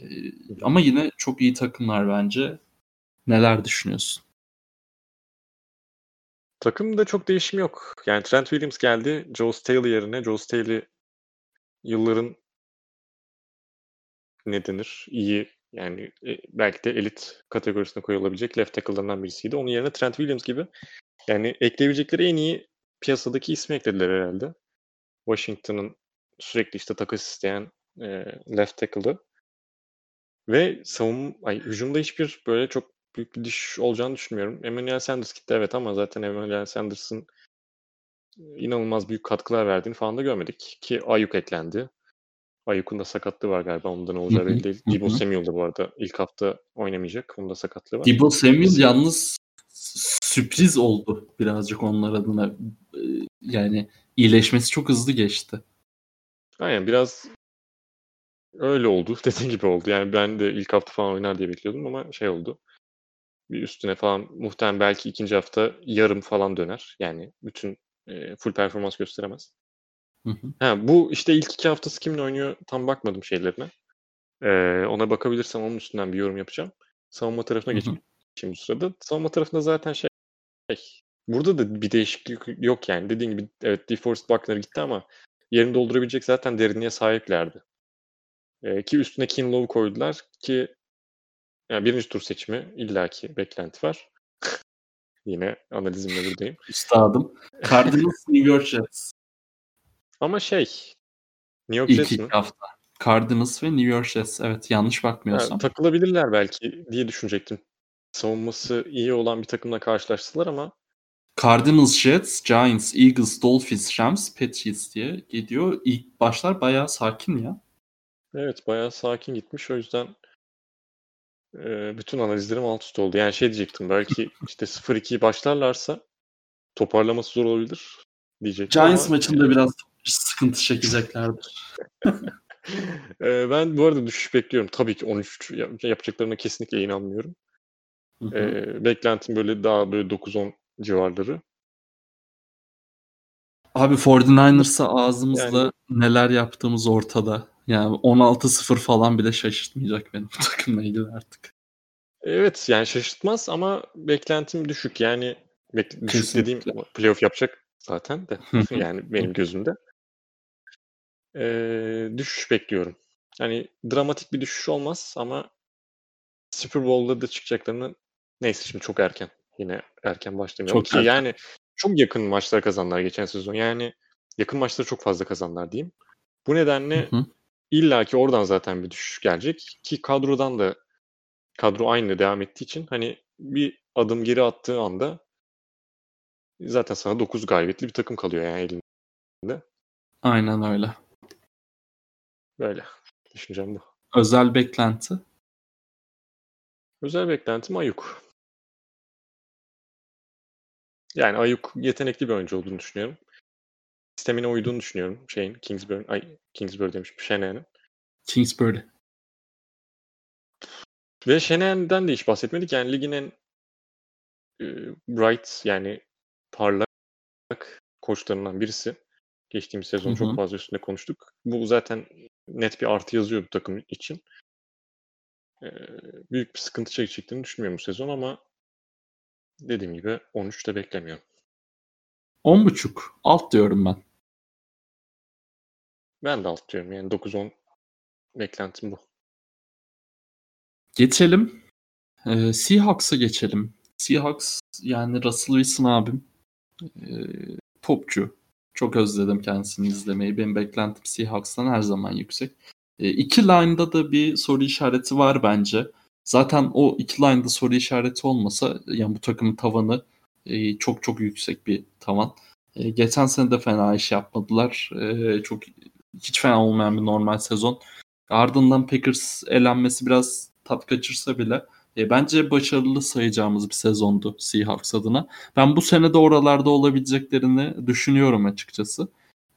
E, ama yine çok iyi takımlar bence. Neler düşünüyorsun? Takımda çok değişim yok. Yani Trent Williams geldi. Joe Staley yerine. Joe Staley yılların ne denir? İyi yani e, belki de elit kategorisine koyulabilecek left tackle'larından birisiydi. Onun yerine Trent Williams gibi yani ekleyebilecekleri en iyi piyasadaki ismi eklediler herhalde. Washington'ın sürekli işte takas isteyen e, left tackle'ı. Ve savun, ay, hücumda hiçbir böyle çok büyük bir diş olacağını düşünmüyorum. Emmanuel Sanders gitti evet ama zaten Emmanuel Sanders'ın inanılmaz büyük katkılar verdiğini falan da görmedik. Ki Ayuk eklendi. Ayuk'un da sakatlığı var galiba. Ondan olacağı belli değil. Debo Samuel da bu arada ilk hafta oynamayacak. Onun da sakatlığı var. Debo Samuel yalnız sürpriz oldu birazcık onlar adına. Yani iyileşmesi çok hızlı geçti. Aynen biraz öyle oldu. Dediğin gibi oldu. Yani ben de ilk hafta falan oynar diye bekliyordum ama şey oldu. Bir üstüne falan muhtemelen belki ikinci hafta yarım falan döner. Yani bütün e, full performans gösteremez. Hı hı. Ha, bu işte ilk iki haftası kimin oynuyor tam bakmadım şeylerine. Ee, ona bakabilirsem onun üstünden bir yorum yapacağım. Savunma tarafına geçeyim şimdi sırada. Savunma tarafında zaten şey burada da bir değişiklik yok yani. Dediğim gibi evet DeForest Buckner gitti ama yerini doldurabilecek zaten derinliğe sahiplerdi. Ee, ki üstüne Kinlow'u koydular ki yani birinci tur seçimi illaki beklenti var. Yine analizimle buradayım. Üstadım. Cardinals New York Jets. Ama şey New York İlk Jets iki mi? hafta. Cardinals ve New York Jets. Evet yanlış bakmıyorsam. takılabilirler belki diye düşünecektim. Savunması iyi olan bir takımla karşılaştılar ama Cardinals, Jets, Giants, Eagles, Dolphins, Rams, Patriots diye gidiyor. İlk başlar bayağı sakin ya. evet bayağı sakin gitmiş. O yüzden e, bütün analizlerim alt üst oldu. Yani şey diyecektim belki işte 0-2 başlarlarsa toparlaması zor olabilir diyecektim Giants ama maçında biraz sıkıntı çekeceklerdir. e, ben bu arada düşüş bekliyorum. Tabii ki 13 yap- yapacaklarına kesinlikle inanmıyorum. Hı hı. E, beklentim böyle daha böyle 9-10 civarları. Abi 49ers'a ağzımızla Yani- neler yaptığımız ortada. Yani 16-0 falan bile şaşırtmayacak benim bu takımla ilgili artık. Evet yani şaşırtmaz ama beklentim düşük. Yani bek- düşük dediğim playoff yapacak zaten de yani benim gözümde. Ee, düşüş bekliyorum. Hani dramatik bir düşüş olmaz ama Super Bowl'da da çıkacaklarını neyse şimdi çok erken. Yine erken başlamayalım Çok ki erken. yani çok yakın maçlar kazandılar geçen sezon. Yani yakın maçları çok fazla kazandılar diyeyim. Bu nedenle Hı hı. İlla ki oradan zaten bir düşüş gelecek ki kadrodan da kadro aynı devam ettiği için hani bir adım geri attığı anda zaten sana 9 galibiyetli bir takım kalıyor yani elinde. Aynen öyle. Böyle. Düşüncem bu. Özel beklenti. Özel beklentim Ayuk. Yani Ayuk yetenekli bir oyuncu olduğunu düşünüyorum. Sistemine uyduğunu düşünüyorum. Şeyin Kingsbury, ay Kingsbury demişim. Shanahan'ın. Kingsbury. Ve Shanahan'den de hiç bahsetmedik. Yani ligin en e, bright yani parlak koçlarından birisi. Geçtiğimiz sezon Hı hı. çok fazla üstünde konuştuk. Bu zaten net bir artı yazıyor bu takım için. Ee, büyük bir sıkıntı çekeceklerini düşünmüyorum bu sezon ama dediğim gibi 13'te beklemiyorum. 10.5. Alt diyorum ben. Ben de alt diyorum yani 9-10 beklentim bu. Geçelim. Ee, Seahawks'a geçelim. Seahawks yani Russell Wilson abim. Ee, topçu. Çok özledim kendisini izlemeyi. Benim beklentim Seahawks'tan her zaman yüksek. Ee, iki line'da da bir soru işareti var bence. Zaten o iki line'da soru işareti olmasa yani bu takımın tavanı e, çok çok yüksek bir tavan. E, geçen sene de fena iş yapmadılar. E, çok hiç fena olmayan bir normal sezon. Ardından Packers elenmesi biraz tat kaçırsa bile e, bence başarılı sayacağımız bir sezondu Seahawks adına. Ben bu sene de oralarda olabileceklerini düşünüyorum açıkçası.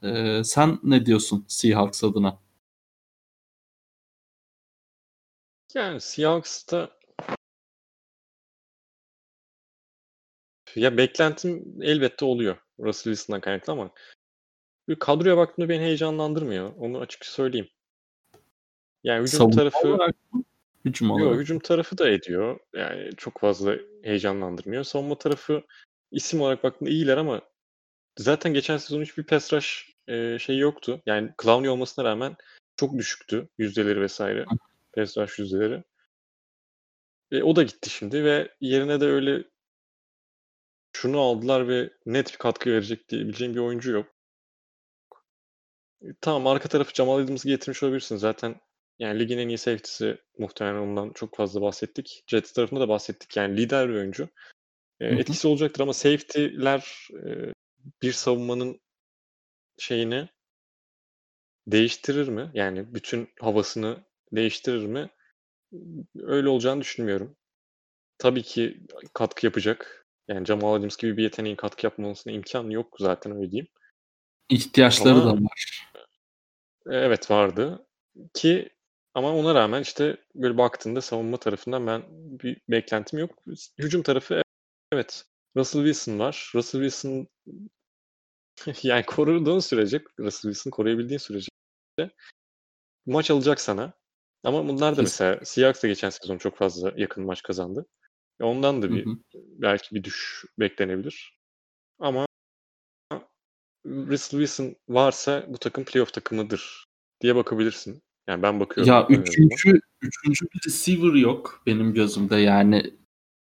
E, sen ne diyorsun Seahawks adına? Yani Seahawks'ta ya beklentim elbette oluyor Russell Wilson'dan kaynaklı ama bir kadroya baktığımda beni heyecanlandırmıyor. Onu açık söyleyeyim. Yani hücum tarafı olarak Hücum Yok, olarak. hücum tarafı da ediyor. Yani çok fazla heyecanlandırmıyor. Savunma tarafı isim olarak baktığında iyiler ama zaten geçen sezon hiçbir pass rush e, şey yoktu. Yani Clowney olmasına rağmen çok düşüktü yüzdeleri vesaire. Pass rush yüzdeleri. Ve o da gitti şimdi ve yerine de öyle şunu aldılar ve net bir katkı verecek diyebileceğim bir oyuncu yok. E, Tamam arka tarafı Jamal Adams'ı getirmiş olabilirsin. Zaten yani ligin en iyi safety'si muhtemelen ondan çok fazla bahsettik. Jets tarafında da bahsettik. Yani lider bir oyuncu. E, etkisi olacaktır ama safety'ler e, bir savunmanın şeyini değiştirir mi? Yani bütün havasını değiştirir mi? Öyle olacağını düşünmüyorum. Tabii ki katkı yapacak. Yani Jamal Adams gibi bir yeteneğin katkı yapmamasına imkan yok zaten öyle diyeyim. İhtiyaçları Ama- da var. Evet vardı ki ama ona rağmen işte böyle baktığında savunma tarafından ben bir beklentim yok. Hücum tarafı evet Russell Wilson var. Russell Wilson yani koruduğun sürece Russell Wilson koruyabildiğin sürece maç alacak sana. Ama bunlar da mesela Seahawks da geçen sezon çok fazla yakın maç kazandı. E Ondan da Hı bir hı. belki bir düş beklenebilir. Ama Russell Wilson varsa bu takım playoff takımıdır diye bakabilirsin. Yani ben bakıyorum. Ya üçüncü, üçüncü bir receiver yok benim gözümde yani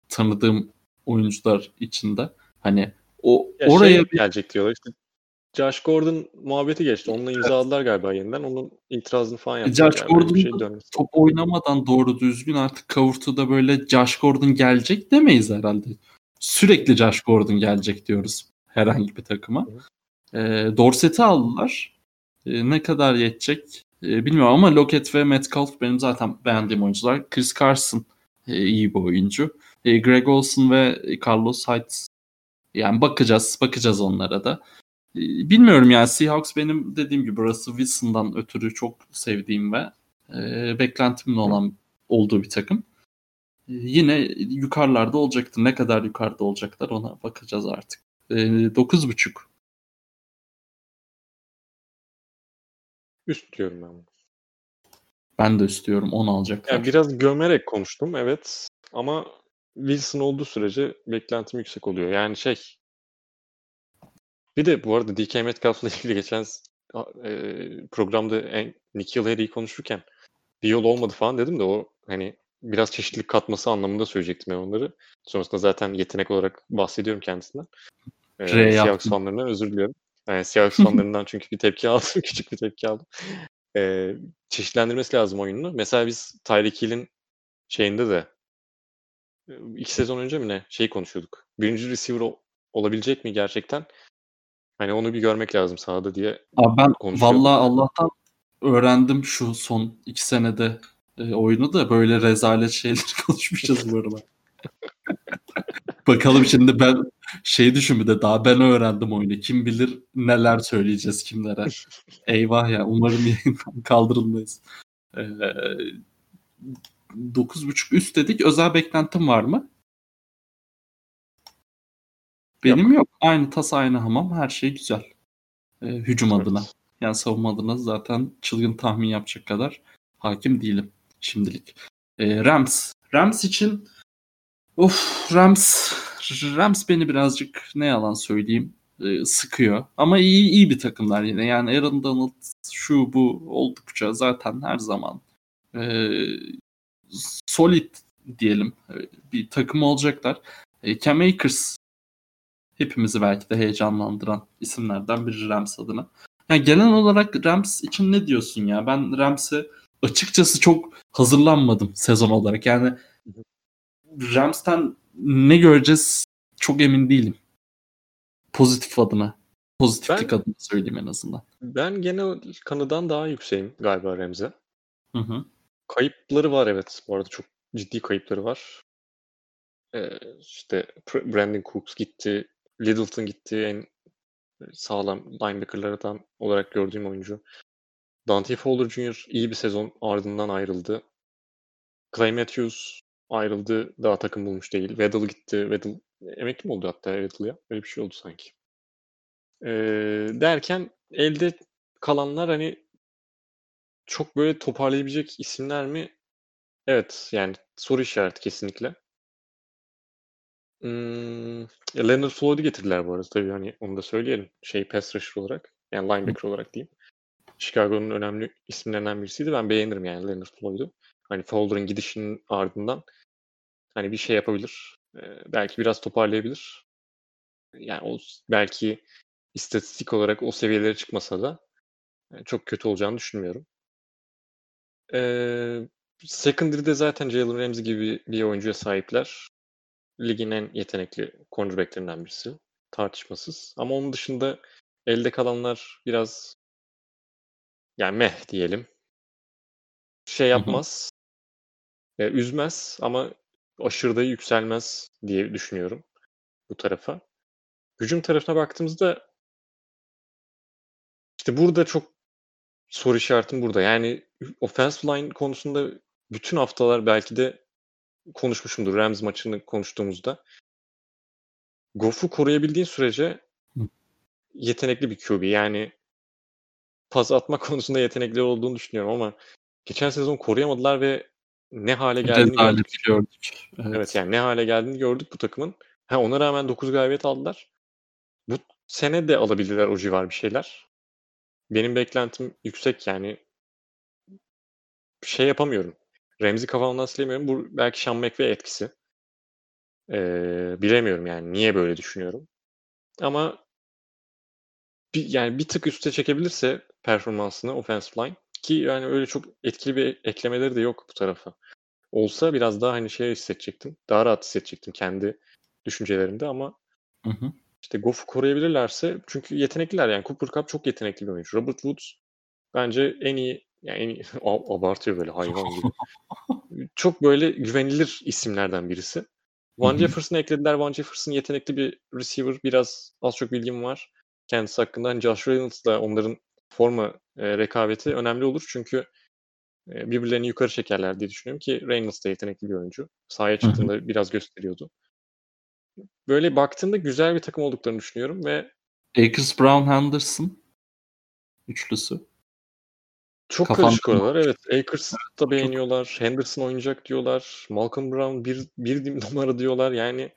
tanıdığım oyuncular içinde. Hani o Ya oraya şey gelecek diyorlar. İşte Josh Gordon muhabbeti geçti. Onunla imzaladılar galiba yeniden. Onun itirazını falan yaptılar. Josh şey Gordon dönmesi. top oynamadan doğru düzgün artık kavurtuda böyle Josh Gordon gelecek demeyiz herhalde. Sürekli Josh Gordon gelecek diyoruz herhangi bir takıma. E, Dorset'i aldılar. E, ne kadar yetecek e, bilmiyorum ama Lockett ve Metcalf benim zaten beğendiğim oyuncular. Chris Carson e, iyi bir oyuncu. E, Greg Olson ve Carlos Hyde yani bakacağız bakacağız onlara da. E, bilmiyorum yani Seahawks benim dediğim gibi Russell Wilson'dan ötürü çok sevdiğim ve e, beklentimin olan olduğu bir takım. E, yine yukarılarda olacaktır. Ne kadar yukarıda olacaklar ona bakacağız artık. E, 9.5 Üst diyorum ben. ben de istiyorum 10 alacaklar. Yani biraz gömerek konuştum evet. Ama Wilson olduğu sürece beklentim yüksek oluyor. Yani şey bir de bu arada DK Metcalf'la ilgili geçen e, programda en, Nikhil Harry'i konuşurken bir yol olmadı falan dedim de o hani biraz çeşitlilik katması anlamında söyleyecektim ben onları. Sonrasında zaten yetenek olarak bahsediyorum kendisinden. Ee. Seahawks fanlarından özür diliyorum. Yani Seahawks fanlarından çünkü bir tepki aldım. Küçük bir tepki aldım. Ee, çeşitlendirmesi lazım oyununu. Mesela biz Tyreek Hill'in şeyinde de iki sezon önce mi ne şey konuşuyorduk. Birinci receiver ol- olabilecek mi gerçekten? Hani onu bir görmek lazım sahada diye. Abi ben vallahi Allah'tan öğrendim şu son iki senede e, oyunu da böyle rezalet şeyler konuşmuşuz bu arada. Bakalım şimdi ben şey düşün bir de daha ben öğrendim oyunu. Kim bilir neler söyleyeceğiz kimlere. Eyvah ya umarım yayından kaldırılmayız. Ee, 9.5 üst dedik. Özel beklentim var mı? Benim yok. Aynı tas aynı hamam. Her şey güzel. Ee, hücum Evet. adına. Yani savunma adına zaten çılgın tahmin yapacak kadar hakim değilim şimdilik. Ee, Rams. Rams için of Rams Rams beni birazcık ne yalan söyleyeyim e, sıkıyor. Ama iyi iyi bir takımlar yine. Yani Aaron Donald şu bu oldukça zaten her zaman e, solid diyelim e, bir takım olacaklar. E, Cam Akers hepimizi belki de heyecanlandıran isimlerden biri Rams adına. Yani genel olarak Rams için ne diyorsun ya? Ben Rams'e açıkçası çok hazırlanmadım sezon olarak. Yani Rams'ten ne göreceğiz çok emin değilim. Pozitif adına. Pozitiflik Ben- adına söyleyeyim en azından. Ben genel kanıdan daha yükseğim galiba Remze. Hı hı. Kayıpları var evet. Bu arada çok ciddi kayıpları var. Ee, işte Brandon Cooks gitti. Littleton gitti. En sağlam linebackerlardan olarak gördüğüm oyuncu. Dante Fowler Jr. iyi bir sezon ardından ayrıldı. Clay Matthews ayrıldı. Daha takım bulmuş değil. Weddle gitti. Weddle emekli mi oldu hatta Weddle ya? Öyle bir şey oldu sanki. Ee, derken elde kalanlar hani çok böyle toparlayabilecek isimler mi? Evet yani soru işareti kesinlikle. Hmm, ya Leonard Floyd'u getirdiler bu arada tabii hani onu da söyleyelim. Şey pass rusher olarak yani linebacker olarak diyeyim. Chicago'nun önemli isimlerinden birisiydi. Ben beğenirim yani Leonard Floyd'u. Hani Fowler'ın gidişinin ardından hani bir şey yapabilir. Ee, belki biraz toparlayabilir. Yani o belki istatistik olarak o seviyelere çıkmasa da e, çok kötü olacağını düşünmüyorum. Ee, secondary'de zaten Jalen Ramsey gibi bir oyuncuya sahipler. Ligin en yetenekli cornerbacklerinden birisi. Tartışmasız. Ama onun dışında elde kalanlar biraz yani meh diyelim. Şey yapmaz. e, üzmez ama aşırı da yükselmez diye düşünüyorum bu tarafa. Hücum tarafına baktığımızda işte burada çok soru işaretim burada. Yani offensive line konusunda bütün haftalar belki de konuşmuşumdur Rams maçını konuştuğumuzda. Goff'u koruyabildiğin sürece yetenekli bir QB. Yani pas atma konusunda yetenekli olduğunu düşünüyorum ama geçen sezon koruyamadılar ve ne hale geldiğini gördük. gördük. Evet. Evet yani ne hale geldiğini gördük bu takımın. Ha, ona rağmen 9 galibiyet aldılar. Bu sene de alabilirler o civar bir şeyler. Benim beklentim yüksek yani. Şey yapamıyorum. Remzi kafamdan silemiyorum. Bu belki Sean McVay etkisi. Ee, bilemiyorum yani niye böyle düşünüyorum. Ama bir, yani bir tık üste çekebilirse performansını offensive line ki yani öyle çok etkili bir eklemeleri de yok bu tarafa. Olsa biraz daha hani şey hissedecektim. Daha rahat hissedecektim kendi düşüncelerimde ama Hı hı. işte Goff'u koruyabilirlerse çünkü yetenekliler yani Cooper Cup çok yetenekli bir oyuncu. Robert Woods bence en iyi yani en iyi, abartıyor böyle hayvan gibi. çok böyle güvenilir isimlerden birisi. Van Jefferson'ı eklediler. Van Jefferson yetenekli bir receiver. Biraz az çok bilgim var kendisi hakkında. Hani Josh Reynolds da onların forma e, rekabeti önemli olur. Çünkü e, birbirlerini yukarı çekerler diye düşünüyorum ki Reynolds da yetenekli bir oyuncu. Sahaya çıktığında biraz gösteriyordu. Böyle baktığında güzel bir takım olduklarını düşünüyorum ve Akers Brown Henderson üçlüsü. Çok Kafanda karışık oralar. Evet. Akers da beğeniyorlar. Henderson oynayacak diyorlar. Malcolm Brown bir, bir numara diyorlar. Yani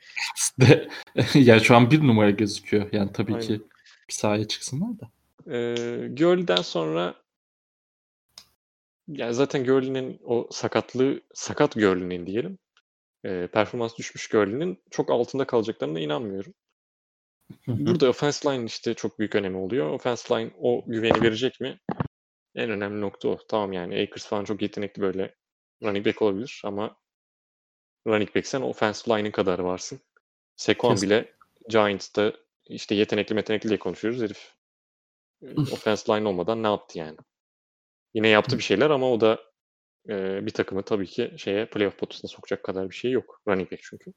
ya şu an bir numara gözüküyor. Yani tabii Aynen. ki bir sahaya çıksınlar da. E, Gurley'den sonra yani zaten Gurley'nin o sakatlığı sakat Gurley'nin diyelim e, performans düşmüş Gurley'nin çok altında kalacaklarına inanmıyorum. Burada offense line işte çok büyük önemi oluyor. Offense line o güveni verecek mi? En önemli nokta o. Tamam yani Akers falan çok yetenekli böyle running back olabilir ama running back sen offensive line'in kadar varsın. Sekon bile Giants'ta işte yetenekli metenekli diye konuşuyoruz herif. E, offensive line olmadan ne yaptı yani? Yine yaptı bir şeyler ama o da e, bir takımı tabii ki şeye playoff potasına sokacak kadar bir şey yok. Running back çünkü.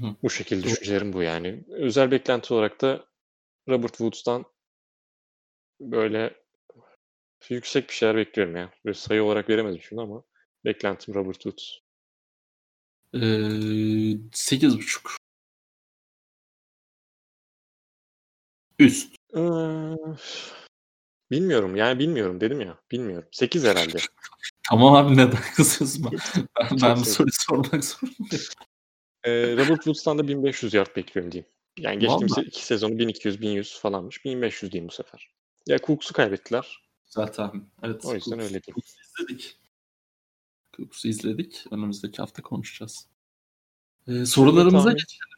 Hı. Bu şekilde düşüncelerim bu yani. Özel beklenti olarak da Robert Woods'tan böyle yüksek bir şeyler bekliyorum ya. Böyle sayı olarak veremedim şunu ama beklentim Robert Woods. Ee, 8.5. Üst. Bilmiyorum yani bilmiyorum dedim ya. Bilmiyorum. 8 herhalde. Tamam abi neden kızıyorsun? Ben, ben, Çok bu sevdim. soruyu sormak zorundayım. Ee, Robert Woods'tan da 1500 yard bekliyorum diyeyim. Yani geçtiğimiz Vallahi. iki sezonu 1200-1100 falanmış. 1500 diyeyim bu sefer. Ya Cooks'u kaybettiler. Zaten evet. O yüzden Cooks- öyle diyeyim. Cooks'u izledik. Cooks'u izledik. Önümüzdeki hafta konuşacağız. Ee, sorularımıza tahmin- geçelim.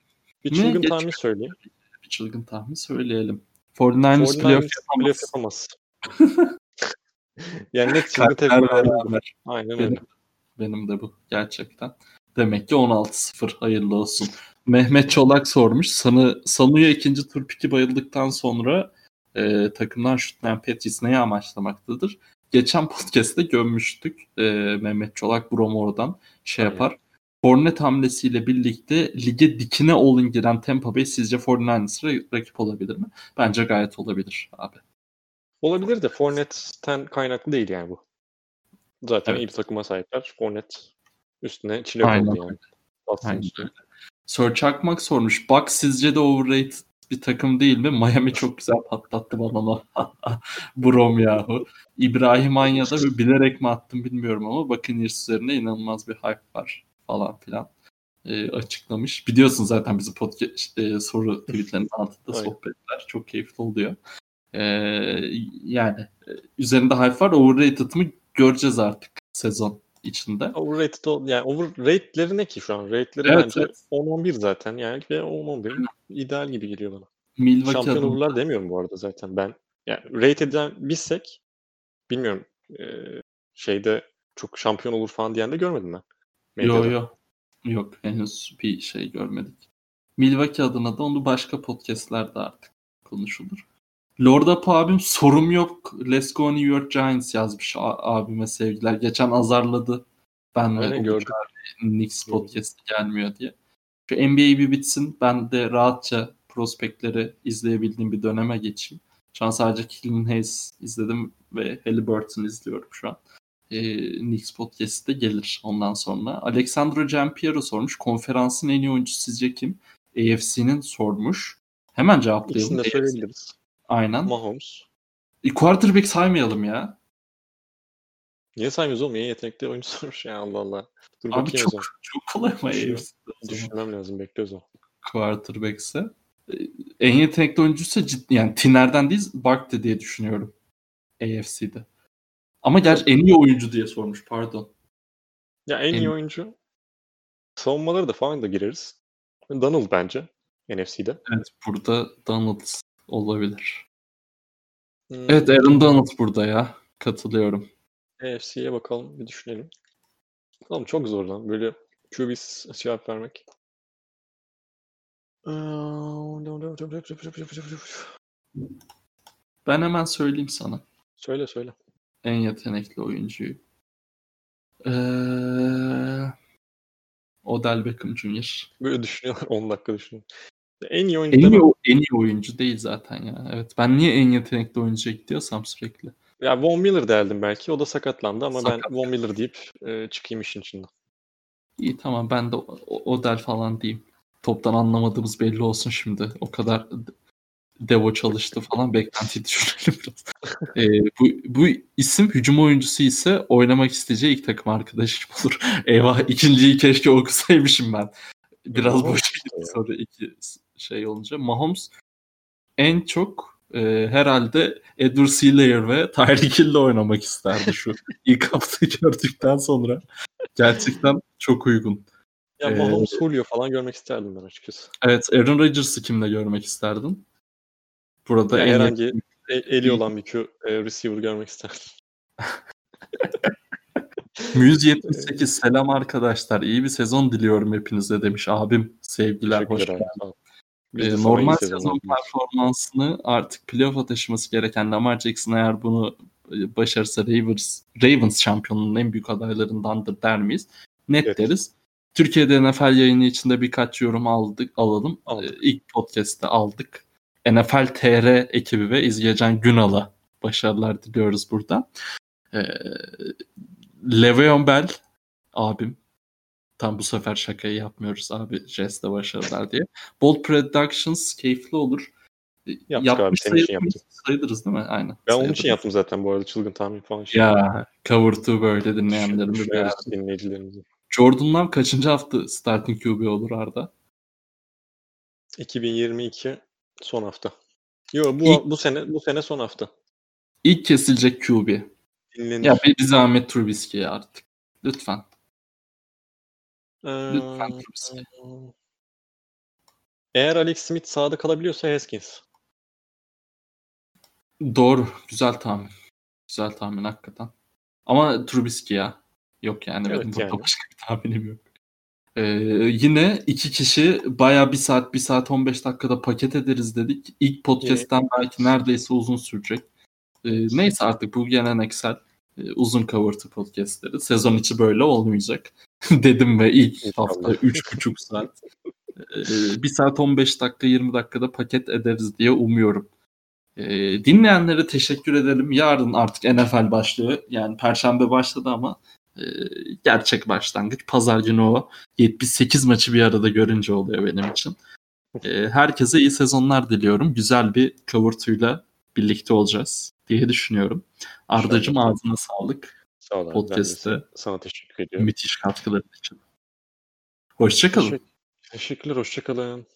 Bir çılgın Geç- tahmin söyleyeyim. Bir çılgın tahmin söyleyelim. 49ers playoff 49ers yapamaz. yapamaz. yani net verdim. beraber. Aynen Benim, öyle. benim de bu gerçekten. Demek ki 16-0 hayırlı olsun. Mehmet Çolak sormuş. Sanı, Sanu'ya ikinci tur piki bayıldıktan sonra e, takımdan şutlayan Pettis neyi amaçlamaktadır? Geçen podcast'te gömmüştük. E, Mehmet Çolak Bromor'dan şey Aynen. yapar. Fournette hamlesiyle birlikte lige dikine olun giren Tampa Bay sizce 49ers'a rakip olabilir mi? Bence gayet olabilir abi. Olabilir de Fournette'ten kaynaklı değil yani bu. Zaten Evet. iyi bir takıma sahipler. Fournette üstüne çile oldu yani. Aynen üstüne. Sir Çakmak sormuş. Bucks sizce de overrated bir takım değil mi? Miami çok güzel patlattı bana. Brom yahu. İbrahim Anya'da bilerek mi attım bilmiyorum ama Buccaneers üzerine inanılmaz bir hype var falan filan e, açıklamış. Biliyorsun zaten bizi podcast e, soru tweetlerinin altında sohbetler. Çok keyifli oluyor. E, yani e, üzerinde hype var. Overrated mı göreceğiz artık sezon içinde. Overrated ol- yani overrate'leri ne ki şu an? Rate'leri Evet, bence evet. 10-11 zaten yani ve 10-11 ideal gibi geliyor bana. Milwaukee Şampiyon adına- olurlar demiyorum bu arada zaten ben. Yani rate eden bizsek bilmiyorum e, şeyde çok şampiyon olur falan diyen de görmedim ben. Medyada. yo. Yok henüz bir şey görmedik. Milwaukee adına da onu başka podcastlerde artık konuşulur. Lord Up abim sorum yok. Let's go New York Giants yazmış abime sevgiler. Geçen azarladı. Ben de gördüm. Knicks podcast'i gelmiyor diye. Şu NBA bir bitsin. Ben de rahatça prospektleri izleyebildiğim bir döneme geçeyim. Şu an sadece Killian Hayes izledim ve Halliburton izliyorum şu an e, Knicks Podcast'ı da gelir ondan sonra. Alexandro Giampiero sormuş. Konferansın en iyi oyuncusu sizce kim? AFC'nin sormuş. Hemen cevaplayalım. İkisini de söyleyebiliriz. Aynen. Mahomes. E, quarterback saymayalım ya. Niye saymıyoruz oğlum? En yetenekli oyuncu sormuş ya Allah Allah. Dur Abi bakayım o çok çok kolay ama. AFC'de. Düşünmem lazım. Bekliyoruz o. quarterback'se. E, En yetenekli oyuncuysa ciddi yani Tiner'den değil Barkley diye düşünüyorum. AFC'de. Ama gerçi en iyi oyuncu diye sormuş pardon. Ya en iyi En- oyuncu savunmaları da falan da gireriz. Donald bence NFC'de. Evet burada Donald olabilir. Hmm, Evet Aaron Donald burada ya. Katılıyorum. AFC'ye bakalım bir düşünelim. Oğlum çok zor lan böyle QB's cevap vermek. Ben hemen söyleyeyim sana. Söyle söyle. En yetenekli oyuncuyu. Ee, Odell Beckham Jr. Böyle düşünüyorlar 10 dakika düşünüyor. En iyi oyuncu En iyi, demem. en iyi oyuncu değil zaten ya. Evet ben niye en yetenekli oyuncuya gidiyorsam sürekli. Ya Von Miller derdim belki. O da sakatlandı ama Sakat. ben Von Miller deyip e, çıkayım işin içinden. İyi tamam ben de Odell falan diyeyim. Toptan anlamadığımız belli olsun şimdi. O kadar Devo çalıştı falan beklenti düşünelim biraz. Ee, bu, bu isim hücum oyuncusu ise oynamak isteyeceği ilk takım arkadaşım olur. Eyvah ikinciyi keşke okusaymışım ben. Biraz boş bir soru iki şey olunca. Mahomes en çok e, herhalde Edward Sealayer ve Tyreek Hill'le oynamak isterdi şu ilk haftayı gördükten sonra. Gerçekten çok uygun. Ya Ee, Mahomes, Julio falan görmek isterdim ben açıkçası. Evet Aaron Rodgers'ı kimle görmek isterdin? Burada Ya en herhangi yakın- e- eli olan bir Q, e, receiver görmek isterdim. Muse 78 selam arkadaşlar. İyi bir sezon diliyorum hepinize demiş abim. Sevgiler hoş geldin. Ee, sana normal sezon performansını artık playoff'a taşıması gereken Lamar Jackson eğer bunu e, başarırsa Ravens, Ravens şampiyonluğunun en büyük adaylarındandır der miyiz? Net Evet. deriz. Türkiye'de NFL yayını içinde birkaç yorum aldık, alalım. Aldık. Ee, İlk podcast'te aldık. NFL TR ekibi ve İzgecan Günal'a başarılar diliyoruz burada. Ee, Le'Veon Bell abim Tam bu sefer şakayı yapmıyoruz abi Jess'te başarılar diye. Bold Productions keyifli olur. Yaptık abi, Yapmış senin için yaptık. sayılırız değil mi? Aynen. Ben onun sayılırız. için yaptım zaten bu arada çılgın tahmin falan. şey. Ya cover two böyle dinleyenlerimiz dinleyicilerimizi. Jordan Love kaçıncı hafta starting QB olur Arda? 2022 son hafta. Yo bu İlk- bu sene bu sene son hafta. İlk kesilecek QB. Dinlenir. Ya bir, zahmet Trubisky artık. Lütfen. Ee, Lütfen Trubisky. Eğer Alex Smith sağda kalabiliyorsa Haskins. Doğru. Güzel tahmin. Güzel tahmin hakikaten. Ama Trubisky ya. Yok yani. Evet, benim burada yani. başka bir tahminim yok. Ee, yine iki kişi baya bir saat, bir saat 15 dakikada paket ederiz dedik. İlk podcast'ten belki neredeyse uzun sürecek. Ee, neyse artık bu geleneksel e, uzun covertı podcastleri. Sezon içi böyle olmayacak. Dedim ve ilk hafta 3,5 saat. Ee, 1 saat 15 dakika 20 dakikada paket ederiz diye umuyorum. Ee, dinleyenlere teşekkür edelim. Yarın artık NFL başlıyor. Yani Perşembe başladı ama gerçek başlangıç. Pazar günü o 78 maçı bir arada görünce oluyor benim için. Ee, herkese iyi sezonlar diliyorum. Güzel bir covertuyla birlikte olacağız diye düşünüyorum. İnşallah. ağzına sağlık. Sağ ol abi. Ben de Podcast'te sana teşekkür ediyorum. Müthiş katkıların için. Hoşçakalın. Teşekkür- Teşekkürler. Hoşçakalın.